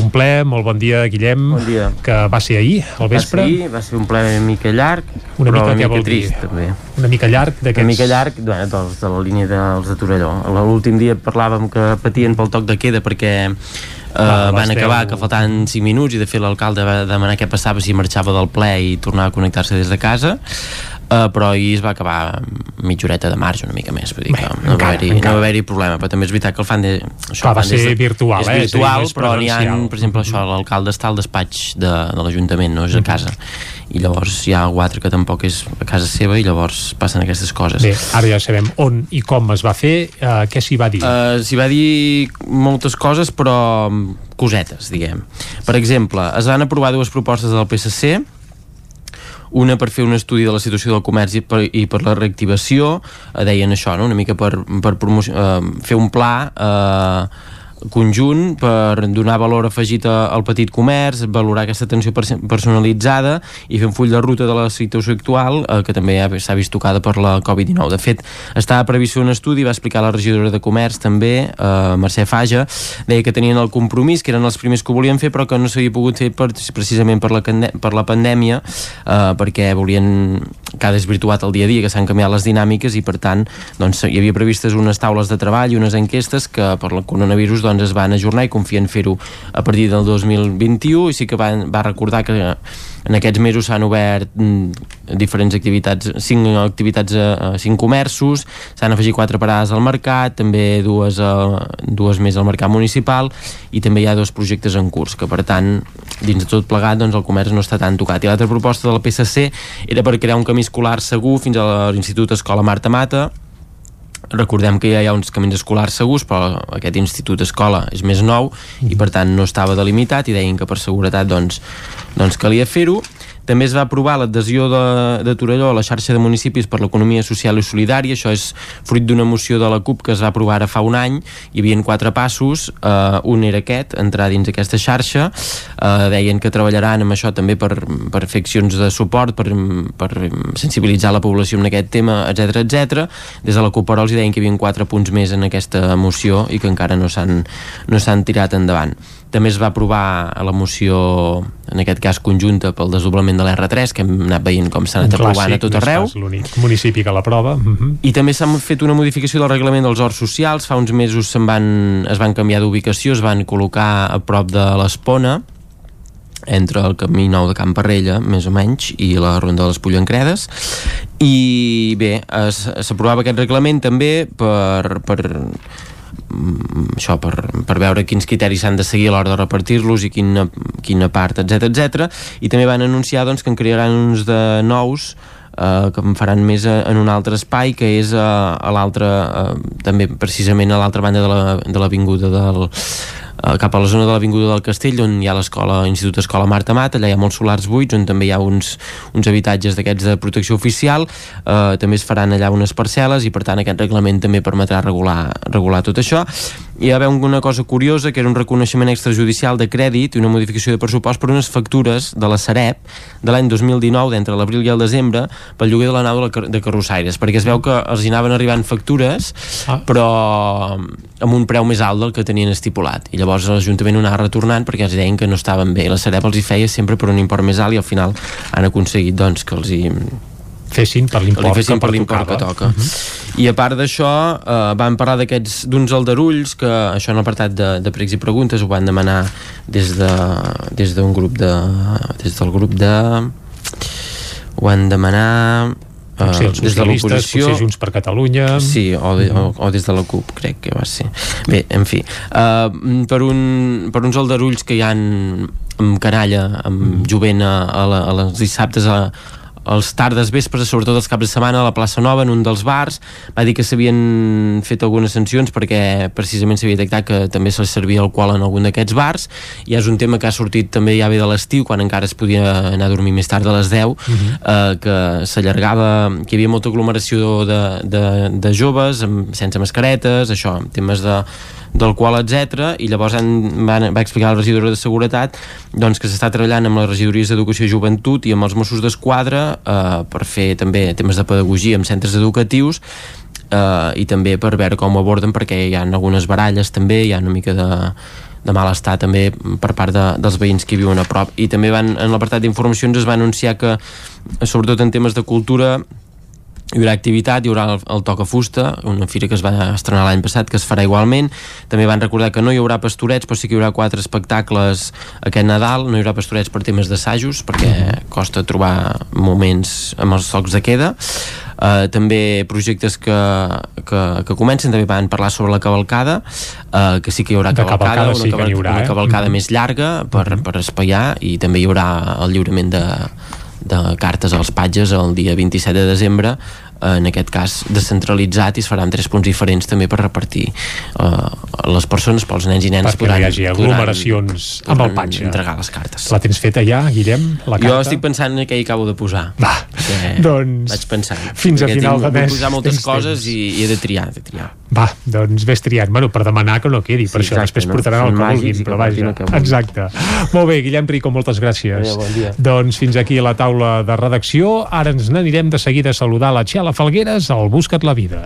Un ple, molt bon dia, Guillem, Bon dia. que va ser ahir, al vespre. Va ser, va ser un ple una mica llarg, Una però mica, una mica trist, també. Una mica llarg d'aquests... Una mica llarg, bueno, dels de la línia dels de Torelló. L'últim dia parlàvem que patien pel toc de queda perquè eh, Ah, van acabar que faltaven 5 minuts i de fet l'alcalde va demanar què passava si marxava del ple i tornava a connectar-se des de casa uh, però ahir es va acabar mitja horeta de marge, una mica més, vull dir Bé, que no va encara, haver-hi no va haver problema, però també és veritat que el fan de... Això, Clar, va ser virtual, és eh? És a dir, virtual, no és però n'hi ha, per exemple, això, l'alcalde està al despatx de, de l'Ajuntament, no és a casa, i llavors hi ha algú altre que tampoc és a casa seva i llavors passen aquestes coses. Bé, ara ja sabem on i com es va fer, uh, què s'hi va dir? Uh, S'hi va dir moltes coses, però mm, cosetes, diguem. Per exemple, es van aprovar dues propostes del PSC, una per fer un estudi de la situació del comerç i per, i per la reactivació, eh, deien això, no? una mica per, per eh, fer un pla eh, conjunt per donar valor afegit al petit comerç, valorar aquesta atenció perso- personalitzada i fer un full de ruta de la situació actual eh, que també ha- s'ha vist tocada per la Covid-19. De fet, estava previst un estudi, va explicar la regidora de Comerç també, eh, Mercè Faja, deia que tenien el compromís, que eren els primers que ho volien fer, però que no s'havia pogut fer per, precisament per la, per la pandèmia, eh, perquè volien que ha desvirtuat el dia a dia, que s'han canviat les dinàmiques i per tant doncs, hi havia previstes unes taules de treball i unes enquestes que per el coronavirus doncs, es van ajornar i confien fer-ho a partir del 2021 i sí que van, va recordar que en aquests mesos s'han obert mm, diferents activitats, cinc activitats a, a cinc comerços, s'han afegit quatre parades al mercat, també dues, a, dues més al mercat municipal i també hi ha dos projectes en curs, que per tant dins de tot plegat doncs, el comerç no està tan tocat. I l'altra proposta del PSC era per crear un camí escolar segur fins a l'Institut Escola Marta Mata, recordem que ja hi ha uns camins escolars segurs però aquest institut escola és més nou i per tant no estava delimitat i deien que per seguretat doncs, doncs calia fer-ho també es va aprovar l'adhesió de, de Torelló a la xarxa de municipis per l'economia social i solidària. Això és fruit d'una moció de la CUP que es va aprovar ara fa un any. Hi havia quatre passos. Uh, un era aquest, entrar dins aquesta xarxa. Uh, deien que treballaran amb això també per, per fer accions de suport, per, per sensibilitzar la població en aquest tema, etc etc. Des de la CUP però els deien que hi havia quatre punts més en aquesta moció i que encara no s'han no tirat endavant. També es va aprovar la moció, en aquest cas conjunta, pel desdoblament de l'R3, que hem anat veient com s'ha anat aprovant a tot arreu. l'únic municipi que l'aprova. Uh -huh. I també s'ha fet una modificació del reglament dels horts socials. Fa uns mesos se'n van, es van canviar d'ubicació, es van col·locar a prop de l'Espona, entre el camí nou de Camp Parrella, més o menys, i la ronda de les Pollancredes. I bé, s'aprovava aquest reglament també per, per mm, això per, per veure quins criteris s'han de seguir a l'hora de repartir-los i quina, quina part, etc etc. i també van anunciar doncs, que en crearan uns de nous eh, que en faran més en un altre espai que és a, a l'altre eh, també precisament a l'altra banda de la- de l'avinguda la, del eh, cap a la zona de l'Avinguda del Castell on hi ha l'escola, Institut Escola Marta Mat allà hi ha molts solars buits on també hi ha uns, uns habitatges d'aquests de protecció oficial eh, també es faran allà unes parcel·les i per tant aquest reglament també permetrà regular, regular tot això hi va haver una cosa curiosa que era un reconeixement extrajudicial de crèdit i una modificació de pressupost per unes factures de la Sareb de l'any 2019 d'entre l'abril i el desembre pel lloguer de la nau de carrossaires perquè es veu que els hi anaven arribant factures Ah. però amb un preu més alt del que tenien estipulat i llavors l'Ajuntament ho anava retornant perquè els deien que no estaven bé la Sareb els hi feia sempre per un import més alt i al final han aconseguit doncs, que els hi fessin per l'import que per l'import que toca. I a part d'això, eh, van parlar d'aquests d'uns aldarulls, que això en l'apartat de, de pregs i preguntes ho van demanar des de des d'un grup de des del grup de ho van demanar Potser els des de l'oposició. potser Junts per Catalunya... Sí, o, de, o, o des de la CUP, crec que va ser. Bé, en fi, uh, per, un, per uns aldarulls que hi han amb canalla, amb jovent a, a, la, a les dissabtes a, els tardes vespres, sobretot els caps de setmana a la plaça Nova, en un dels bars. Va dir que s'havien fet algunes sancions perquè precisament s'havia detectat que també se servia alcohol en algun d'aquests bars. I és un tema que ha sortit també ja bé de l'estiu quan encara es podia anar a dormir més tard a les 10 eh, que s'allargava que hi havia molta aglomeració de, de, de joves amb, sense mascaretes, això, temes de d'alcohol, etc. i llavors han, van, va explicar la regidora de Seguretat doncs, que s'està treballant amb les regidories d'Educació i Joventut i amb els Mossos d'Esquadra eh, per fer també temes de pedagogia en centres educatius eh, i també per veure com ho aborden perquè hi ha algunes baralles també, hi ha una mica de, de malestar també per part de, dels veïns que viuen a prop i també van, en l'apartat d'informacions es va anunciar que sobretot en temes de cultura hi haurà activitat, hi haurà el, el Toca Fusta, una fira que es va estrenar l'any passat, que es farà igualment. També van recordar que no hi haurà pastorets, però sí que hi haurà quatre espectacles aquest Nadal. No hi haurà pastorets per temes d'assajos, perquè costa trobar moments amb els socs de queda. Uh, també projectes que, que, que comencen també van parlar sobre la cavalcada uh, que sí que hi haurà De cavalcada, cavalcada sí que n'hi haurà, una eh? cavalcada Mhm. més llarga per, per espaiar i també hi haurà el lliurament de, de cartes als patges el dia 27 de desembre en aquest cas descentralitzat i es farà en tres punts diferents també per repartir uh, les persones pels nens i nenes perquè no hi hagi aglomeracions amb el patge. entregar les cartes La tens feta ja, Guillem, la carta? jo estic pensant en què hi acabo de posar Va, doncs, vaig pensant fins a final tinc, de mes posar moltes tens coses i, i he de triar, de triar Va, doncs vés triant. Bueno, per demanar que no quedi, per Sí, això exacte, després no? portaran el que vulguin, però vaja. Exacte. Molt bé, Guillem Rico, moltes gràcies. Adéu, bon dia. Doncs fins aquí la taula de redacció. Ara ens n'anirem de seguida a saludar la Txela Falgueres al Busca't la Vida.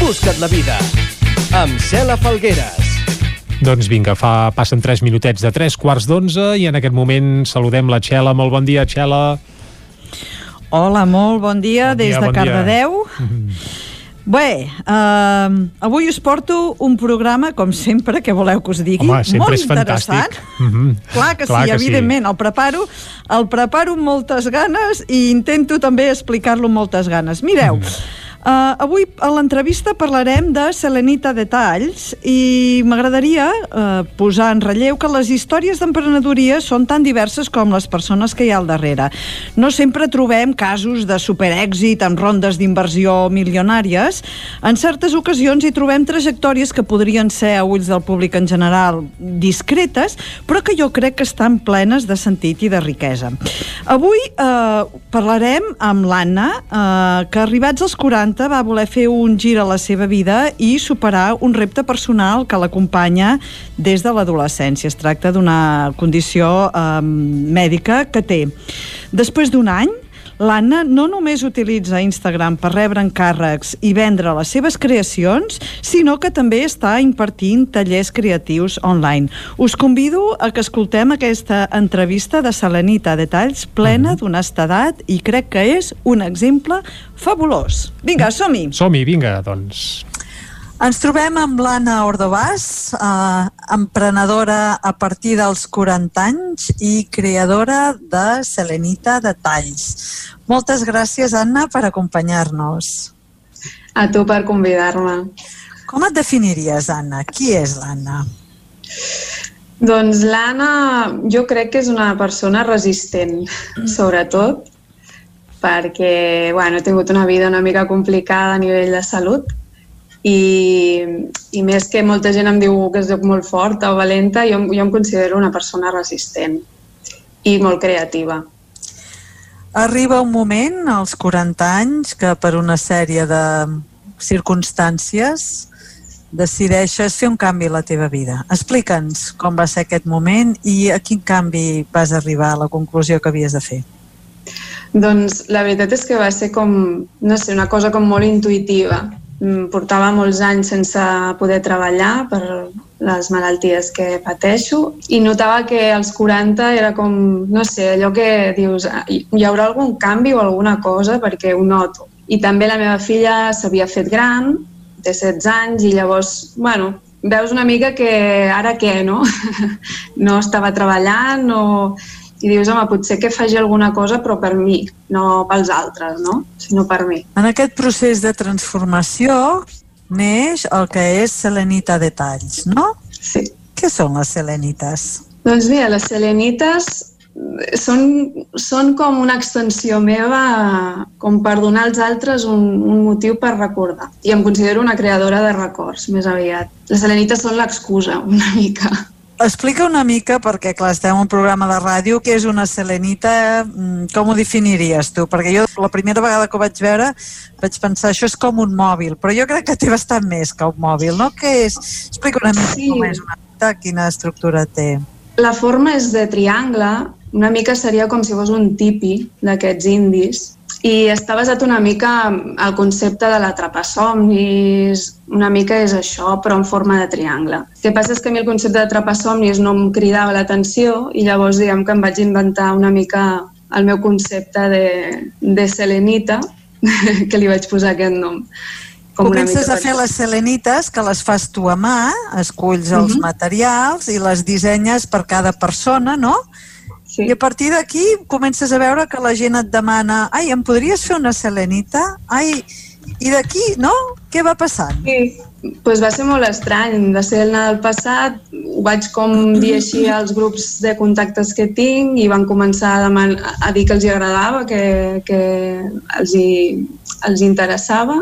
Busca't la vida amb Cela Falgueres. Doncs vinga, fa, passen 3 minutets de 3 quarts d'onze i en aquest moment saludem la Txela. Molt bon dia, Txela. Hola, molt bon dia Bon des dia, de bon dia. Cardedeu. Bé, uh, avui us porto un programa, com sempre, que voleu que us digui, Home, sempre molt és interessant. fantàstic. Mm -hmm. Clar que sí, evidentment, el preparo, el preparo amb moltes ganes i intento també explicar-lo amb moltes ganes. Mireu, Mm. Uh, avui a l'entrevista parlarem de Selenita Detalls i m'agradaria uh, posar en relleu que les històries d'emprenedoria són tan diverses com les persones que hi ha al darrere. No sempre trobem casos de superèxit amb rondes d'inversió milionàries. En certes ocasions hi trobem trajectòries que podrien ser a ulls del públic en general discretes, però que jo crec que estan plenes de sentit i de riquesa. Avui eh, parlarem amb l'Anna, eh, que arribats als 40 va voler fer un gir a la seva vida i superar un repte personal que l'acompanya des de l'adolescència. Es tracta d'una condició eh, mèdica que té. Després d'un any, L'Anna no només utilitza Instagram per rebre encàrrecs i vendre les seves creacions, sinó que també està impartint tallers creatius online. Us convido a que escoltem aquesta entrevista de Selenita Detalls plena d'honestedat i crec que és un exemple fabulós. Vinga, som-hi! Som-hi, vinga, doncs. Ens trobem amb l'Anna Ordovàs, eh, emprenedora a partir dels 40 anys i creadora de Selenita Detalls. Moltes gràcies, Anna, per acompanyar-nos. A tu per convidar-me. Com et definiries, Anna? Qui és l'Anna? Doncs l'Anna jo crec que és una persona resistent, sobretot, perquè bueno, he tingut una vida una mica complicada a nivell de salut i, i més que molta gent em diu que soc molt forta o valenta, jo, jo em considero una persona resistent i molt creativa. Arriba un moment, als 40 anys, que per una sèrie de circumstàncies decideixes fer un canvi a la teva vida. Explica'ns com va ser aquest moment i a quin canvi vas arribar a la conclusió que havies de fer. Doncs la veritat és que va ser com, no sé, una cosa com molt intuïtiva. Mm, Portava molts anys sense poder treballar per les malalties que pateixo i notava que als 40 era com, no sé, allò que dius, "Ah, hi haurà algun canvi o alguna cosa perquè ho noto. I també la meva filla s'havia fet gran, té 16 anys i llavors, bueno, veus una mica que ara què, no? (laughs) no estava treballant no... i dius, home, potser que faci alguna cosa però per mi, no pels altres, no? Sinó per mi. En aquest procés de transformació neix el que és Selenita Detalls, no? Sí. Què són les selenites? Doncs mira, les selenites són, són com una extensió meva com per donar als altres un, un motiu per recordar. I em considero una creadora de records, més aviat. Les selenites són l'excusa, una mica. Explica una mica, perquè clar, estem en un programa de ràdio, què és una selenita, mm, com ho definiries tu? Perquè jo la primera vegada que ho vaig veure vaig pensar, això és com un mòbil, però jo crec que té bastant més que un mòbil, no? Què és? Explica una mica Sí. com és una mica, quina estructura té. La forma és de triangle, una mica seria com si fos un tipi d'aquests indis i està basat una mica al concepte de l'atrapasomnis, una mica és això, però en forma de triangle. El que passa és que a mi el concepte d'atrapasomnis no em cridava l'atenció i llavors diguem que em vaig inventar una mica el meu concepte de, de selenita, (laughs) que li vaig posar aquest nom. Com Comences a fer les selenites, que les fas tu a mà, esculls els uh -huh. materials i les dissenyes per cada persona, no? Sí. I a partir d'aquí comences a veure que la gent et demana ai, em podries fer una selenita? Ai, i d'aquí, no? Què va passant? Sí, pues va ser molt estrany. Va ser el Nadal passat, ho vaig com dir així als grups de contactes que tinc i van començar a, demanar, a dir que els hi agradava, que, que els, hi, els interessava.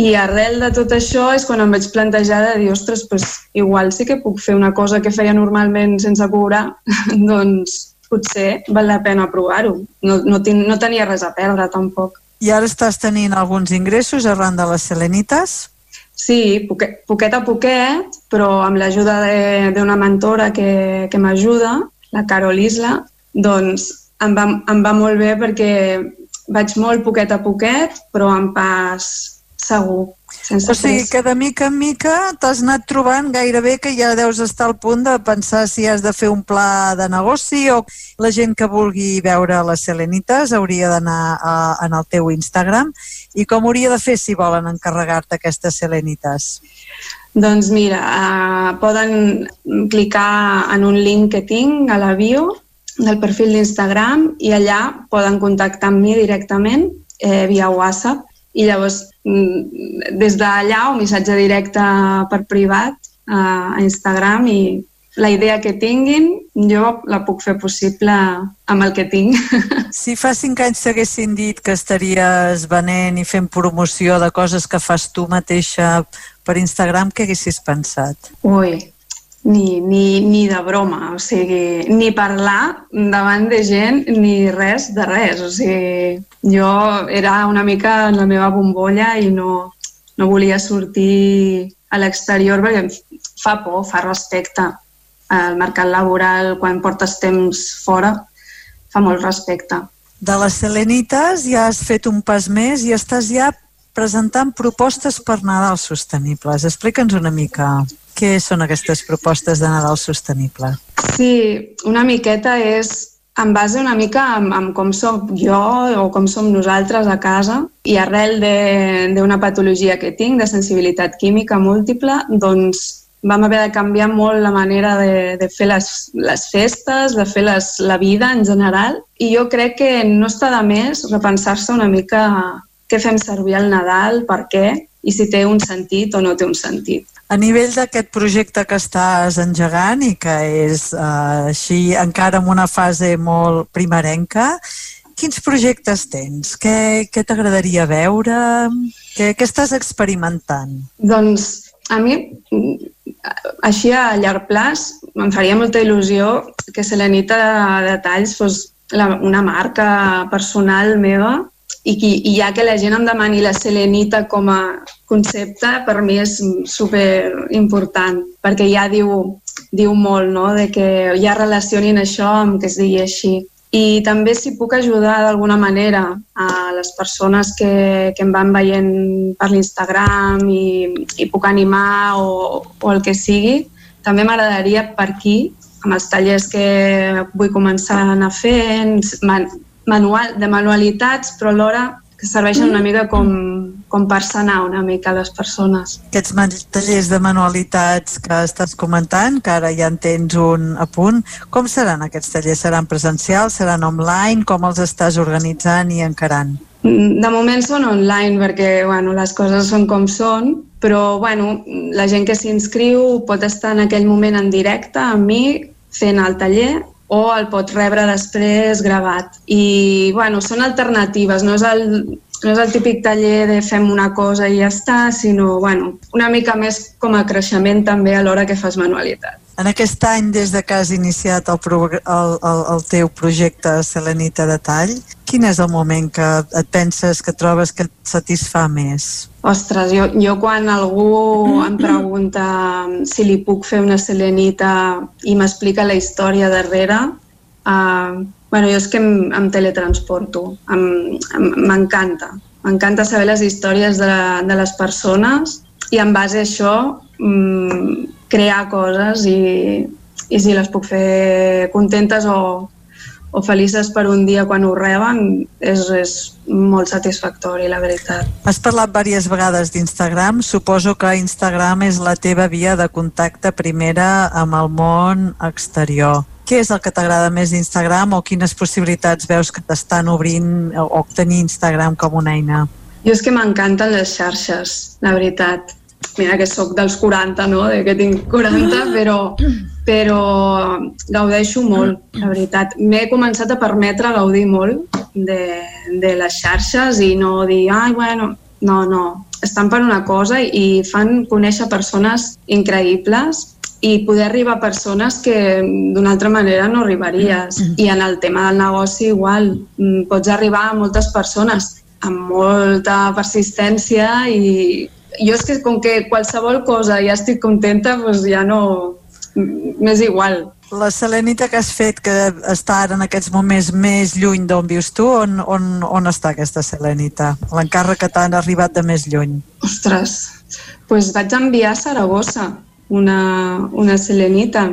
I arrel de tot això és quan em vaig plantejar de dir, ostres, pues, igual sí que puc fer una cosa que feia normalment sense cobrar, (laughs) doncs potser val la pena provar-ho. No, no, ten, no tenia res a perdre, tampoc. I ara estàs tenint alguns ingressos arran de les selenites? Sí, poquet, poquet a poquet, però amb l'ajuda d'una mentora que, que m'ajuda, la Carol Isla, doncs em va, em va molt bé perquè vaig molt poquet a poquet, però en pas segur. Sense o sigui que de mica en mica t'has anat trobant gairebé que ja deus estar al punt de pensar si has de fer un pla de negoci o la gent que vulgui veure les selenites hauria d'anar en el teu Instagram i com hauria de fer si volen encarregar-te aquestes selenites? Doncs mira, uh, poden clicar en un link que tinc a la bio del perfil d'Instagram i allà poden contactar amb mi directament eh, via WhatsApp i llavors mm, des d'allà un missatge directe per privat a Instagram i la idea que tinguin jo la puc fer possible amb el que tinc. (laughs) Si fa cinc anys t'haguessin dit que estaries venent i fent promoció de coses que fas tu mateixa per Instagram, què haguessis pensat? Ui, ni, ni, ni de broma, o sigui, ni parlar davant de gent ni res de res. O sigui, jo era una mica en la meva bombolla i no, no volia sortir a l'exterior perquè fa por, fa respecte al mercat laboral quan portes temps fora, fa molt respecte. De les Selenites ja has fet un pas més i estàs ja presentant propostes per Nadal sostenibles. Explica'ns una mica què són aquestes propostes de Nadal sostenible? Sí, una miqueta és en base una mica en, en com som jo o com som nosaltres a casa i arrel d'una patologia que tinc, de sensibilitat química múltiple, doncs vam haver de canviar molt la manera de, de fer les, les festes, de fer les, la vida en general i jo crec que no està de més repensar-se una mica què fem servir al Nadal, per què i si té un sentit o no té un sentit. A nivell d'aquest projecte que estàs engegant i que és eh, així encara en una fase molt primerenca, quins projectes tens? Què, què t'agradaria veure? Què, què estàs experimentant? Doncs a mi, així a llarg plaç, em faria molta il·lusió que Selenita de Detalls fos la, una marca personal meva i, i ja que la gent em demani la selenita com a concepte, per mi és super important, perquè ja diu, diu molt, no?, de que ja relacionin això amb que es digui així. I també si puc ajudar d'alguna manera a les persones que, que em van veient per l'Instagram i, i puc animar o, o el que sigui, també m'agradaria per aquí, amb els tallers que vull començar a anar fent, manual, de manualitats, però alhora que serveixen una mica com, com per sanar una mica les persones. Aquests tallers de manualitats que estàs comentant, que ara ja en tens un a punt, com seran aquests tallers? Seran presencials, seran online? Com els estàs organitzant i encarant? De moment són online perquè bueno, les coses són com són, però bueno, la gent que s'inscriu pot estar en aquell moment en directe amb mi fent el taller o el pot rebre després gravat. I, bueno, són alternatives, no és el, no és el típic taller de fem una cosa i ja està, sinó, bueno, una mica més com a creixement també a l'hora que fas manualitat. En aquest any, des de que has iniciat el, el, el, el teu projecte Selenita de Tall, quin és el moment que et penses, que trobes que et satisfà més? Ostres, jo, jo quan algú em pregunta si li puc fer una selenita i m'explica la història darrere, uh, bueno, jo és que em, em teletransporto, m'encanta. M'encanta saber les històries de, de les persones i en base a això mm, crear coses i, i si les puc fer contentes o, o felices per un dia quan ho reben és, és molt satisfactori, la veritat. Has parlat diverses vegades d'Instagram. Suposo que Instagram és la teva via de contacte primera amb el món exterior. Què és el que t'agrada més d'Instagram o quines possibilitats veus que t'estan obrint o, tenir Instagram com una eina? Jo és que m'encanten les xarxes, la veritat. Mira que sóc dels 40, no?, de que tinc 40, (gasps) però, però gaudeixo molt, la veritat. M'he començat a permetre gaudir molt de, de les xarxes i no dir, ai, bueno, no, no, estan per una cosa i fan conèixer persones increïbles i poder arribar a persones que d'una altra manera no arribaries. I en el tema del negoci igual, mm, pots arribar a moltes persones amb molta persistència i jo és que com que qualsevol cosa ja estic contenta, doncs ja no... m'és igual. La selenita que has fet, que està ara en aquests moments més lluny d'on vius tu, on, on, on està aquesta selenita? L'encàrrec que t'han arribat de més lluny. Ostres, doncs vaig enviar a Saragossa una, una selenita.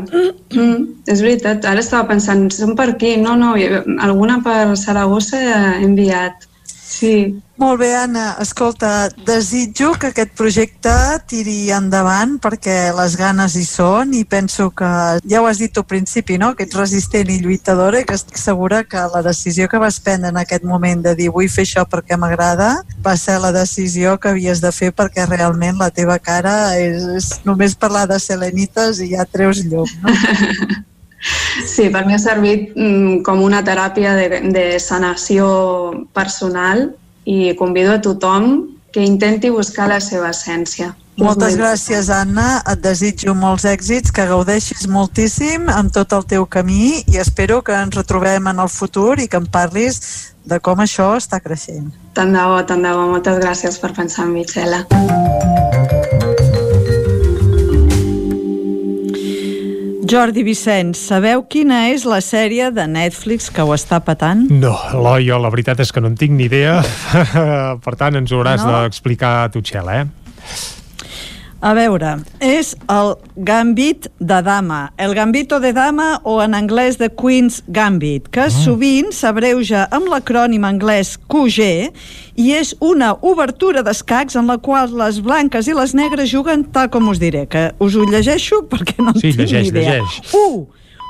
Mm, és veritat, ara estava pensant, són per aquí? No, no, alguna per Saragossa he enviat. Sí. Molt bé, Anna. Escolta, desitjo que aquest projecte tiri endavant perquè les ganes hi són i penso que, ja ho has dit al principi, no? que ets resistent i lluitadora i que estic segura que la decisió que vas prendre en aquest moment de dir vull fer això perquè m'agrada va ser la decisió que havies de fer perquè realment la teva cara és, és només parlar de selenites i ja treus llum. No? (laughs) Sí, per mi ha servit mm, com una teràpia de, de sanació personal i convido a tothom que intenti buscar la seva essència. Moltes gràcies, Anna. Et desitjo molts èxits, que gaudeixis moltíssim amb tot el teu camí i espero que ens retrobem en el futur i que em parlis de com això està creixent. Tant de bo, tant de bo. Moltes gràcies per pensar en mi, Txela. Jordi Vicenç, sabeu quina és la sèrie de Netflix que ho està patant? No, Eloi, jo la veritat és que no en tinc ni idea. (laughs) per tant, ens ho hauràs No? d'explicar a tu, Txela, eh? A veure, és el Gambit de Dama, el Gambito de Dama o en anglès The Queen's Gambit, que sovint s'abreuja amb l'acrònim anglès QG i és una obertura d'escacs en la qual les blanques i les negres juguen tal com us diré, que us ho llegeixo perquè no en Sí, tinc llegeix, ni idea. llegeix. 1,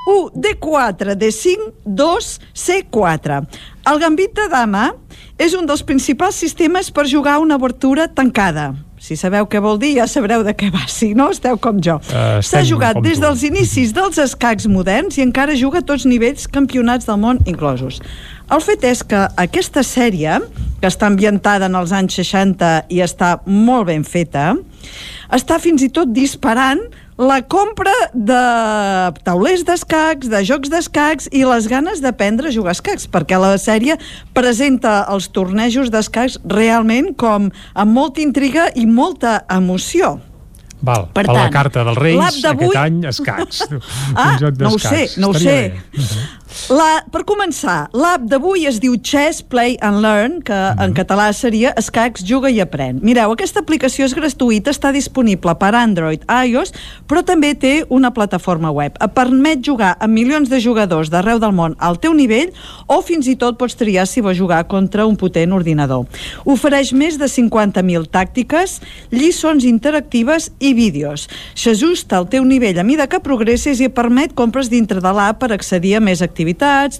1, D4, D5, 2, C4. El Gambit de Dama és un dels principals sistemes per jugar una obertura tancada. Si sabeu què vol dir, ja sabreu de què va. Si no, esteu com jo. Eh, S'ha jugat des tu. dels inicis dels escacs moderns i encara juga a tots nivells campionats del món inclosos. El fet és que aquesta sèrie, que està ambientada en els anys 60 i està molt ben feta, està fins i tot disparant la compra de taulers d'escacs, de jocs d'escacs i les ganes d'aprendre a jugar a escacs, perquè la sèrie presenta els tornejos d'escacs realment com amb molta intriga i molta emoció. Val, Per a la tant, carta dels Reis, aquest any, escacs. (laughs) Ah, Un joc no ho sé, no ho sé. bé. La, per començar, l'app d'avui es diu Chess Play and Learn, que en català seria Escacs, juga i aprèn. Mireu, aquesta aplicació és gratuïta, està disponible per Android, iOS, però també té una plataforma web. Et permet jugar amb milions de jugadors d'arreu del món al teu nivell o fins i tot pots triar si vols jugar contra un potent ordinador. Ofereix més de 50.000 tàctiques, lliçons interactives i vídeos. S'ajusta al teu nivell a mida que progressis i et permet compres dintre de l'app per accedir a més activitats,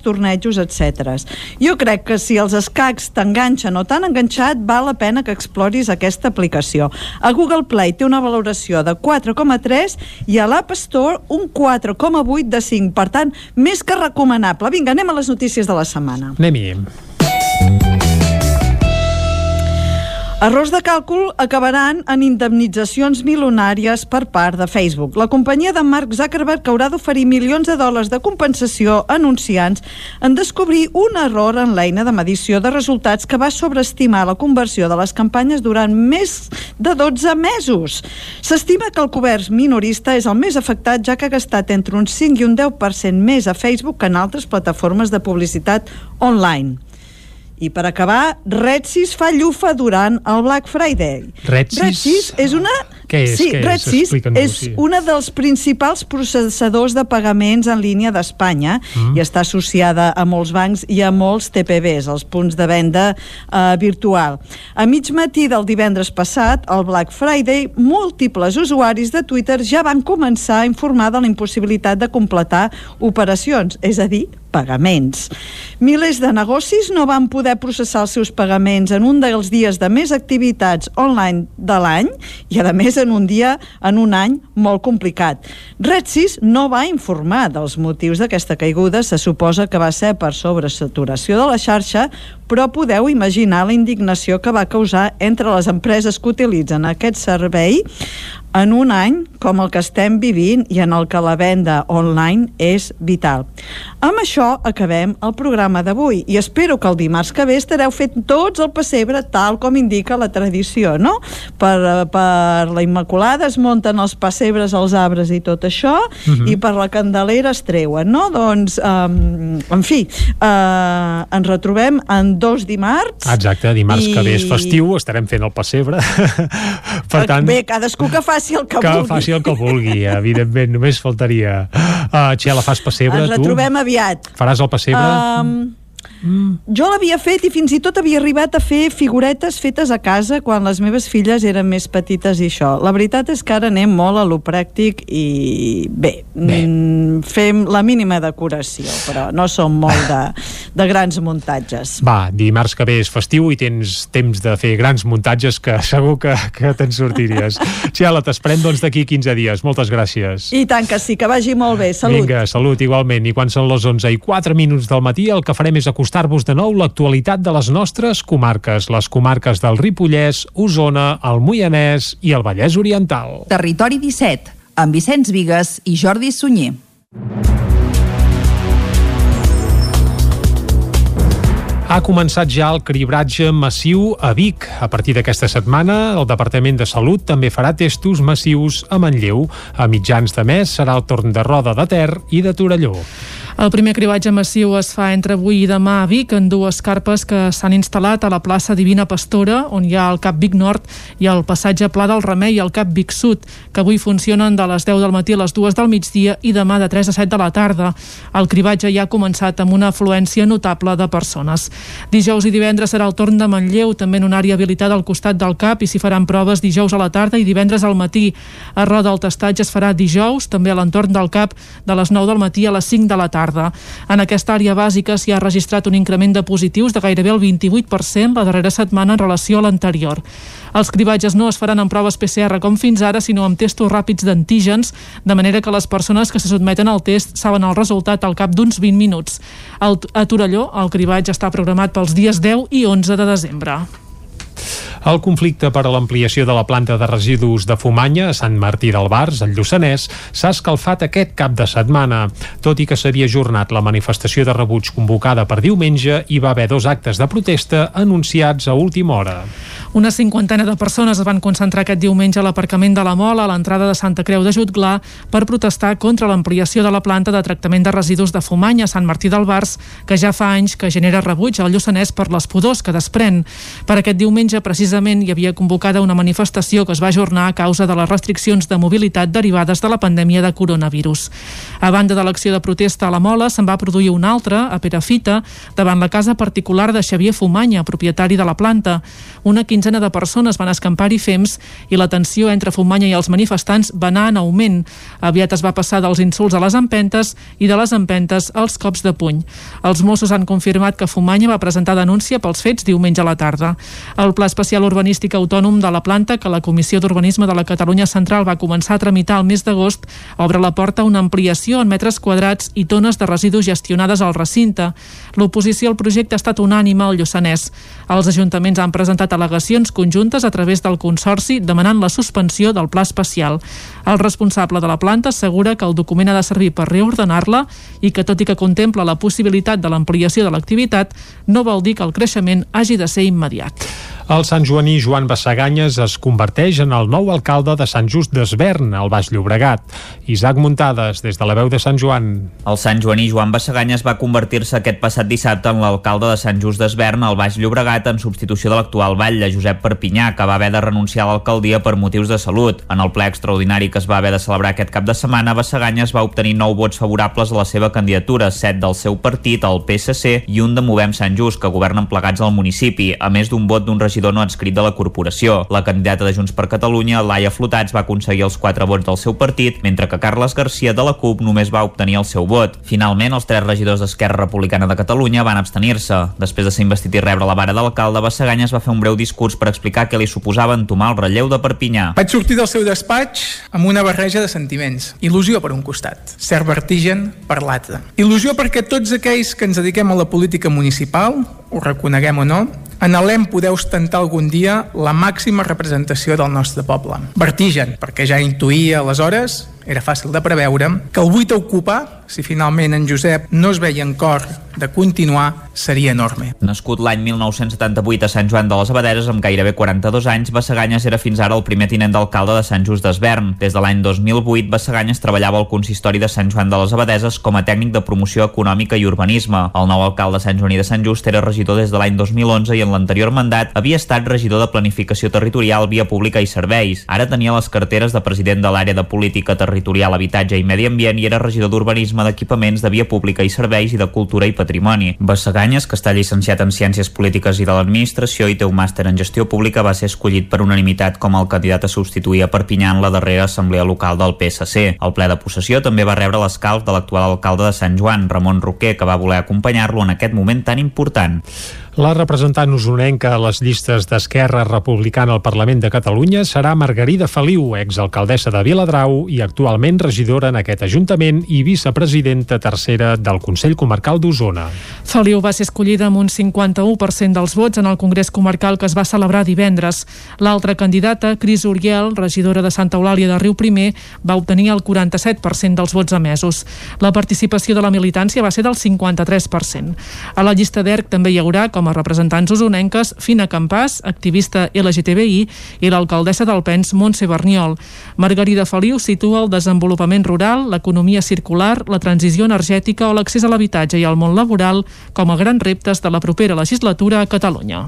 tornejos, etc. Jo crec que si els escacs t'enganxen o t'han enganxat, val la pena que exploris aquesta aplicació. A Google Play té una valoració de 4,3 i a l'App Store un 4,8 de 5. Per tant, més que recomanable. Vinga, anem a les notícies de la setmana. Anem-hi. Errors de càlcul acabaran en indemnitzacions milionàries per part de Facebook. La companyia de Mark Zuckerberg haurà d'oferir milions de dòlars de compensació a anunciants en descobrir un error en l'eina de medició de resultats que va sobreestimar la conversió de les campanyes durant més de 12 mesos. S'estima que el cobert minorista és el més afectat ja que ha gastat entre un 5 i un 10% més a Facebook que en altres plataformes de publicitat online. I per acabar, Redsys fa llufa durant el Black Friday. Redsys? Redsys és una... Què és? Sí, Què és? Redsys és sí. una dels principals processadors de pagaments en línia d'Espanya Mm. i està associada a molts bancs i a molts TPBs, els punts de venda eh, virtual. A mig matí del divendres passat, el Black Friday, múltiples usuaris de Twitter ja van començar a informar de la impossibilitat de completar operacions, és a dir, pagaments. Milers de negocis no van poder processar els seus pagaments en un dels dies de més activitats online de l'any i, a més, en un dia, en un any molt complicat. Redsys no va informar dels motius d'aquesta caiguda, se suposa que va ser per sobresaturació de la xarxa, però podeu imaginar la indignació que va causar entre les empreses que utilitzen aquest servei en un any com el que estem vivint i en el que la venda online és vital. Amb això acabem el programa d'avui i espero que el dimarts que ve estareu fent tots el pessebre tal com indica la tradició, no? Per, eh, per la Immaculada es munten els pessebres als arbres i tot això Mhm. i per la Candelera es treuen, no? Doncs, um, en fi, uh, ens retrobem en dos dimarts Exacte, dimarts I- que ve és festiu, estarem fent el pessebre. (laughs) per tant, Bé, cadascú que faci el que, que vulgui. faci el que vulgui, (laughs) evidentment, només faltaria. Uh, Txela, fas pessebre, Ens tu? retrobem aviat. Faràs el pessebre? Um, Jo l'havia fet i fins i tot havia arribat a fer figuretes fetes a casa quan les meves filles eren més petites i això. La veritat és que ara anem molt a lo pràctic i bé, bé. Mm, fem la mínima decoració, però no som molt de, de grans muntatges. Va, dimarts que ve és festiu i tens temps de fer grans muntatges que (laughs) segur que, que te'n sortiries. (laughs) Txela, t'esperem doncs d'aquí 15 dies. Moltes gràcies. I tant que sí, que vagi molt bé. Salut. Vinga, salut igualment. I quan són les 11 i 4 minuts del matí, el que farem és acostar-vos de nou l'actualitat de les nostres comarques, les comarques del Ripollès, Osona, el Moianès i el Vallès Oriental. Territori 17, amb Vicenç Vigues i Jordi Sunyer. Ha començat ja el cribratge massiu a Vic. A partir d'aquesta setmana, el Departament de Salut també farà testos massius a Manlleu. A mitjans de mes serà el torn de Roda de Ter i de Torelló. El primer cribatge massiu es fa entre avui i demà a Vic en dues carpes que s'han instal·lat a la plaça Divina Pastora, on hi ha el Cap Vic Nord i el passatge Pla del Remei i el Cap Vic Sud, que avui funcionen de les 10 del matí a les 2 del migdia i demà de 3 a 7 de la tarda. El cribatge ja ha començat amb una afluència notable de persones. Dijous i divendres serà el torn de Manlleu, també en una àrea habilitada al costat del CAP i s'hi faran proves dijous a la tarda i divendres al matí. A Roda el testatge es farà dijous, també a l'entorn del CAP, de les 9 del matí a les 5 de la tarda. En aquesta àrea bàsica s'hi ha registrat un increment de positius de gairebé el 28% la darrera setmana en relació a l'anterior. Els cribatges no es faran amb proves PCR com fins ara, sinó amb testos ràpids d'antígens, de manera que les persones que se sotmeten al test saben el resultat al cap d'uns 20 minuts. A Torelló, el cribatge està programat pels dies 10 i 11 de desembre. El conflicte per a l'ampliació de la planta de residus de Fumanya a Sant Martí del Bars, al Lluçanès, s'ha escalfat aquest cap de setmana. Tot i que s'havia ajornat la manifestació de rebuig convocada per diumenge, hi va haver dos actes de protesta anunciats a última hora. Una cinquantena de persones es van concentrar aquest diumenge a l'aparcament de la Mola, a l'entrada de Santa Creu de Jutglà, per protestar contra l'ampliació de la planta de tractament de residus de Fumanya a Sant Martí del Bars, que ja fa anys que genera rebuig al Lluçanès per les pudors que desprèn. Per aquest diumenge, precisament, hi havia convocada una manifestació que es va ajornar a causa de les restriccions de mobilitat derivades de la pandèmia de coronavirus. A banda de l'acció de protesta a la Mola, se'n va produir una altra, a Perafita, davant la casa particular de Xavier Fumanya, propietari de la planta. Una quinzena de persones van escampar-hi fems i la tensió entre Fumanya i els manifestants va anar en augment. Aviat es va passar dels insults a les empentes i de les empentes als cops de puny. Els Mossos han confirmat que Fumanya va presentar denúncia pels fets diumenge a la tarda. El pla especial urbanístic autònom de la planta que la Comissió d'Urbanisme de la Catalunya Central va començar a tramitar el mes d'agost obre la porta a una ampliació en metres quadrats i tones de residus gestionades al recinte. L'oposició al projecte ha estat unànime al Lluçanès. Els ajuntaments han presentat al·legacions conjuntes a través del Consorci demanant la suspensió del pla especial. El responsable de la planta assegura que el document ha de servir per reordenar-la i que tot i que contempla la possibilitat de l'ampliació de l'activitat, no vol dir que el creixement hagi de ser immediat. El Sant Joaní Joan Bassaganyes es converteix en el nou alcalde de Sant Just d'Esvern, al Baix Llobregat. Isaac Muntades, des de la veu de Sant Joan. El Sant Joaní Joan Bassaganyes va convertir-se aquest passat dissabte en l'alcalde de Sant Just d'Esvern, al Baix Llobregat, en substitució de l'actual batlle, Josep Perpinyà, que va haver de renunciar a l'alcaldia per motius de salut. En el ple extraordinari que es va haver de celebrar aquest cap de setmana, Bassaganyes va obtenir 9 vots favorables a la seva candidatura, 7 del seu partit, el PSC, i un de Movem Sant Just, que governen plegats al municipi, a més d'un vot d'un regidor regidor no adscrit de la corporació. La candidata de Junts per Catalunya, Laia Flotats, va aconseguir els quatre vots del seu partit, mentre que Carles Garcia de la CUP només va obtenir el seu vot. Finalment, els tres regidors d'Esquerra Republicana de Catalunya van abstenir-se. Després de ser investit i rebre la vara de l'alcalde, Bassaganyes va fer un breu discurs per explicar què li suposava entomar el relleu de Perpinyà. Vaig sortir del seu despatx amb una barreja de sentiments. Il·lusió per un costat, cert vertigen per l'altre. Il·lusió perquè tots aquells que ens dediquem a la política municipal, ho reconeguem o no, anhelem poder ostentar algun dia la màxima representació del nostre poble. Vertigen, perquè ja intuïa aleshores, era fàcil de preveure, que el buit a ocupar, si finalment en Josep no es veia en cor de continuar, seria enorme. Nascut l'any 1978 a Sant Joan de les Abaderes amb gairebé 42 anys, Bassaganyes era fins ara el primer tinent d'alcalde de Sant Just d'Esvern. Des de l'any 2008, Bassaganyes treballava al consistori de Sant Joan de les Abadeses com a tècnic de promoció econòmica i urbanisme. El nou alcalde de Sant Joaní de Sant Just era regidor des de l'any 2011 i en l'anterior mandat havia estat regidor de planificació territorial, via pública i serveis. Ara tenia les carteres de president de l'àrea de política territorial, habitatge i medi ambient i era regidor d'urbanisme d'equipaments de via pública i serveis i de cultura i patrimoni. Bassaganyes, que està llicenciat en Ciències Polítiques i de l'Administració i té un màster en Gestió Pública, va ser escollit per unanimitat com el candidat a substituir a Perpinyà en la darrera assemblea local del PSC. El ple de possessió també va rebre l'escalf de l'actual alcalde de Sant Joan, Ramon Roquer, que va voler acompanyar-lo en aquest moment tan important. La representant usonenca a les llistes d'Esquerra Republicana al Parlament de Catalunya serà Margarida Feliu, exalcaldessa de Viladrau i actualment regidora en aquest Ajuntament i vicepresidenta tercera del Consell Comarcal d'Osona. Feliu va ser escollida amb un 51% dels vots en el Congrés Comarcal que es va celebrar divendres. L'altra candidata, Cris Uriel, regidora de Santa Eulàlia de Riu Primer, va obtenir el 47% dels vots emesos. La participació de la militància va ser del 53%. A la llista d'ERC també hi haurà, com a representants usonenques, Fina Campàs, activista LGTBI, i l'alcaldessa d'Alpens, Montse Berniol. Margarida Feliu situa el desenvolupament rural, l'economia circular, la transició energètica o l'accés a l'habitatge i al món laboral com a grans reptes de la propera legislatura a Catalunya.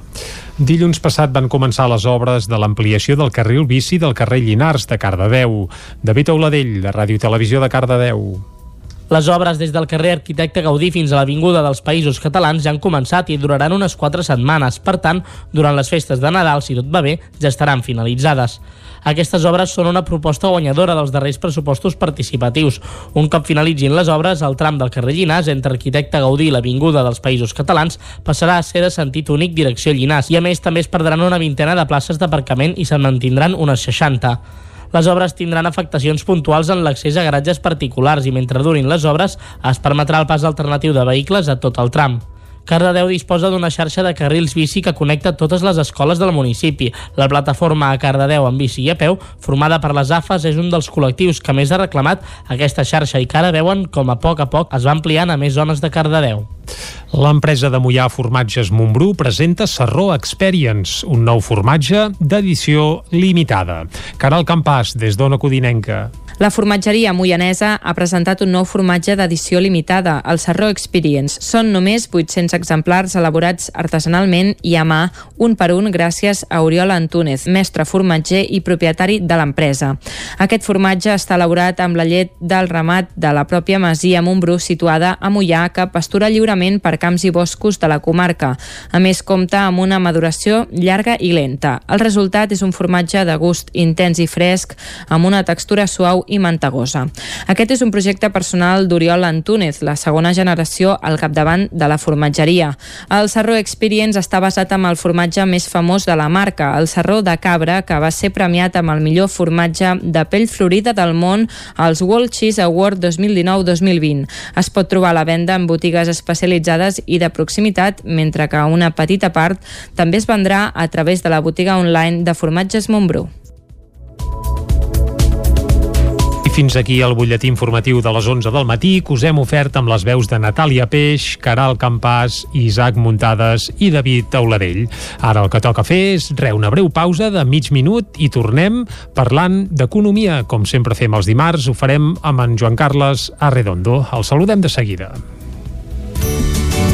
Dilluns passat van començar les obres de l'ampliació del carril bici del carrer Llinars de Cardedeu. David Auladell, de Ràdio Televisió de Cardedeu. Les obres des del carrer Arquitecte Gaudí fins a l'Avinguda dels Països Catalans ja han començat i duraran unes 4 setmanes. Per tant, durant les festes de Nadal, si tot va bé, ja estaran finalitzades. Aquestes obres són una proposta guanyadora dels darrers pressupostos participatius. Un cop finalitzin les obres, el tram del carrer Llinàs entre Arquitecte Gaudí i l'Avinguda dels Països Catalans passarà a ser de sentit únic direcció Llinàs i a més també es perdran una vintena de places d'aparcament i se'n mantindran unes 60. Les obres tindran afectacions puntuals en l'accés a garatges particulars i mentre durin les obres es permetrà el pas alternatiu de vehicles a tot el tram. Cardedeu disposa d'una xarxa de carrils bici que connecta totes les escoles del municipi. La plataforma a Cardedeu en bici i a peu, formada per les AFAS, és un dels col·lectius que més ha reclamat aquesta xarxa i que ara veuen com a poc a poc es va ampliant a més zones de Cardedeu. L'empresa de Mollà Formatges Montbrú presenta Serró Experience, un nou formatge d'edició limitada. Caral Campàs, des d'Ona Codinenca. La formatgeria moianesa ha presentat un nou formatge d'edició limitada, el Serró Experience. Són només 800 exemplars elaborats artesanalment i a mà, un per un, gràcies a Oriol Antúnez, mestre formatger i propietari de l'empresa. Aquest formatge està elaborat amb la llet del ramat de la pròpia masia Montbrú situada a Mollà, que pastura lliurement per camps i boscos de la comarca. A més, compta amb una maduració llarga i lenta. El resultat és un formatge de gust intens i fresc, amb una textura suau i Mantegosa. Aquest és un projecte personal d'Oriol Antúnez, la segona generació al capdavant de la formatgeria. El Sarró Experience està basat en el formatge més famós de la marca, el Sarró de Cabra, que va ser premiat amb el millor formatge de pell florida del món als World Cheese Award 2019-2020. Es pot trobar a la venda en botigues especialitzades i de proximitat, mentre que una petita part també es vendrà a través de la botiga online de formatges Montbrú. Fins aquí el butlletí informatiu de les 11 del matí que us hem ofert amb les veus de Natàlia Peix, Caral Campàs, Isaac Muntades i David Tauladell. Ara el que toca fer és re una breu pausa de mig minut i tornem parlant d'economia. Com sempre fem els dimarts, ho farem amb en Joan Carles Arredondo. El saludem de seguida.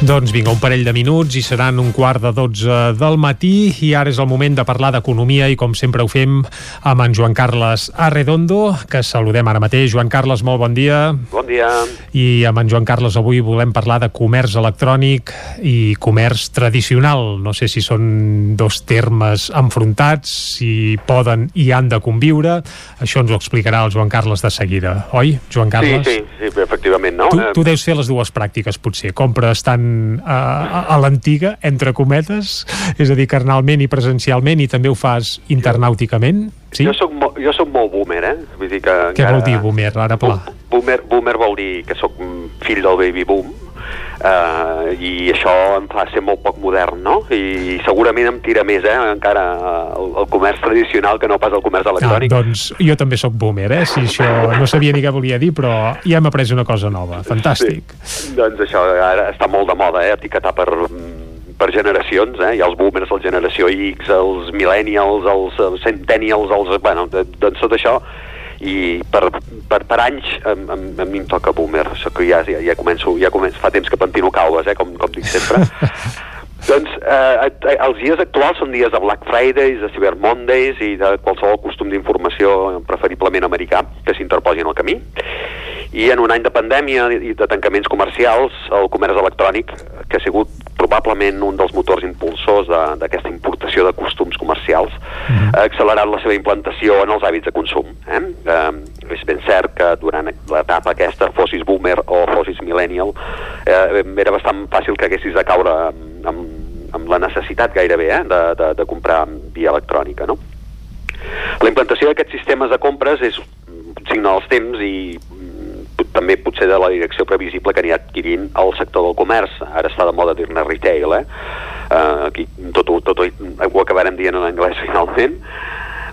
Doncs vinga, un parell de minuts i seran un quart de 12 del matí i ara és el moment de parlar d'economia i com sempre ho fem amb en Joan Carles Arredondo, que saludem ara mateix. Joan Carles, molt bon dia. Bon dia. I amb en Joan Carles avui volem parlar de comerç electrònic i comerç tradicional. No sé si són dos termes enfrontats, si poden i han de conviure. Això ens ho explicarà el Joan Carles de seguida, oi, Joan Carles? Sí, sí, sí, efectivament, no? Tu, Eh, tu deus fer les dues pràctiques, potser. Compres tant a, a, a l'antiga, entre cometes, és a dir, carnalment i presencialment, i també ho fas internàuticament? Sí? Jo soc, jo soc molt boomer, eh? Vull dir que... Què vol dir, boomer, ara pla? Boomer, boomer vol dir que sóc fill del baby boom, eh, i això em fa ser molt poc modern, no? I segurament em tira més, eh, encara el, el comerç tradicional que no pas el comerç Ah, electrònic. doncs jo també sóc boomer, eh? Si això no sabia ni què volia dir, però ja hem après una cosa nova. Fantàstic. Doncs això ara està molt de moda, eh? etiquetar per, per generacions, eh? Hi ha els boomers, la generació X, els millennials, els eh, centennials, els... Bueno, doncs tot això i per, per, per anys a, a, a mi em toca boomer, que ja, ja, ja començo, ja començo, fa temps que pentino calves, eh? com, com dic sempre. (laughs) Doncs eh, eh, els dies actuals són dies de Black Fridays, de Cyber Mondays i de qualsevol costum d'informació preferiblement americà que s'interposi en el camí. I en un any de pandèmia i de tancaments comercials, el comerç electrònic, que ha sigut probablement un dels motors impulsors d'aquesta importació de costums comercials, ha accelerat la seva implantació en els hàbits de consum. Eh? Eh, és ben cert que durant l'etapa aquesta, fossis boomer o fossis millennial, eh, era bastant fàcil que haguessis de caure amb, amb, amb la necessitat gairebé eh? de, de, de comprar via electrònica. No? La implantació d'aquests sistemes de compres és un signe dels temps i mm, també potser de la direcció previsible que anirà adquirint el sector del comerç. Ara està de moda dir-ne retail, eh? Uh, aquí tot, ho- tot ho, acabarem dient en anglès (laughs) finalment.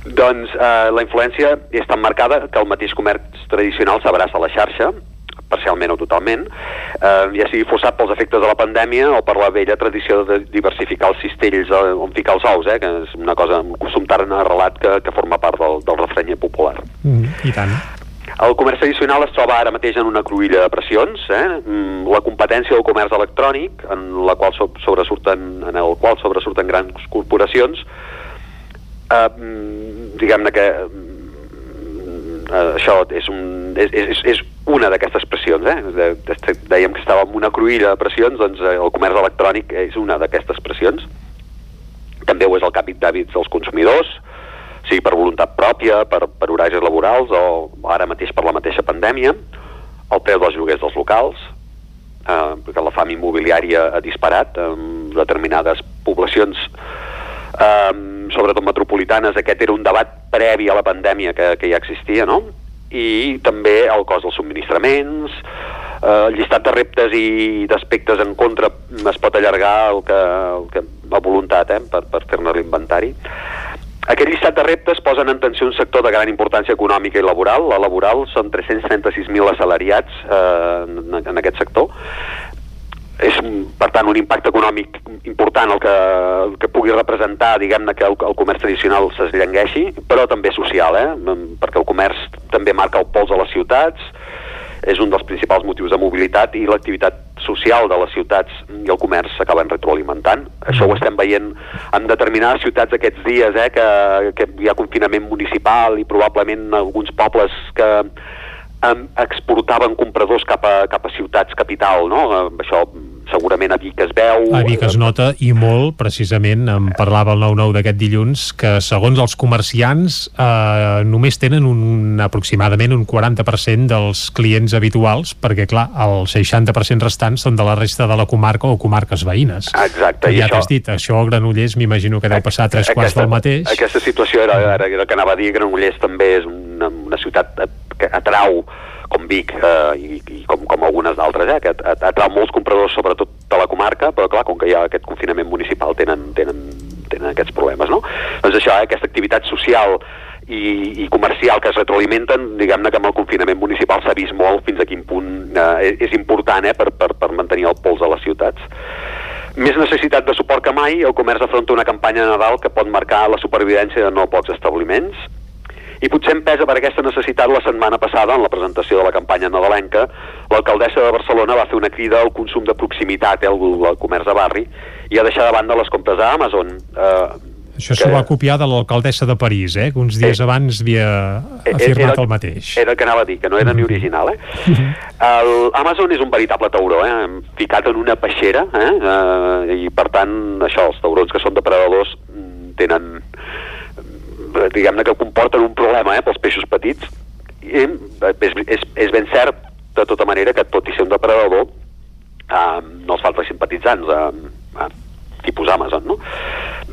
Doncs eh, la influència és tan marcada que el mateix comerç tradicional s'abraça a la xarxa, parcialment o totalment, eh, ja sigui forçat pels efectes de la pandèmia o per la vella tradició de diversificar els cistells eh, on ficar els ous, eh, que és una cosa, un costum tan arrelat que, que forma part del, del refrenyer popular. Mm, I tant. El comerç tradicional es troba ara mateix en una cruïlla de pressions, eh? Mm, la competència del comerç electrònic, en la qual so- sobresurten, en el qual sobresurten grans corporacions, eh, mm, diguem-ne que mm, eh, això és, un, és, és, és una d'aquestes pressions, eh? De, de, dèiem que estava en una cruïlla de pressions, doncs eh, el comerç electrònic és una d'aquestes pressions. També ho és el canvi d'hàbits dels consumidors, sigui per voluntat pròpia, per, per horaris laborals o ara mateix per la mateixa pandèmia, el preu dels lloguers dels locals, eh, perquè la fam immobiliària ha disparat en determinades poblacions eh, sobretot metropolitanes, aquest era un debat previ a la pandèmia que, que ja existia, no? I també el cost dels subministraments, eh, el llistat de reptes i d'aspectes en contra es pot allargar el que, el que a voluntat, eh, per, per fer-ne l'inventari. Aquest llistat de reptes posen en tensió un sector de gran importància econòmica i laboral. La laboral són 336.000 assalariats eh, en, en aquest sector, per tant, un impacte econòmic important el que, el que pugui representar, diguem-ne, que el, el comerç tradicional s'esllengueixi, però també social, eh? perquè el comerç també marca el pols a les ciutats, és un dels principals motius de mobilitat i l'activitat social de les ciutats i el comerç s'acaben retroalimentant. Això ho estem veient en determinades ciutats aquests dies, eh, que, que hi ha confinament municipal i probablement alguns pobles que exportaven compradors cap a, cap a ciutats capital, no? Això segurament a Vic es veu... A Vic es nota i molt, precisament, em parlava el 9-9 d'aquest dilluns, que segons els comerciants eh, només tenen un, aproximadament un 40% dels clients habituals, perquè clar, el 60% restants són de la resta de la comarca o comarques veïnes. Exacte. I ja t'has dit, això a Granollers m'imagino que deu passar a tres quarts del mateix. Aquesta situació era, era, era que anava a dir, Granollers també és una, una ciutat eh, que atrau com Vic eh, i, i com, com algunes d'altres, eh, que at- atrau molts compradors sobretot de la comarca, però clar, com que hi ha aquest confinament municipal tenen, tenen, tenen aquests problemes, no? Doncs això, eh, aquesta activitat social i, i comercial que es retroalimenten, diguem-ne que amb el confinament municipal s'ha vist molt fins a quin punt eh, és important eh, per, per, per mantenir el pols a les ciutats. Més necessitat de suport que mai, el comerç afronta una campanya de Nadal que pot marcar la supervivència de no pocs establiments, i potser em pesa per aquesta necessitat la setmana passada, en la presentació de la campanya nadalenca, l'alcaldessa de Barcelona va fer una crida al consum de proximitat, eh, al, al comerç de barri, i a deixar de banda les compres a Amazon. Eh, Això s'ho va copiar de l'alcaldessa de París, eh, que uns dies abans havia afirmat el mateix. Era el que anava a dir, que no era ni original, eh? El Amazon és un veritable tauró, eh? Ficat en una peixera, eh? eh? I per tant, això, els taurons que són depredadors mm, tenen eh, diguem-ne que comporten un problema eh, pels peixos petits. I eh, és, és, és ben cert de tota manera que tot i ser un depredador eh, no els falta simpatitzants eh, eh, tipus Amazon no?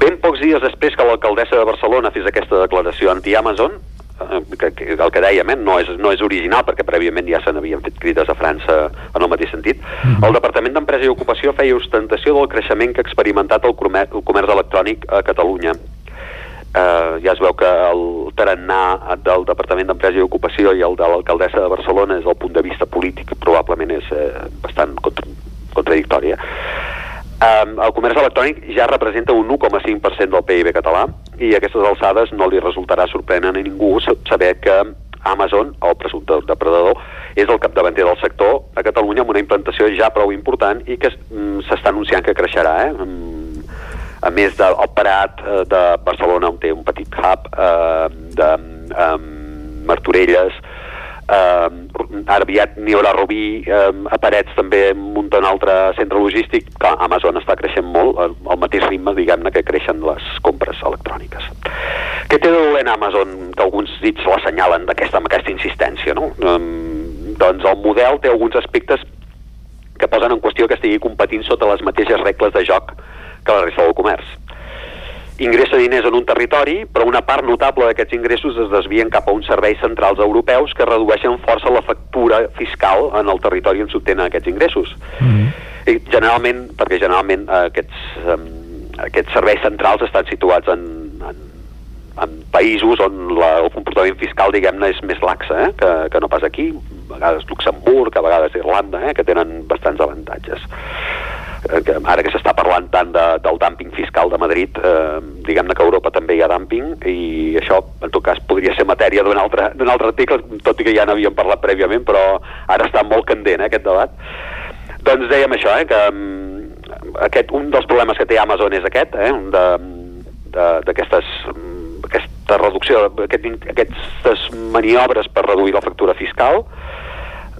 ben pocs dies després que l'alcaldessa de Barcelona fes aquesta declaració anti-Amazon eh, que, que, el que dèiem eh, no, és, no és original perquè prèviament ja se n'havien fet crides a França en el mateix sentit el Departament d'Empresa i Ocupació feia ostentació del creixement que ha experimentat el comerç, el comerç electrònic a Catalunya eh, ja es veu que el tarannà del Departament d'Empresa i Ocupació i el de l'alcaldessa de Barcelona és el punt de vista polític probablement és eh, bastant contra contradictòria. Um, el comerç electrònic ja representa un 1,5% del PIB català i aquestes alçades no li resultarà sorprenent a ningú sa- saber que Amazon, el presumpte depredador, és el capdavanter del sector a Catalunya amb una implantació ja prou important i que mm, s'està anunciant que creixerà. Eh? A més del Prat eh, de Barcelona, on té un petit hub, eh, de eh, Martorelles, eh, ara aviat n'hi haurà Rubí, eh, a Parets també munta un altre centre logístic, que Amazon està creixent molt, al, al mateix ritme, diguem-ne, que creixen les compres electròniques. Què té de dolent Amazon, que alguns dits l'assenyalen d'aquesta, amb aquesta insistència, no? Eh, doncs el model té alguns aspectes que posen en qüestió que estigui competint sota les mateixes regles de joc que la resta del comerç. Ingressa diners en un territori, però una part notable d'aquests ingressos es desvien cap a uns serveis centrals europeus que redueixen força la factura fiscal en el territori on s'obtenen aquests ingressos. I generalment, perquè generalment eh, aquests, um, aquests serveis centrals estan situats en, en, en països on la, el comportament fiscal, diguem-ne, és més laxa eh, que, que no pas aquí, a vegades Luxemburg, a vegades Irlanda, eh, que tenen bastants avantatges. Eh, que ara que s'està parlant tant de, del dumping fiscal de Madrid, eh, diguem-ne que a Europa també hi ha dumping i això, en tot cas, podria ser matèria d'un altre, altre article, tot i que ja n'havíem parlat prèviament, però ara està molt candent eh, aquest debat. Doncs dèiem això, eh, que mm, aquest, un dels problemes que té Amazon és aquest, eh, d'aquestes mm, aquesta reducció, aquest, aquestes maniobres per reduir la factura fiscal,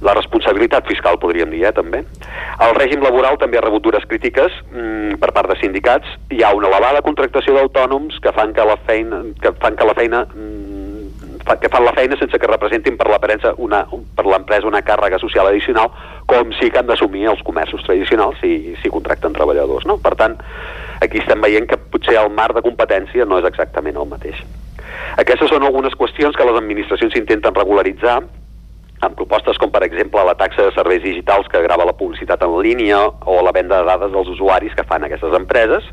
la responsabilitat fiscal, podríem dir, eh, també. El règim laboral també ha rebut dures crítiques mm, per part de sindicats. Hi ha una elevada contractació d'autònoms que fan que la feina, que fan que la feina mm, que fan la feina sense que representin per l'empresa una, per l'empresa una càrrega social addicional, com sí que han d'assumir els comerços tradicionals si, si contracten treballadors. No? Per tant, aquí estem veient que potser el marc de competència no és exactament el mateix. Aquestes són algunes qüestions que les administracions intenten regularitzar amb propostes com, per exemple, la taxa de serveis digitals que grava la publicitat en línia o la venda de dades dels usuaris que fan aquestes empreses,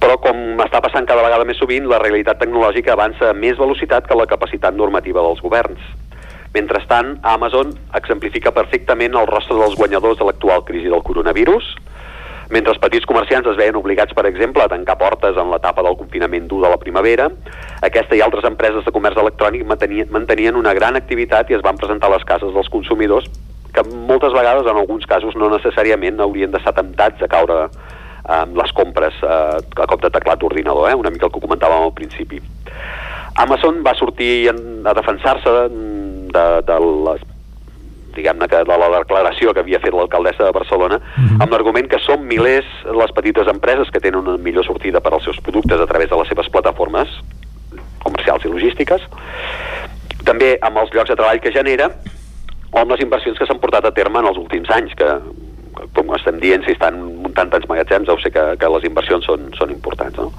però com està passant cada vegada més sovint, la realitat tecnològica avança a més velocitat que la capacitat normativa dels governs. Mentrestant, Amazon exemplifica perfectament el rostre dels guanyadors de l'actual crisi del coronavirus, mentre els petits comerciants es veien obligats, per exemple, a tancar portes en l'etapa del confinament dur de la primavera, aquesta i altres empreses de comerç electrònic mantenien, mantenien una gran activitat i es van presentar a les cases dels consumidors que moltes vegades, en alguns casos, no necessàriament haurien d'estar temptats a caure amb les compres eh, a cop de teclat d'ordinador, eh? una mica el que comentàvem al principi. Amazon va sortir a defensar-se de, de les diguem-ne que de la declaració que havia fet l'alcaldessa de Barcelona, uh -huh. amb l'argument que són milers les petites empreses que tenen una millor sortida per als seus productes a través de les seves plataformes comercials i logístiques, també amb els llocs de treball que genera o amb les inversions que s'han portat a terme en els últims anys, que com estem dient, si estan muntant tants magatzems, deu ser que, que les inversions són, són importants. No?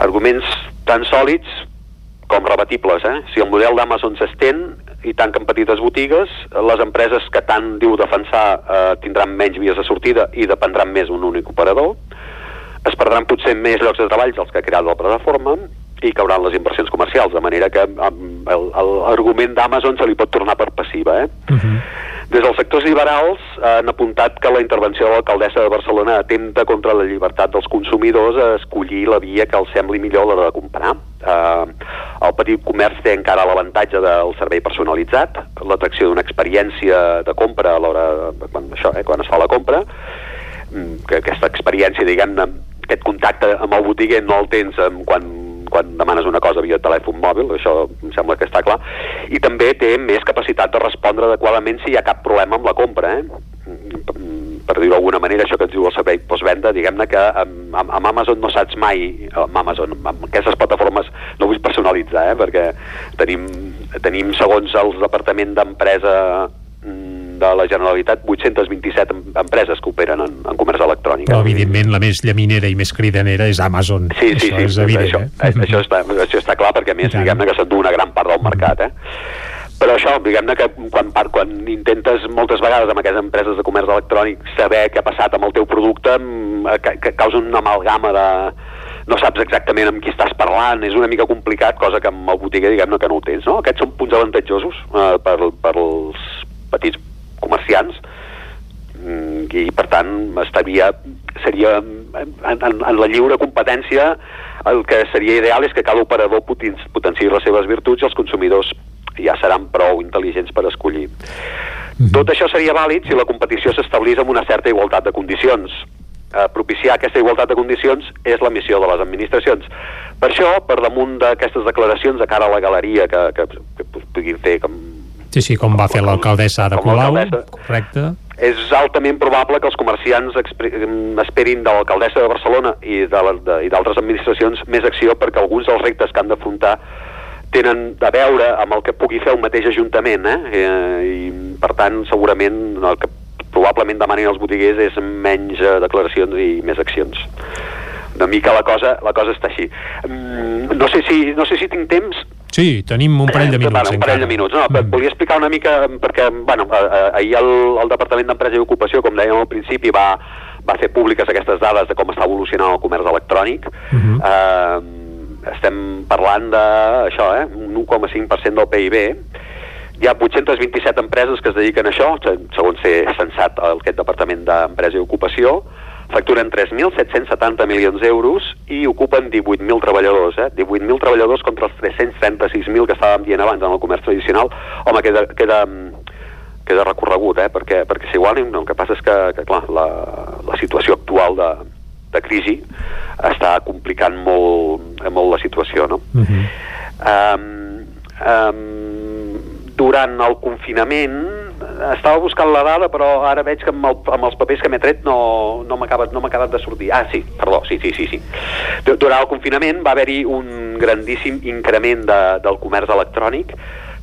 Arguments tan sòlids com rebatibles. Eh? Si el model d'Amazon s'estén i tanquen petites botigues, les empreses que tant diu defensar eh, tindran menys vies de sortida i dependran més d'un únic operador, es perdran potser més llocs de treball dels que ha creat la plataforma i cauran les inversions comercials, de manera que l'argument d'Amazon se li pot tornar per passiva. Eh? Uh -huh. Des dels sectors liberals han apuntat que la intervenció de l'alcaldessa de Barcelona atenta contra la llibertat dels consumidors a escollir la via que els sembli millor a l'hora de comprar. Uh, el petit comerç té encara l'avantatge del servei personalitzat, l'atracció d'una experiència de compra a l'hora, quan, això, eh, quan es fa la compra, mm, que aquesta experiència, diguem-ne, aquest contacte amb el botiguer no el tens quan quan demanes una cosa via telèfon mòbil, això em sembla que està clar, i també té més capacitat de respondre adequadament si hi ha cap problema amb la compra, eh? per dir-ho d'alguna manera, això que ens diu el servei postvenda, diguem-ne que amb, amb, Amazon no saps mai, amb Amazon, amb aquestes plataformes no vull personalitzar, eh, perquè tenim, tenim segons el Departament d'Empresa de la Generalitat 827 empreses que operen en, en comerç electrònic. Però, evidentment, la més llaminera i més cridanera és Amazon. Sí, sí, això sí, és evident. Això, eh? això, està, això està clar, perquè a més, diguem-ne que s'endú una gran part del mercat, eh? Però això, diguem-ne que quan, quan intentes moltes vegades amb aquestes empreses de comerç electrònic saber què ha passat amb el teu producte, mm, que, que causa una amalgama de, no saps exactament amb qui estàs parlant, és una mica complicat, cosa que amb el botiguer diguem-ne que no ho tens, no? Aquests són punts avantatjosos eh, per, per als petits comerciants mm, i per tant estaria, seria en, en, en la lliure competència el que seria ideal és que cada operador potenciï les seves virtuts i els consumidors ja seran prou intel·ligents per escollir. Mm -hmm. Tot això seria vàlid si la competició s'establís amb una certa igualtat de condicions. Eh, propiciar aquesta igualtat de condicions és la missió de les administracions. Per això, per damunt d'aquestes declaracions de cara a la galeria que, que, que puguin fer com Sí, sí, com va fer l'alcaldessa de Colau, correcte. És altament probable que els comerciants esperin de l'alcaldessa de Barcelona i d'altres administracions més acció perquè alguns dels reptes que han d'afrontar tenen a veure amb el que pugui fer un mateix ajuntament, eh? eh I, per tant, segurament el que probablement demanin els botiguers és menys eh, declaracions i més accions una mica la cosa, la cosa està així. Mm, no, sé si, no sé si tinc temps Sí, tenim un parell de minuts. Bueno, un parell de minuts. No, mm. Volia explicar una mica, perquè bueno, ahir el, el Departament d'Empresa i Ocupació, com dèiem al principi, va, va fer públiques aquestes dades de com està evolucionant el comerç electrònic. Uh -huh. eh, estem parlant de, això, eh, un 1,5% del PIB. Hi ha 827 empreses que es dediquen a això, segons ser censat aquest Departament d'Empresa i Ocupació, facturen 3.770 milions d'euros i ocupen 18.000 treballadors, eh? 18.000 treballadors contra els 336.000 que estàvem dient abans en el comerç tradicional. Home, queda, queda, queda recorregut, eh? perquè, perquè s'igualin, no, el que passa és que, que clar, la, la situació actual de, de crisi està complicant molt, molt la situació, no? Uh -huh. um, um, durant el confinament estava buscant la dada, però ara veig que amb, el, amb els papers que m'he tret no, no m'ha acabat, no acabat de sortir. Ah, sí, perdó, sí, sí, sí. sí. Durant el confinament va haver-hi un grandíssim increment de, del comerç electrònic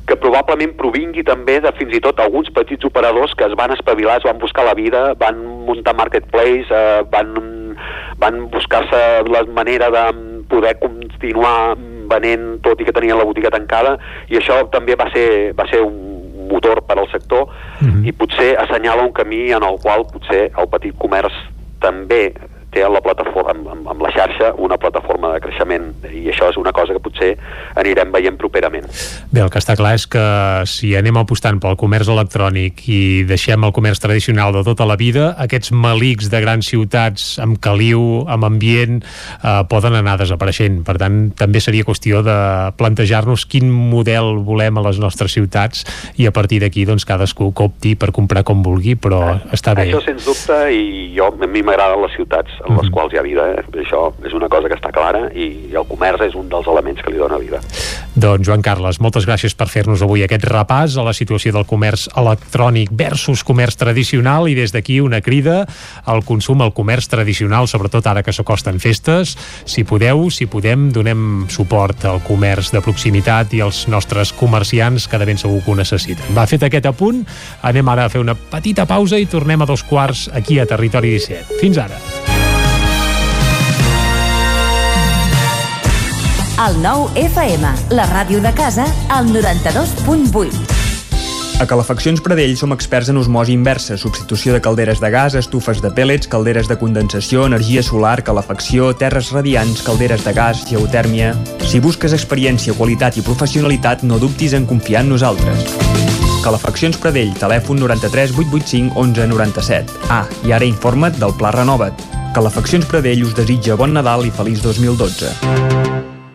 que probablement provingui també de fins i tot alguns petits operadors que es van espavilar, es van buscar la vida, van muntar marketplace, eh, van, van buscar-se la manera de poder continuar venent tot i que tenien la botiga tancada i això també va ser, va ser un motor per al sector mhm. -huh. i potser assenyala un camí en el qual potser el petit comerç també té en la, plataforma, amb, amb, amb la xarxa una plataforma de creixement i això és una cosa que potser anirem veient properament. Bé, el que està clar és que si anem apostant pel comerç electrònic i deixem el comerç tradicional de tota la vida, aquests malics de grans ciutats amb caliu, amb ambient, eh, poden anar desapareixent. Per tant, també seria qüestió de plantejar-nos quin model volem a les nostres ciutats i a partir d'aquí doncs, cadascú copti per comprar com vulgui, però està bé. Això sens dubte i jo, a mi m'agraden les ciutats en les Mhm. quals hi ha vida, eh? això és una cosa que està clara i el comerç és un dels elements que li dona vida. Doncs Joan Carles, moltes gràcies per fer-nos avui aquest repàs a la situació del comerç electrònic versus comerç tradicional i des d'aquí una crida al consum al comerç tradicional, sobretot ara que s'acosten festes. Si podeu, si podem, donem suport al comerç de proximitat i als nostres comerciants que de ben segur que ho necessiten. Va, fet aquest apunt, anem ara a fer una petita pausa i tornem a dos quarts aquí a Territori 17. Fins ara. El nou FM, la ràdio de casa, al 92.8. A Calefaccions Pradell som experts en osmosi inversa, substitució de calderes de gas, estufes de pèl·lets, calderes de condensació, energia solar, calefacció, terres radiants, calderes de gas, geotèrmia... Si busques experiència, qualitat i professionalitat, no dubtis en confiar en nosaltres. Calefaccions Pradell, telèfon 93 885 11 97. Ah, i ara informa't del Pla Renova't. Calefaccions Pradell us desitja bon Nadal i feliç 2012.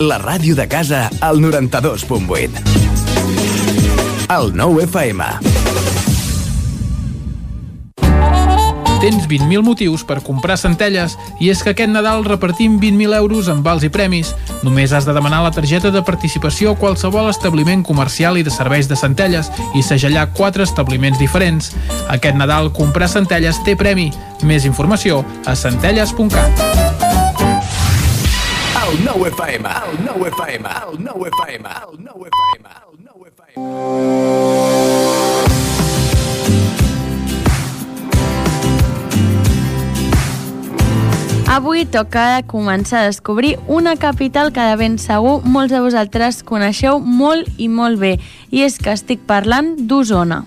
La ràdio de casa al 92.8. El 9 FM. Tens 20.000 motius per comprar centelles i és que aquest Nadal repartim 20.000 euros en vals i premis. Només has de demanar la targeta de participació a qualsevol establiment comercial i de serveis de centelles i segellar quatre establiments diferents. Aquest Nadal comprar centelles té premi. Més informació a centelles.cat. El 9 FM, el 9 FM, el 9 FM, el 9 FM, el 9 FM. Avui toca començar a descobrir una capital que de ben segur molts de vosaltres coneixeu molt i molt bé, i és que estic parlant d'Osona.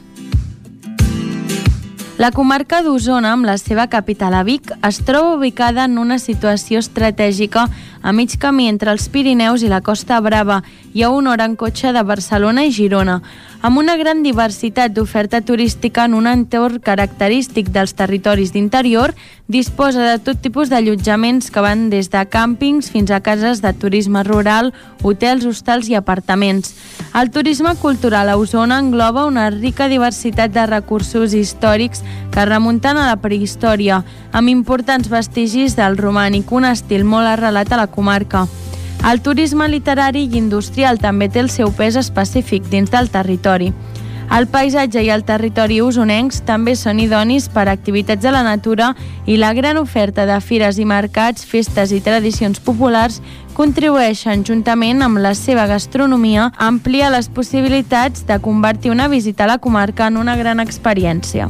La comarca d'Osona, amb la seva capital a Vic, es troba ubicada en una situació estratègica a mig camí entre els Pirineus i la Costa Brava i a una hora en cotxe de Barcelona i Girona, amb una gran diversitat d'oferta turística en un entorn característic dels territoris d'interior, disposa de tot tipus d'allotjaments que van des de càmpings fins a cases de turisme rural, hotels, hostals i apartaments. El turisme cultural a Osona engloba una rica diversitat de recursos històrics que remunten a la prehistòria, amb importants vestigis del romànic, un estil molt arrelat a la comarca. El turisme literari i industrial també té el seu pes específic dins del territori. El paisatge i el territori usonencs també són idonis per a activitats a la natura i la gran oferta de fires i mercats, festes i tradicions populars contribueixen, juntament amb la seva gastronomia, a ampliar les possibilitats de convertir una visita a la comarca en una gran experiència.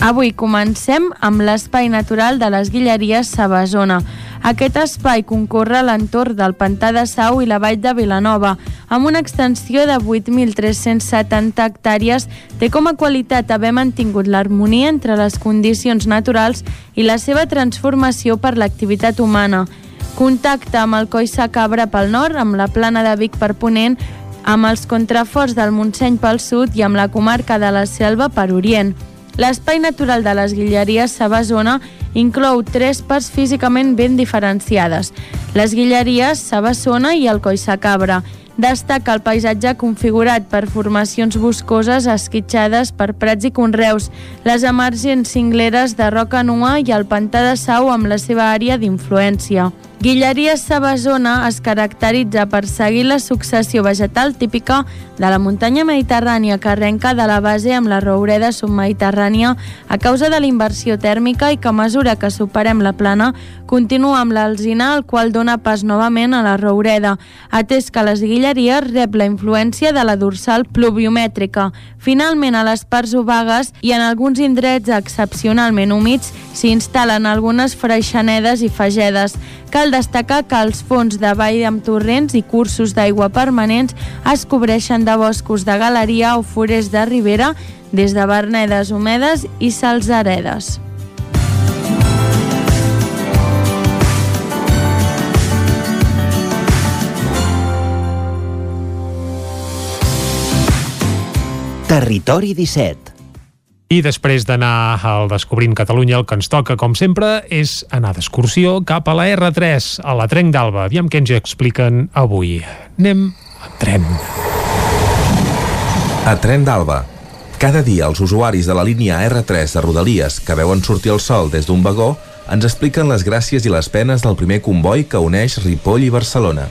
Avui comencem amb l'espai natural de les Guilleries Sabasona. Aquest espai concorre a l'entorn del Pantà de Sau i la Vall de Vilanova. Amb una extensió de 8.370 hectàrees, té com a qualitat haver mantingut l'harmonia entre les condicions naturals i la seva transformació per l'activitat humana. Contacta amb el Coissa Cabra pel nord, amb la plana de Vic per Ponent, amb els contraforts del Montseny pel sud i amb la comarca de la Selva per Orient. L'espai natural de les Guilleries Sabasona inclou tres parts físicament ben diferenciades, les Guilleries Sabassona i el Cabra. Destaca el paisatge configurat per formacions boscoses esquitxades per prats i conreus, les emergents cingleres de roca nua i el pantà de Sau amb la seva àrea d'influència. Guilleria Sabasona es caracteritza per seguir la successió vegetal típica de la muntanya mediterrània que arrenca de la base amb la roureda submediterrània a causa de la inversió tèrmica i que a mesura que superem la plana continua amb l'alzina el qual dona pas novament a la roureda, atès que les guilleries rep la influència de la dorsal pluviomètrica. Finalment, a les parts obagues i en alguns indrets excepcionalment humits s'hi instal·len algunes freixanedes i fagedes. Cal destacar que els fons de vall amb torrents i cursos d'aigua permanents es cobreixen de boscos de galeria o forers de ribera des de vernedes humedes i salzaredes. Territori 17 i després d'anar al Descobrint Catalunya, el que ens toca, com sempre, és anar d'excursió cap a la R3, a la Trenc d'Alba. Aviam què ens expliquen avui. Anem en tren. A Tren d'Alba. Cada dia els usuaris de la línia R3 de Rodalies que veuen sortir el sol des d'un vagó ens expliquen les gràcies i les penes del primer comboi que uneix Ripoll i Barcelona.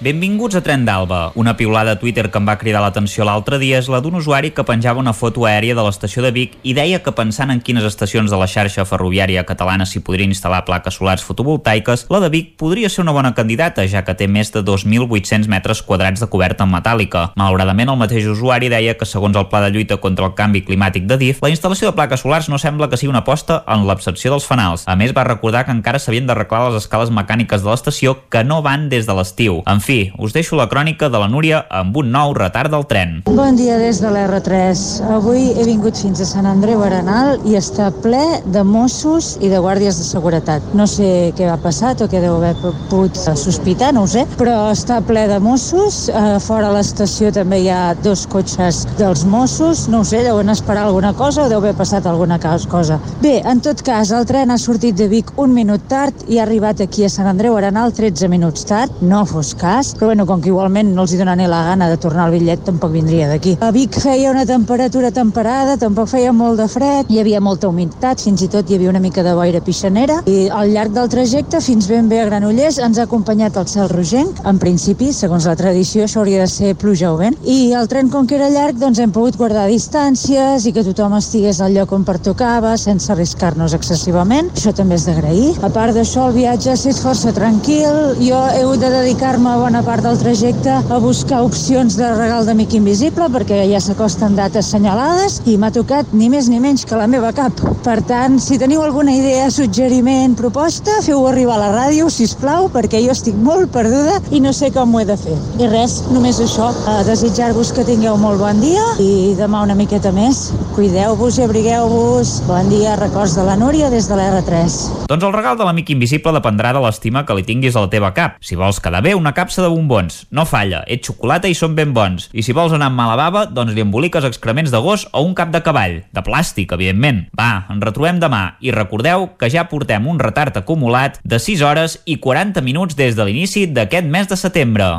Benvinguts a Tren d'Alba. Una piulada a Twitter que em va cridar l'atenció l'altre dia és la d'un usuari que penjava una foto aèria de l'estació de Vic i deia que pensant en quines estacions de la xarxa ferroviària catalana s'hi podria instal·lar plaques solars fotovoltaiques, la de Vic podria ser una bona candidata, ja que té més de 2.800 metres quadrats de coberta en metàl·lica. Malauradament, el mateix usuari deia que, segons el pla de lluita contra el canvi climàtic de DIF, la instal·lació de plaques solars no sembla que sigui una aposta en l'accepció dels fanals. A més, va recordar que encara s'havien d'arreglar les escales mecàniques de l'estació que no van des de l'estiu. En fi, fi, us deixo la crònica de la Núria amb un nou retard del tren. Bon dia des de l'R3. Avui he vingut fins a Sant Andreu Arenal i està ple de Mossos i de guàrdies de seguretat. No sé què ha passat o què deu haver pogut sospitar, no ho sé, però està ple de Mossos. Fora a l'estació també hi ha dos cotxes dels Mossos. No ho sé, deuen esperar alguna cosa o deu haver passat alguna cosa. Bé, en tot cas, el tren ha sortit de Vic un minut tard i ha arribat aquí a Sant Andreu Arenal 13 minuts tard. No fos cas, però bueno, com que igualment no els hi dona ni la gana de tornar el bitllet, tampoc vindria d'aquí. A Vic feia una temperatura temperada, tampoc feia molt de fred, hi havia molta humitat, fins i tot hi havia una mica de boira pixanera, i al llarg del trajecte, fins ben bé a Granollers, ens ha acompanyat el cel rogenc. En principi, segons la tradició, això hauria de ser pluja o vent. I el tren, com que era llarg, doncs hem pogut guardar distàncies i que tothom estigués al lloc on pertocava, sense arriscar-nos excessivament. Això també és d'agrair. A part d'això, el viatge ha estat força tranquil. Jo he hagut de dedicar-me bona part del trajecte a buscar opcions de regal d'amic invisible perquè ja s'acosten dates assenyalades i m'ha tocat ni més ni menys que la meva cap. Per tant, si teniu alguna idea, suggeriment, proposta, feu-ho arribar a la ràdio, si us plau, perquè jo estic molt perduda i no sé com ho he de fer. I res, només això, a desitjar-vos que tingueu molt bon dia i demà una miqueta més. Cuideu-vos i abrigueu-vos. Bon dia, records de la Núria des de l'R3. Doncs el regal de l'amic invisible dependrà de l'estima que li tinguis a la teva cap. Si vols quedar bé, una capsa de bombons. No falla, ets xocolata i són ben bons. I si vols anar amb mala bava, doncs li emboliques excrements de gos o un cap de cavall. De plàstic, evidentment. Va, ens retrobem demà i recordeu que ja portem un retard acumulat de 6 hores i 40 minuts des de l'inici d'aquest mes de setembre.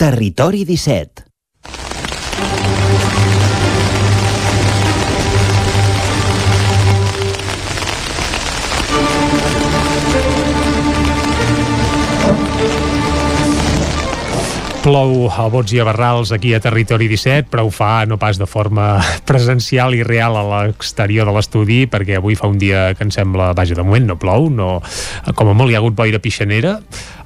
Territori 17 Plou a bots i a barrals aquí a Territori 17, però ho fa no pas de forma (laughs) presencial i real a l'exterior de l'estudi, perquè avui fa un dia que em sembla, vaja, de moment no plou, no, com a molt hi ha hagut boira pixanera.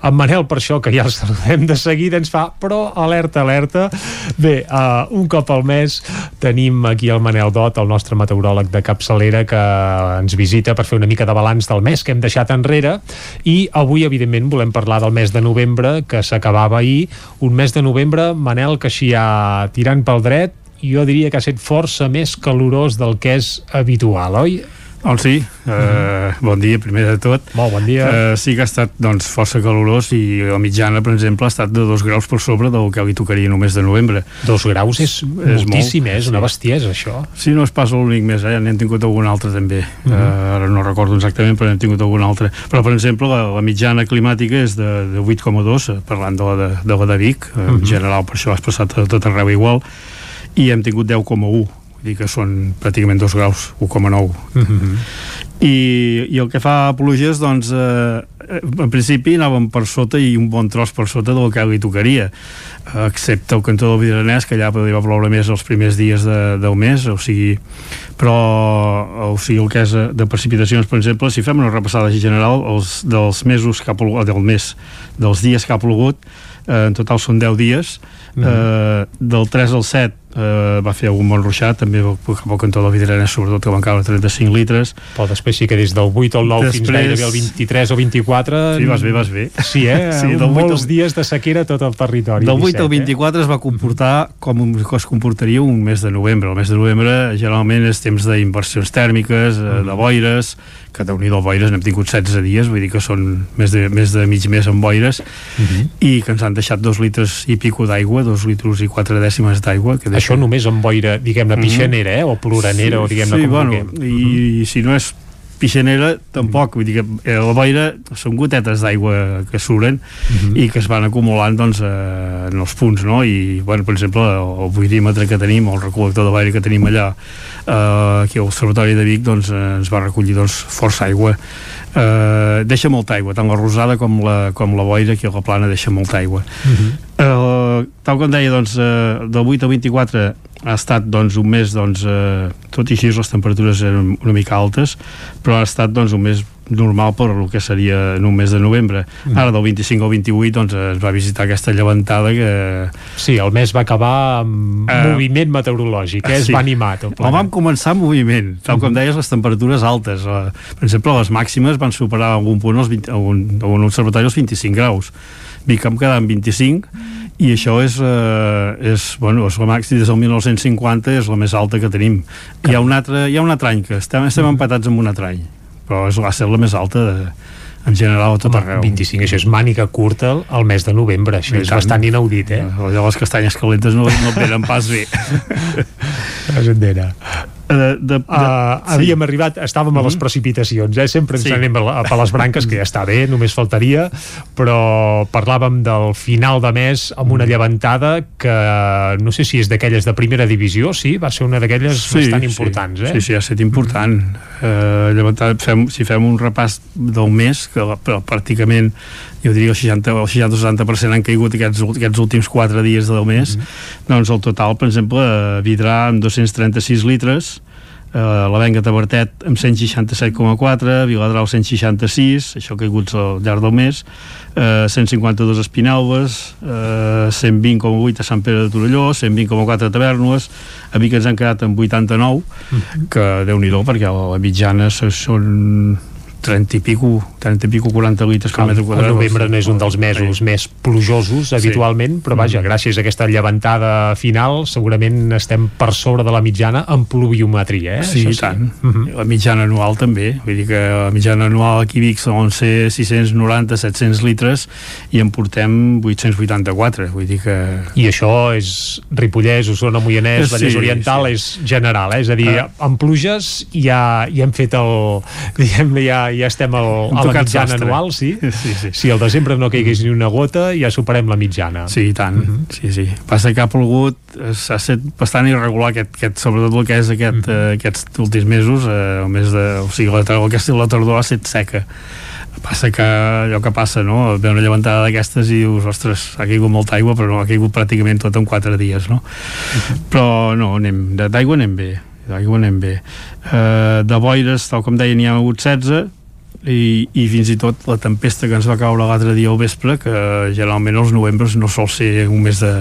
En Manel, per això, que ja el saludem de seguida, ens fa, però alerta, alerta. Bé, uh, un cop al mes tenim aquí el Manel Dot, el nostre meteoròleg de capçalera, que ens visita per fer una mica de balanç del mes que hem deixat enrere, i avui, evidentment, volem parlar del mes de novembre, que s'acabava ahir, un mes de novembre, Manel, que així ja tirant pel dret, jo diria que ha estat força més calorós del que és habitual, oi? Doncs sí, eh, uh -huh. bon dia primer de tot. Molt bon dia. Eh, sí que ha estat doncs, força calorós i la mitjana, per exemple, ha estat de dos graus per sobre del que li tocaria només de novembre. Dos graus és, és moltíssim, molt, eh? és una bestiesa, això. Sí, no és pas l'únic més, eh? n'hem tingut algun altre també. Uh -huh. eh, ara no recordo exactament, però n'hem tingut algun altre. Però, per exemple, la, la mitjana climàtica és de, de 8,2, eh, parlant de la de, de, la de Vic, eh, uh -huh. en general per això has passat a tot arreu igual, i hem tingut 10,1 dir que són pràcticament 2 graus, 1,9 uh -huh. I, i el que fa a pluges doncs eh, en principi anàvem per sota i un bon tros per sota del que li tocaria excepte el cantó del Vidranès que allà podria ploure més els primers dies de, del mes o sigui, però o sigui, el que és de precipitacions per exemple, si fem una repassada general els, dels mesos que ha plogut, del mes dels dies que ha plogut eh, en total són 10 dies uh -huh. eh, del 3 al 7 eh, va fer algun bon ruixat també cap al cantó de la Vidrena sobretot que van caure 35 litres però després sí que des del 8 al 9 després... fins gairebé al 23 o 24 sí, vas bé, vas bé sí, eh? (laughs) sí, del molts al... dies de sequera tot el territori del 8 17, al 24 eh? es va comportar com es comportaria un mes de novembre el mes de novembre generalment és temps d'inversions tèrmiques, mm. de boires que déu nhi boires, n'hem tingut 16 dies vull dir que són més de, més de mig mes amb boires mm -hmm. i que ens han deixat dos litres i pico d'aigua, dos litres i quatre dècimes d'aigua que això només amb boira, diguem-ne, pixanera, eh? o ploranera, sí, o diguem-ne sí, com bueno, vulguem. I, i si no és pixanera tampoc, vull dir que eh, la boira són gotetes d'aigua que suren uh -huh. i que es van acumulant doncs, eh, en els punts, no? I, bueno, per exemple, el buidímetre que tenim, el recol·lector de l'aire que tenim allà eh, aquí a l'Observatori de Vic, doncs eh, ens va recollir doncs, força aigua eh, deixa molta aigua, tant la rosada com la, com la boira, aquí a la plana deixa molta aigua. Uh -huh. eh, tal com deia, doncs, eh, del 8 al 24 ha estat doncs, un mes doncs, eh, tot i així les temperatures eren una mica altes però ha estat doncs, un mes normal per el que seria en un mes de novembre mm. ara del 25 al 28 doncs, es va visitar aquesta llevantada que... Sí, el mes va acabar amb uh, moviment meteorològic, eh? es sí. va animar tot el vam començar amb moviment tal com mm -hmm. deies, les temperatures altes uh, per exemple, les màximes van superar a algun punt els 20, a un, a un observatori els 25 graus Vic em quedava en 25 i això és, eh, és, bueno, és la màxima des del 1950 és la més alta que tenim hi ha un altre, hi ha un altre any que estem, estem mm-hmm. empatats amb un altre any però és, va ser la més alta de, en general a tot Home, arreu 25, això és màniga curta al mes de novembre això I és tant. bastant inaudit eh? allò les castanyes calentes no, no et venen pas bé (laughs) endera de, de, de, uh, havíem sí. arribat, estàvem mm -hmm. a les mm-hmm. precipitacions, eh? sempre ens sí. anem a, a les branques, que ja està bé, només faltaria, però parlàvem del final de mes amb una mm. llevantada que no sé si és d'aquelles de primera divisió, sí? Va ser una d'aquelles sí, bastant importants, sí. eh? Sí, sí, ha estat important. Mm -hmm. uh, llevantada, fem, si fem un repàs del mes, que pràcticament jo diria el 60 o el 60-70% han caigut aquests, aquests últims 4 dies del mes, mm -hmm. doncs el total, per exemple, Vidrà amb 236 litres, eh, la Venga Tabertet amb 167,4, Viladrau 166, això caiguts al llarg del mes, eh, 152 Espinalbes, eh, 120,8 a Sant Pere de Torelló, 120,4 a Tavernoes, a Vic ens han quedat amb 89, mm -hmm. que déu nhi perquè la mitjana són 30 i pico, 30 i pico, 40 litres per metre quadrat. El novembre no és un dels mesos sí. més plujosos habitualment, sí. però vaja, mm. gràcies a aquesta llevantada final segurament estem per sobre de la mitjana en pluviometria, eh? Sí, Això i tant. Mm -hmm. La mitjana anual també, vull dir que la mitjana anual aquí a Vic són ser 690, 700 litres i en portem 884, vull dir que... I això és Ripollès, Osona, Moianès, Vallès sí, Oriental, sí. és general, eh? És a dir, ah. amb pluges ja, ja hem fet el... (laughs) diguem ja, ja estem al, a la mitjana sostre. anual, sí? sí, sí. Si el desembre no caigués ni una gota, ja superem la mitjana. Sí, i tant. Mhm. -huh. Sí, sí. Passa que ha plogut, s'ha estat bastant irregular aquest, aquest, sobretot el que és aquest, uh -huh. uh, aquests últims mesos, eh, el mes de, o sigui, la, aquesta, la tardor ha estat seca passa que allò que passa, no? Ve una llevantada d'aquestes i dius, ostres, ha caigut molta aigua, però no, ha caigut pràcticament tot en quatre dies, no? -huh. Però no, anem, d'aigua anem bé, d'aigua anem bé. Uh, de boires, tal com deia, n'hi ha hagut 16, i, i fins i tot la tempesta que ens va caure l'altre dia al vespre que generalment els novembres no sol ser un mes de,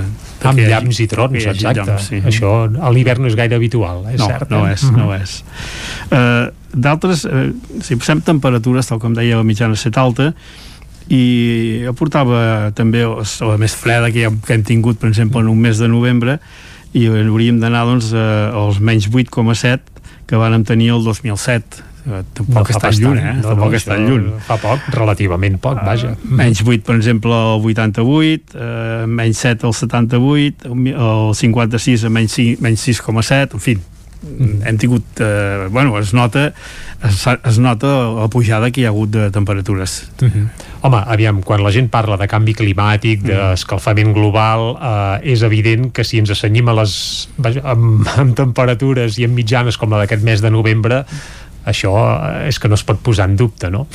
de amb llamps i trons, exacte llamps, sí. això a l'hivern no és gaire habitual és no, cert, no eh? és, uh -huh. no és uh, d'altres, uh, si posem temperatures tal com deia la mitjana set alta i aportava també la més freda que, hem, que hem tingut per exemple en un mes de novembre i hauríem d'anar doncs, als menys 8,7 que vàrem tenir el 2007 eh, tampoc no està lluny, eh? No, tampoc no, està lluny. Fa poc, relativament poc, uh, vaja. Menys 8, per exemple, el 88, uh, menys 7 el 78, el 56 menys, 6, menys 6,7, en fi, mm. hem tingut, eh, bueno, es nota es, es nota la pujada que hi ha hagut de temperatures. Uh -huh. Home, aviam, quan la gent parla de canvi climàtic, d'escalfament global, eh, és evident que si ens assenyim a les, amb, amb temperatures i amb mitjanes com la d'aquest mes de novembre, això eh, és que no es pot posar en dubte no?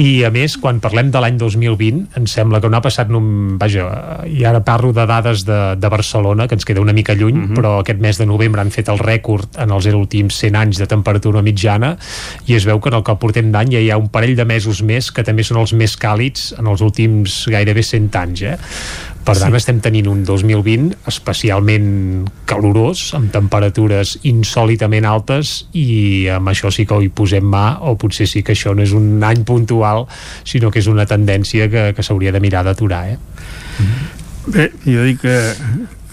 i a més quan parlem de l'any 2020 em sembla que no ha passat un, vaja, i ara parlo de dades de, de Barcelona que ens queda una mica lluny mhm. -huh. però aquest mes de novembre han fet el rècord en els últims 100 anys de temperatura mitjana i es veu que en el que portem d'any ja hi ha un parell de mesos més que també són els més càlids en els últims gairebé 100 anys eh? Per tant, sí. estem tenint un 2020 especialment calorós, amb temperatures insòlitament altes i amb això sí que hi posem mà, o potser sí que això no és un any puntual, sinó que és una tendència que, que s'hauria de mirar d'aturar. Eh? Bé, jo dic que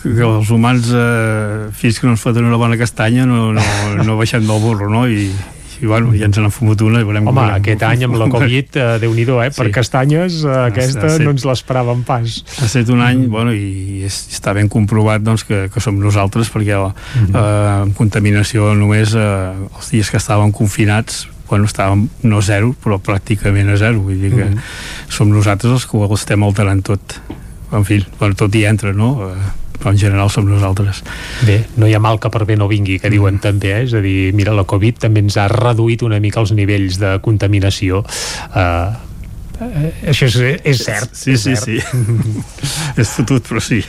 que els humans eh, fins que no ens foten una bona castanya no, no, no baixem del burro no? I, i bueno, ja ens n'han fumut una i veurem Home, veurem, aquest any amb la Covid eh, déu nhi eh? per sí. castanyes eh, aquesta set, no ens l'esperàvem pas ha estat un any, bueno, i és, està ben comprovat doncs, que, que som nosaltres perquè la mm -hmm. eh, contaminació només eh, els dies que estàvem confinats bueno, estàvem no zero, però pràcticament a zero vull dir que mm -hmm. som nosaltres els que ho estem alterant tot en fi, bueno, tot hi entra, no? Eh, però en general som nosaltres. Bé, no hi ha mal que per bé no vingui, que diuen mm. també, eh? és a dir, mira, la Covid també ens ha reduït una mica els nivells de contaminació uh, això és, és cert sí, sí, és sí, sí. (laughs) és fotut però sí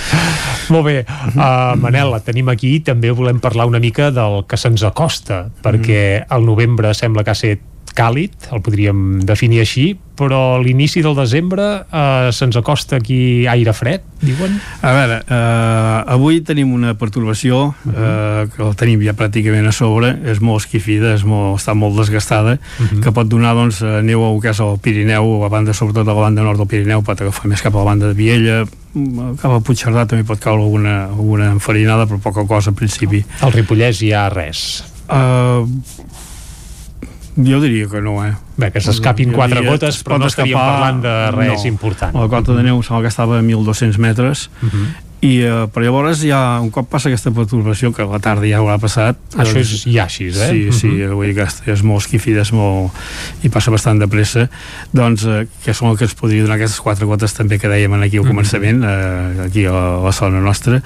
(laughs) molt bé, uh, Manel la tenim aquí també volem parlar una mica del que se'ns acosta perquè mm. el novembre sembla que ha set càlid, el podríem definir així, però l'inici del desembre eh, se'ns acosta aquí aire fred, diuen? A veure, eh, avui tenim una pertorbació uh -huh. eh, que la tenim ja pràcticament a sobre, és molt esquifida, és molt, està molt desgastada, uh -huh. que pot donar doncs, eh, neu a és al Pirineu, a banda, sobretot a la banda nord del Pirineu, pot agafar més cap a la banda de Viella, cap a Puigcerdà també pot caure alguna, alguna enfarinada, però poca cosa en principi. Al Ripollès hi ha res? Uh, jo diria que no, eh? Bé, que s'escapin quatre gotes, però no estaríem parlant de res no. important. La cota de neu sembla que estava a 1.200 metres, uh mhm. -huh i uh, però llavors ja un cop passa aquesta perturbació que a la tarda ja ho ha passat això doncs, és ja així, eh? sí, sí, uh -huh. vull dir que és molt esquifida és molt... i passa bastant de pressa doncs uh, que són el que ens podria donar aquestes quatre gotes també que dèiem aquí al començament uh, aquí a, a la zona nostra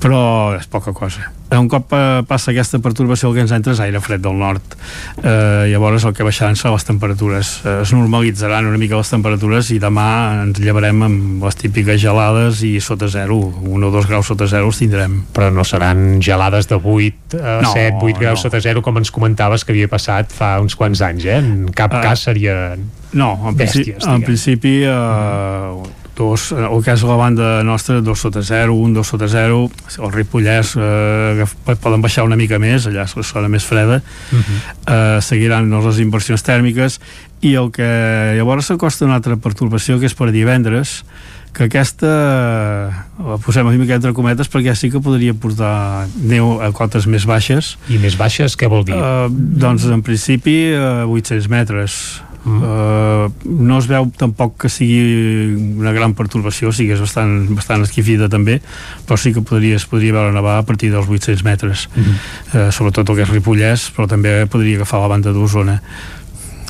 però és poca cosa un cop uh, passa aquesta perturbació el que ens entra és aire fred del nord eh, llavors el que baixaran són les temperatures eh, es normalitzaran una mica les temperatures i demà ens llevarem amb les típiques gelades i sota zero un o dos graus sota zero els tindrem. Però no seran gelades de 8, eh, no, 7, 8 graus no. sota zero com ens comentaves que havia passat fa uns quants anys, eh? En cap uh, cas seria no, en bèsties, principi, en principi uh, dos, eh, el que és la banda nostra, dos sota 0, un, dos sota 0, el Ripollès eh, poden baixar una mica més, allà és la zona més freda, uh -huh. eh, seguiran les inversions tèrmiques, i el que llavors s'acosta una altra perturbació que és per divendres, que aquesta la posem una mica entre cometes perquè sí que podria portar neu a cotes més baixes i més baixes què vol dir? Uh, doncs en principi uh, 800 metres Mm. Uh, no es veu tampoc que sigui una gran perturbació, sí que és bastant, bastant esquifida també, però sí que podria, es podria veure nevar a partir dels 800 metres, mm. uh, sobretot el que és Ripollès, però també podria agafar la banda d'Osona.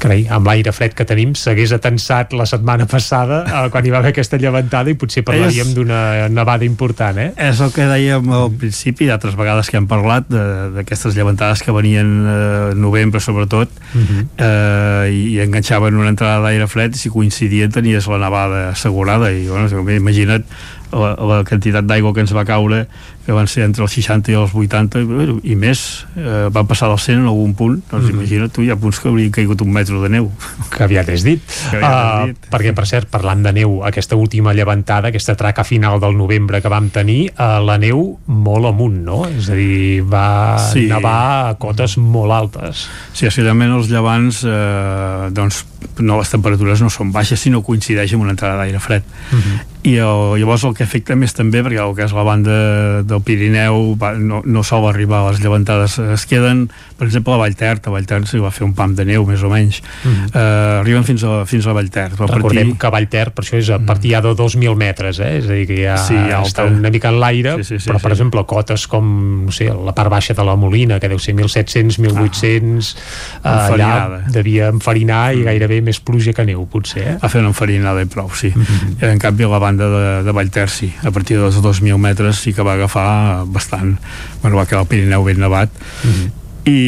Carai, amb l'aire fred que tenim s'hagués atensat la setmana (laughs) passada eh, quan hi va haver aquesta llevantada i potser parlaríem d'una nevada important, eh? És el que dèiem al principi, d'altres vegades que hem parlat d'aquestes llevantades que venien eh, novembre sobretot uh Mhm. -huh. eh, i, i enganxaven una entrada d'aire fred i si coincidien tenies la nevada assegurada i bueno, imagina't la, la quantitat d'aigua que ens va caure que van ser entre els 60 i els 80 i, i més, eh, van passar del 100 en algun punt, doncs Mhm. imagina't tu hi ha punts que haurien caigut un metre de neu que aviat és dit. Que aviat Uh, dit. perquè, per cert, parlant de neu, aquesta última llevantada, aquesta traca final del novembre que vam tenir, uh, la neu molt amunt, no? És a dir, va Sí. nevar a cotes molt altes. Sí, especialment els llevants eh, doncs no, les temperatures no són baixes sinó coincideix amb una entrada d'aire fred Uh -huh. i el, llavors el que afecta més també perquè el que és la banda del Pirineu va, no, no sol arribar les llevantades es queden, per exemple a Vallter a Vallter s'hi va fer un pam de neu més o menys Uh -huh. eh, arriben fins a, fins a Vallter però Recordem partir- que Vallter, per això és a partir ja de 2.000 metres, eh? és a dir, que ja Sí, alta. està una mica en l'aire, Sí, sí, sí, però, per sí. exemple, cotes com, no sé, la part baixa de la Molina, que deu ser 1.700, 1.800, ah, allà Enfarinada. devia enfarinar i gairebé més pluja que neu, potser. Eh? a fer una enfarinada i prou, sí. En canvi, la banda de, de Vallter, sí, a partir dels 2.000 metres sí que va agafar bastant. Bueno, va quedar el Pirineu ben nevat. I,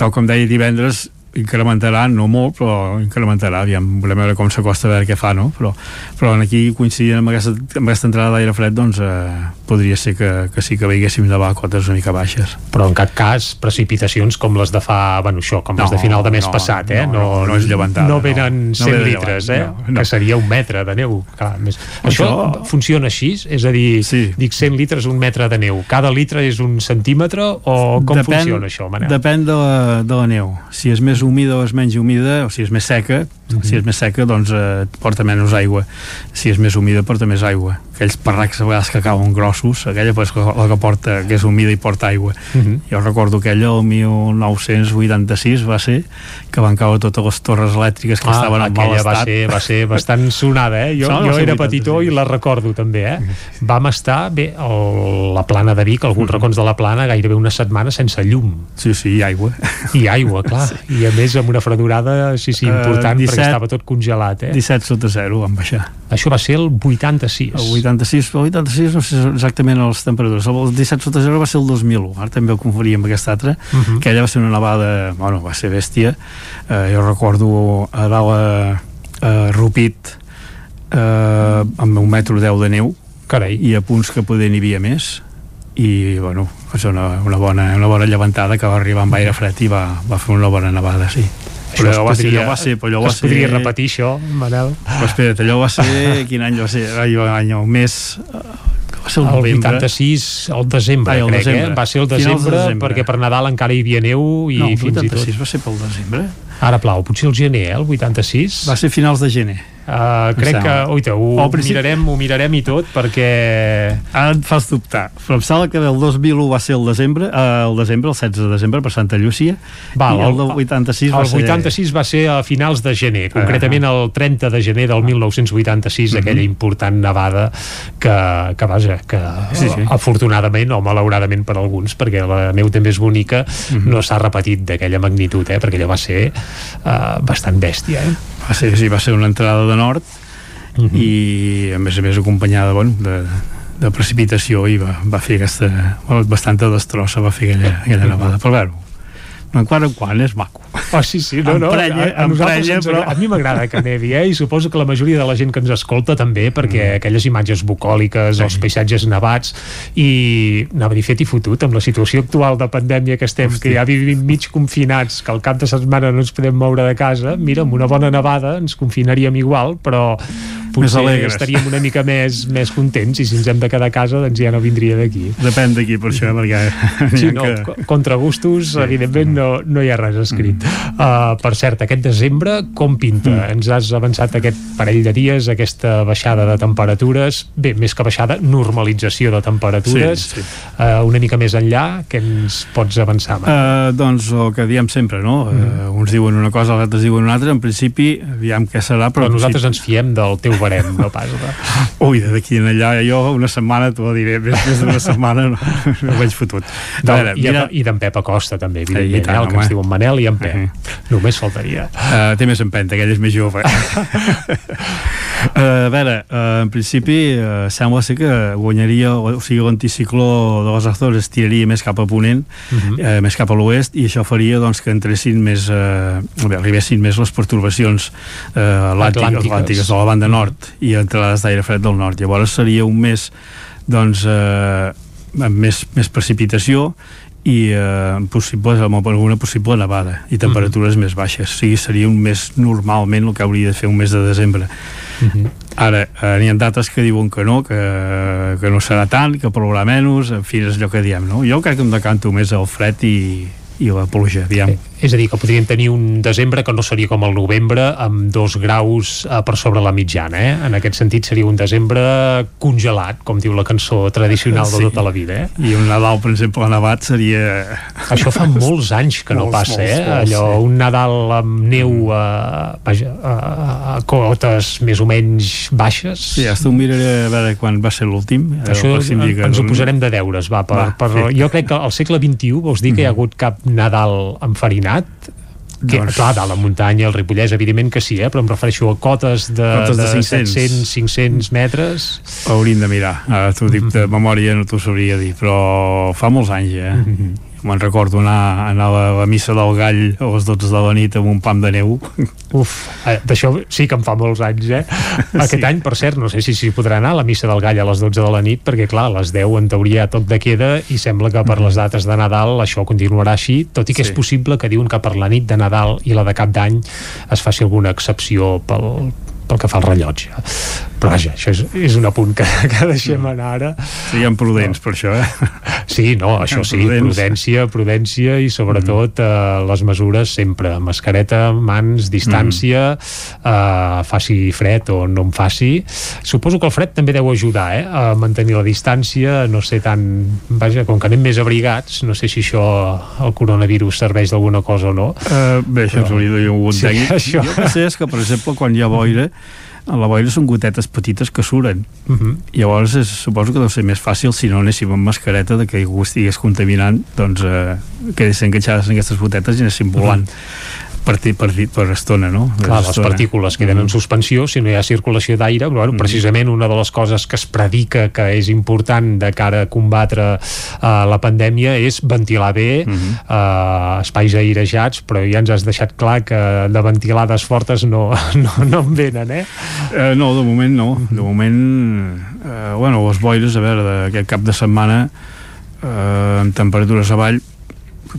tal com deia divendres, incrementarà, no molt, però incrementarà, aviam, volem veure com s'acosta a veure què fa, no? Però, però aquí coincidint amb aquesta, amb aquesta entrada d'aire fred, doncs eh, podria ser que, que sí que veiéssim de cotes una mica baixes. Però en cap cas precipitacions com les de fa, bueno, això, com les de No, final de mes no, passat, eh? no, no, no és llevantada, No no. venen No 100 ve de litres, eh? no, no. Que seria un metre de neu. Clar, més... Això, Això- funciona així? És a dir, Sí. dic 100 litres, un metre de neu. Cada litre és un centímetre o com funciona això, Manel? Depèn de la, de la neu. Si és més humida o és menys humida, o si és més seca, Mhm. si és més seca, doncs eh, porta menys aigua. Si és més humida, porta més aigua. Aquells parracs a vegades que cauen grossos, aquella pues, la que porta, que és humida i porta aigua. Mhm. Jo recordo aquella, el 1986 va ser, que van caure totes les torres elèctriques que estaven en mal aquella va estat. ser, va ser bastant sonada, eh? Jo, Sona jo era 86. petitó i la recordo també, eh? Vam estar, bé, el, la plana de Vic, alguns racons de la plana, gairebé una setmana sense llum. Sí, sí, i aigua. I aigua, clar. I a més amb una fredurada, sí, sí, important, Eh, perquè 17 estava tot congelat, eh? 17 sota 0 van baixar. Això va ser el 86. El 86, el 86 no sé exactament les temperatures. El 17 sota 0 va ser el 2001. Ara també ho confaria amb aquest altre. Uh Mhm. -huh. Aquella va ser una nevada, bueno, va ser bèstia. Eh, jo recordo a dalt a, a Rupit eh, amb un metro 10 de neu Carai. i a punts que poder n'hi havia més i bueno, va ser una, una, bona, una bona llevantada que va arribar amb aire fred i va, va fer una bona nevada, sí. Això Però allò va ser, podria, allò va ser, però allò va ser... podria repetir això, Manel? Però espera't, allò va ser... Quin any va ser? Ai, Any, el mes... eh, Va ser el El novembre. 86, el desembre, Ai, el crec, desembre. eh? Va ser el de desembre, desembre. perquè per Nadal encara hi havia neu i no, el fins i 86 tot... va ser pel desembre. Ara plau, potser el gener, eh? El 86. Va ser finals de gener. Uh, crec que, oita, ho, Al ho principi- mirarem, ho mirarem i tot perquè... Ara et fas dubtar. Però em sembla que el 2001 va ser el desembre, eh, el desembre, el 16 de desembre, per Santa Llúcia, Val, i el del 86 va el ser... 86 va ser a finals de gener, concretament el 30 de gener del 1986, aquella important nevada que, que vaja, que Sí, sí. afortunadament o malauradament per alguns, perquè la neu també és bonica, no s'ha repetit d'aquella magnitud, eh? perquè allò va ser uh, bastant bèstia. Eh? Va ser, sí, va ser una entrada de nord Mhm. i a més a més acompanyada bueno, de, de precipitació i va, va fer aquesta bastanta destrossa va fer aquella, aquella nevada però bueno, en quant en quant és maco Oh, sí, sí, no, no. Emprenya, a, a, emprenya, ens però- a mi m'agrada que nevi, eh? i suposo que la majoria de la gent que ens escolta també, perquè Mm. aquelles imatges bucòliques, els paisatges nevats, i anava a dir fet i fotut, amb la situació actual de pandèmia que estem, que ja vivim mig confinats, que al cap de setmana no ens podem moure de casa, mira, amb una bona nevada ens confinaríem igual, però potser alegres. estaríem una mica més, més contents i si ens hem de quedar a casa doncs ja no vindria d'aquí. depèn d'aquí per això perquè Sí, no, que... co- contra gustos, evidentment, no, no hi ha res escrit. Uh, per cert, aquest desembre, com pinta? Ens has avançat aquest parell de dies, aquesta baixada de temperatures, bé, més que baixada, normalització de temperatures, Sí, sí. Uh, una mica més enllà, què ens pots avançar? Marc? Uh, doncs el que diem sempre, no? Uh, uns diuen una cosa, els altres diuen una altra. En principi, aviam què serà, però... Però nosaltres ens fiem del teu trobarem, no pas. Ui, d'aquí en allà, jo una setmana t'ho diré, més, més d'una setmana no, no vaig fotut. A veure, I, mira... I d'en Pep Acosta, també, evidentment, I tant, eh, el que ens diu en Manel i en Pep. Uh -huh. Només faltaria. Uh, té més empenta, aquell és més jove. uh, (laughs) a veure, uh, en principi uh, sembla ser que guanyaria, o sigui, l'anticicló de les Azores tiraria més cap a Ponent, uh -huh. uh, més cap a l'oest, i això faria doncs, que entressin més, uh, bé, arribessin més les pertorbacions uh, atlàntiques, atlàntiques de la banda nord i entrades d'aire fred del nord. Llavors seria un mes doncs, eh, amb més, més precipitació i eh, possibles, amb alguna possible nevada i temperatures mm -hmm. més baixes o sigui, seria un mes normalment el que hauria de fer un mes de desembre mm -hmm. ara, eh, n'hi ha dates que diuen que no que, que no serà tant, que plourà menys en fi, és allò que diem, no? jo crec que em decanto més al fred i, i la pluja, aviam. Sí. És a dir, que podríem tenir un desembre que no seria com el novembre, amb dos graus eh, per sobre la mitjana, eh? En aquest sentit seria un desembre congelat, com diu la cançó tradicional sí. de tota la vida, eh? I un Nadal, per exemple, nevat seria... Això fa (laughs) molts anys que no molts, passa, molts, eh? Molts, Allò, sí. un Nadal amb neu a, vaja, a, a cotes més o menys baixes. Sí, ja t'ho miraré a veure quan va ser l'últim. Això si ens ho posarem de deures, va. Per, va per, sí. Jo crec que al segle XXI vols dir que hi ha hagut cap Nadal enfarinat que, doncs... clar, de la muntanya, el Ripollès, evidentment que sí, eh? però em refereixo a cotes de, cotes de, de 500. 700, 500 metres. Hauríem de mirar, ara t'ho dic de memòria, no t'ho sabria dir, però fa molts anys, eh? Mm -hmm me'n recordo anar, anar a la, a la missa del gall a les 12 de la nit amb un pam de neu uf, eh, d'això sí que em fa molts anys eh? aquest sí. any per cert no sé si s'hi podrà anar a la missa del gall a les 12 de la nit perquè clar, a les 10 en teoria tot de queda i sembla que per les dates de Nadal això continuarà així, tot i que sí. és possible que diuen que per la nit de Nadal i la de cap d'any es faci alguna excepció pel, pel que fa al rellotge però vaja, això és, és un apunt que, que deixem anar ara siguem prudents no. per això eh? sí, no, això sí, prudents. prudència prudència i sobretot mm. eh, les mesures sempre, mascareta, mans distància, mm. eh, faci fred o no en faci suposo que el fred també deu ajudar eh, a mantenir la distància, no sé tant vaja, com que anem més abrigats no sé si això el coronavirus serveix d'alguna cosa o no uh, bé, això però... ens hauria de dir un sí, tècnic (laughs) això... jo que sé és que per exemple quan hi ha boira la boira són gotetes petites que suren uh mhm. -huh. llavors és, suposo que deu ser més fàcil si no anéssim amb mascareta de que algú estigués contaminant doncs eh, quedessin enganxades en aquestes gotetes i anéssim volant uh -huh per, per, per estona, no? Clar, les partícules queden en mm. suspensió si no hi ha circulació d'aire, però bueno, mm. precisament una de les coses que es predica que és important de cara a combatre uh, la pandèmia és ventilar bé mm -hmm. uh, espais airejats, però ja ens has deixat clar que de ventilades fortes no, (laughs) no, no en venen, eh? Uh, no, de moment no. De moment, uh, bueno, les boires, a veure, d'aquest cap de setmana uh, amb temperatures avall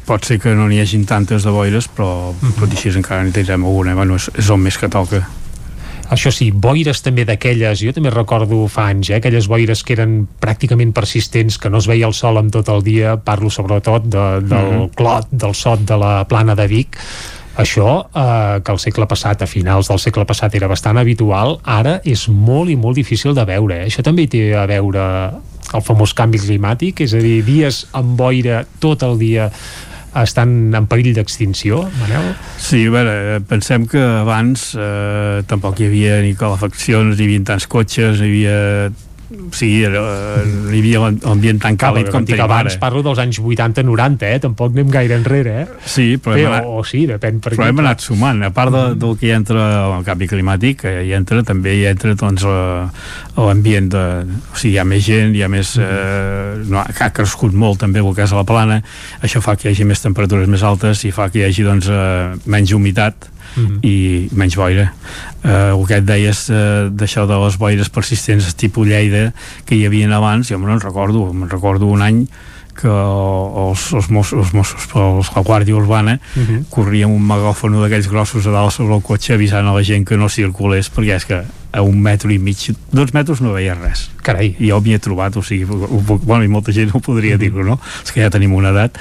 pot ser que no n'hi hagin tantes de boires però mm -hmm. tot i així encara n'hi tindrem alguna bueno, és, és el més que toca això sí, boires també d'aquelles, jo també recordo fa anys, eh, aquelles boires que eren pràcticament persistents, que no es veia el sol en tot el dia, parlo sobretot de, del mm -hmm. clot, del sot de la plana de Vic, això, eh, que el segle passat, a finals del segle passat era bastant habitual, ara és molt i molt difícil de veure. Eh? Això també té a veure el famós canvi climàtic, és a dir, dies amb boira tot el dia estan en perill d'extinció, Manel? Sí, a veure, pensem que abans eh, tampoc hi havia ni calefaccions, ni hi havia tants cotxes, hi havia o sigui, era, hi havia l'ambient tan càlid com tenim abans, ara. parlo dels anys 80-90, eh? tampoc anem gaire enrere, eh? Sí, però, Bé, anat, o, o, sí, depèn per però hem anat sumant, a part de, del que hi entra el canvi climàtic, eh, hi entra, també hi entra doncs, l'ambient de... O sigui, hi ha més gent, hi ha més... Eh, no, ha crescut molt també el cas de la plana, això fa que hi hagi més temperatures més altes i fa que hi hagi doncs, eh, menys humitat mm -hmm. i menys boira uh, el que et deies uh, d'això de les boires persistents tipus Lleida que hi havia abans, jo me'n recordo me'n recordo un any que els, els Mossos, els Mossos els, la Guàrdia Urbana uh -huh. corrien un megàfono d'aquells grossos a dalt sobre el cotxe avisant a la gent que no circulés perquè és que a un metro i mig, dos metres no veia res. Carai. I jo m'hi he trobat, o sigui, bueno, i molta gent no podria -hmm. dir-ho, no? És que ja tenim una edat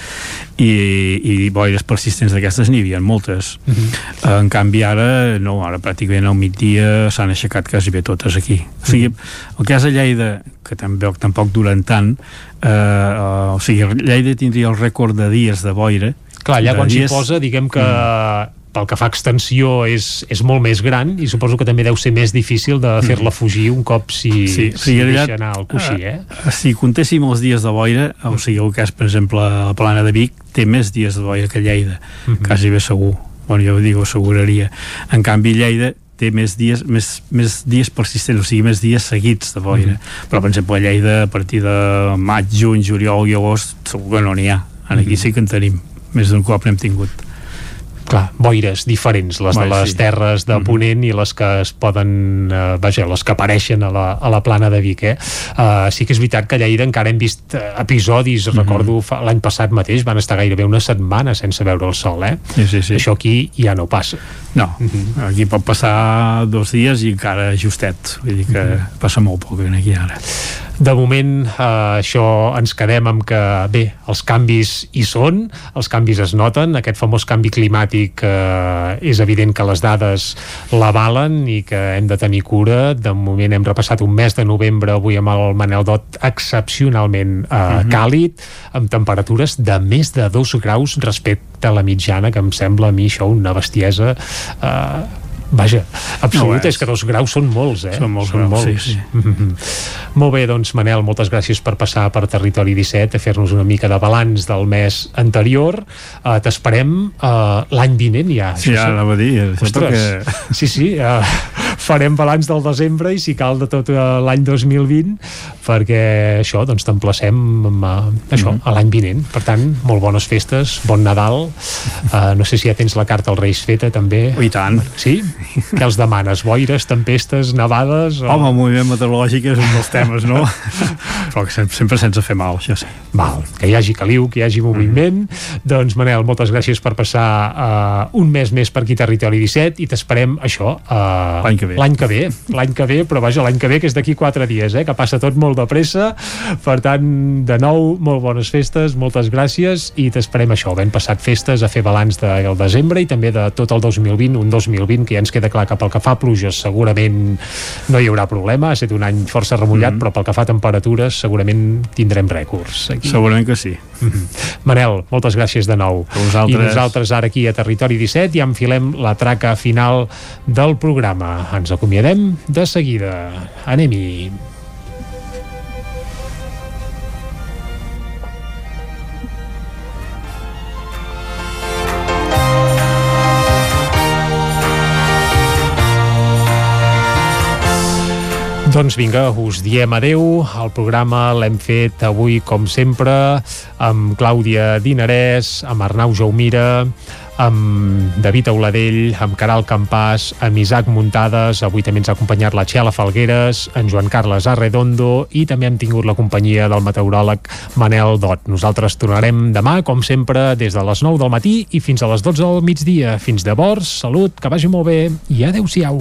i, i boires persistents d'aquestes n'hi havia moltes. Mm -hmm. En canvi ara, no, ara pràcticament al migdia s'han aixecat quasi bé totes aquí. O sigui, el cas de Lleida, que també, tampoc duren tant, eh, o sigui, Lleida tindria el rècord de dies de boira Clar, allà quan s'hi posa, diguem que mm pel que fa a extensió és, és molt més gran i suposo que també deu ser més difícil de fer-la Mm. fugir un cop si, sí, si sí, deixa realitat, anar el coixí, eh? eh, si comptéssim els dies de boira o sigui, el cas, per exemple, la plana de Vic té més dies de boira que Lleida Mhm. quasi bé segur bueno, jo ho dic, ho asseguraria en canvi Lleida té més dies, més, més dies persistents, o sigui, més dies seguits de boira. Mhm. Però, per exemple, a Lleida, a partir de maig, juny, juliol i agost, segur que no n'hi ha. Aquí Mhm. sí que en tenim. Més d'un cop n'hem tingut. clar, boires diferents, les de Bé, les sí. terres de Ponent i les que es poden, eh, vaja, les que apareixen a la, a la plana de Vic, eh? Uh, sí que és veritat que a Lleida encara hem vist eh, episodis, recordo fa- l'any passat mateix van estar gairebé una setmana sense veure el sol, eh? Sí, sí, sí. Això aquí ja no passa. No, aquí pot passar dos dies i encara justet. Vull dir que passa molt poc aquí ara. De moment, eh, això ens quedem amb que, bé, els canvis hi són, els canvis es noten, aquest famós canvi climàtic eh, és evident que les dades l'avalen i que hem de tenir cura. De moment hem repassat un mes de novembre avui amb el Manel Dot excepcionalment eh, càlid, amb temperatures de més de 2 graus respecte a la mitjana, que em sembla a mi això una bestiesa eh, Vaja, absolut, No, és que dos graus són molts, eh? Són molts graus, sí, sí. Mhm. Molt bé, doncs Manel, moltes gràcies per passar per Territori 17 a fer-nos una mica de balanç del mes anterior. Uh, T'esperem uh, l'any vinent ja. Sí, ara anava a dir, Ostres, que- sí, sí, uh, farem balanç del desembre i si cal de tot uh, l'any 2020 perquè això, doncs t'emplacem amb, uh, això, Mhm. a l'any vinent. Per tant, molt bones festes, bon Nadal. Uh, no sé si ja tens la carta als Reis feta també. I tant. Sí? Què els demanes? Boires, tempestes, nevades? O... Home, el moviment meteorològic és un dels temes, no? (laughs) Però que sempre, sempre sense fer mal, això sí. Val, que hi hagi caliu, que hi hagi moviment. Doncs, Manel, moltes gràcies per passar uh, un mes més per aquí Territori 17 i t'esperem això uh, L'any que ve. L'any que ve, l'any que ve, però vaja, l'any que ve, que és d'aquí quatre dies, eh, que passa tot molt de pressa. Per tant, de nou, molt bones festes, moltes gràcies i t'esperem això, ben passat festes, a fer balanç del desembre i també de tot el 2020, un 2020 que ja ens queda clar que pel que fa a pluges segurament no hi haurà problema, ha estat un any força remullat, Mhm. però pel que fa a temperatures segurament tindrem rècords. Aquí. Segurament que sí. (laughs) Manel, moltes gràcies de nou. vosaltres. I nosaltres ara aquí a Territori 17 ja enfilem la traca final del programa. Ens acomiadem de seguida. Anem-hi. Doncs vinga, us diem adeu. El programa l'hem fet avui, com sempre, amb Clàudia Dinarès, amb Arnau Jaumira, amb David Auladell, amb Caral Campàs, amb Isaac Muntades, avui també ens ha acompanyat la Txela Falgueres, en Joan Carles Arredondo i també hem tingut la companyia del meteoròleg Manel Dot. Nosaltres tornarem demà, com sempre, des de les 9 del matí i fins a les 12 del migdia. Fins llavors, salut, que vagi molt bé i adeu-siau.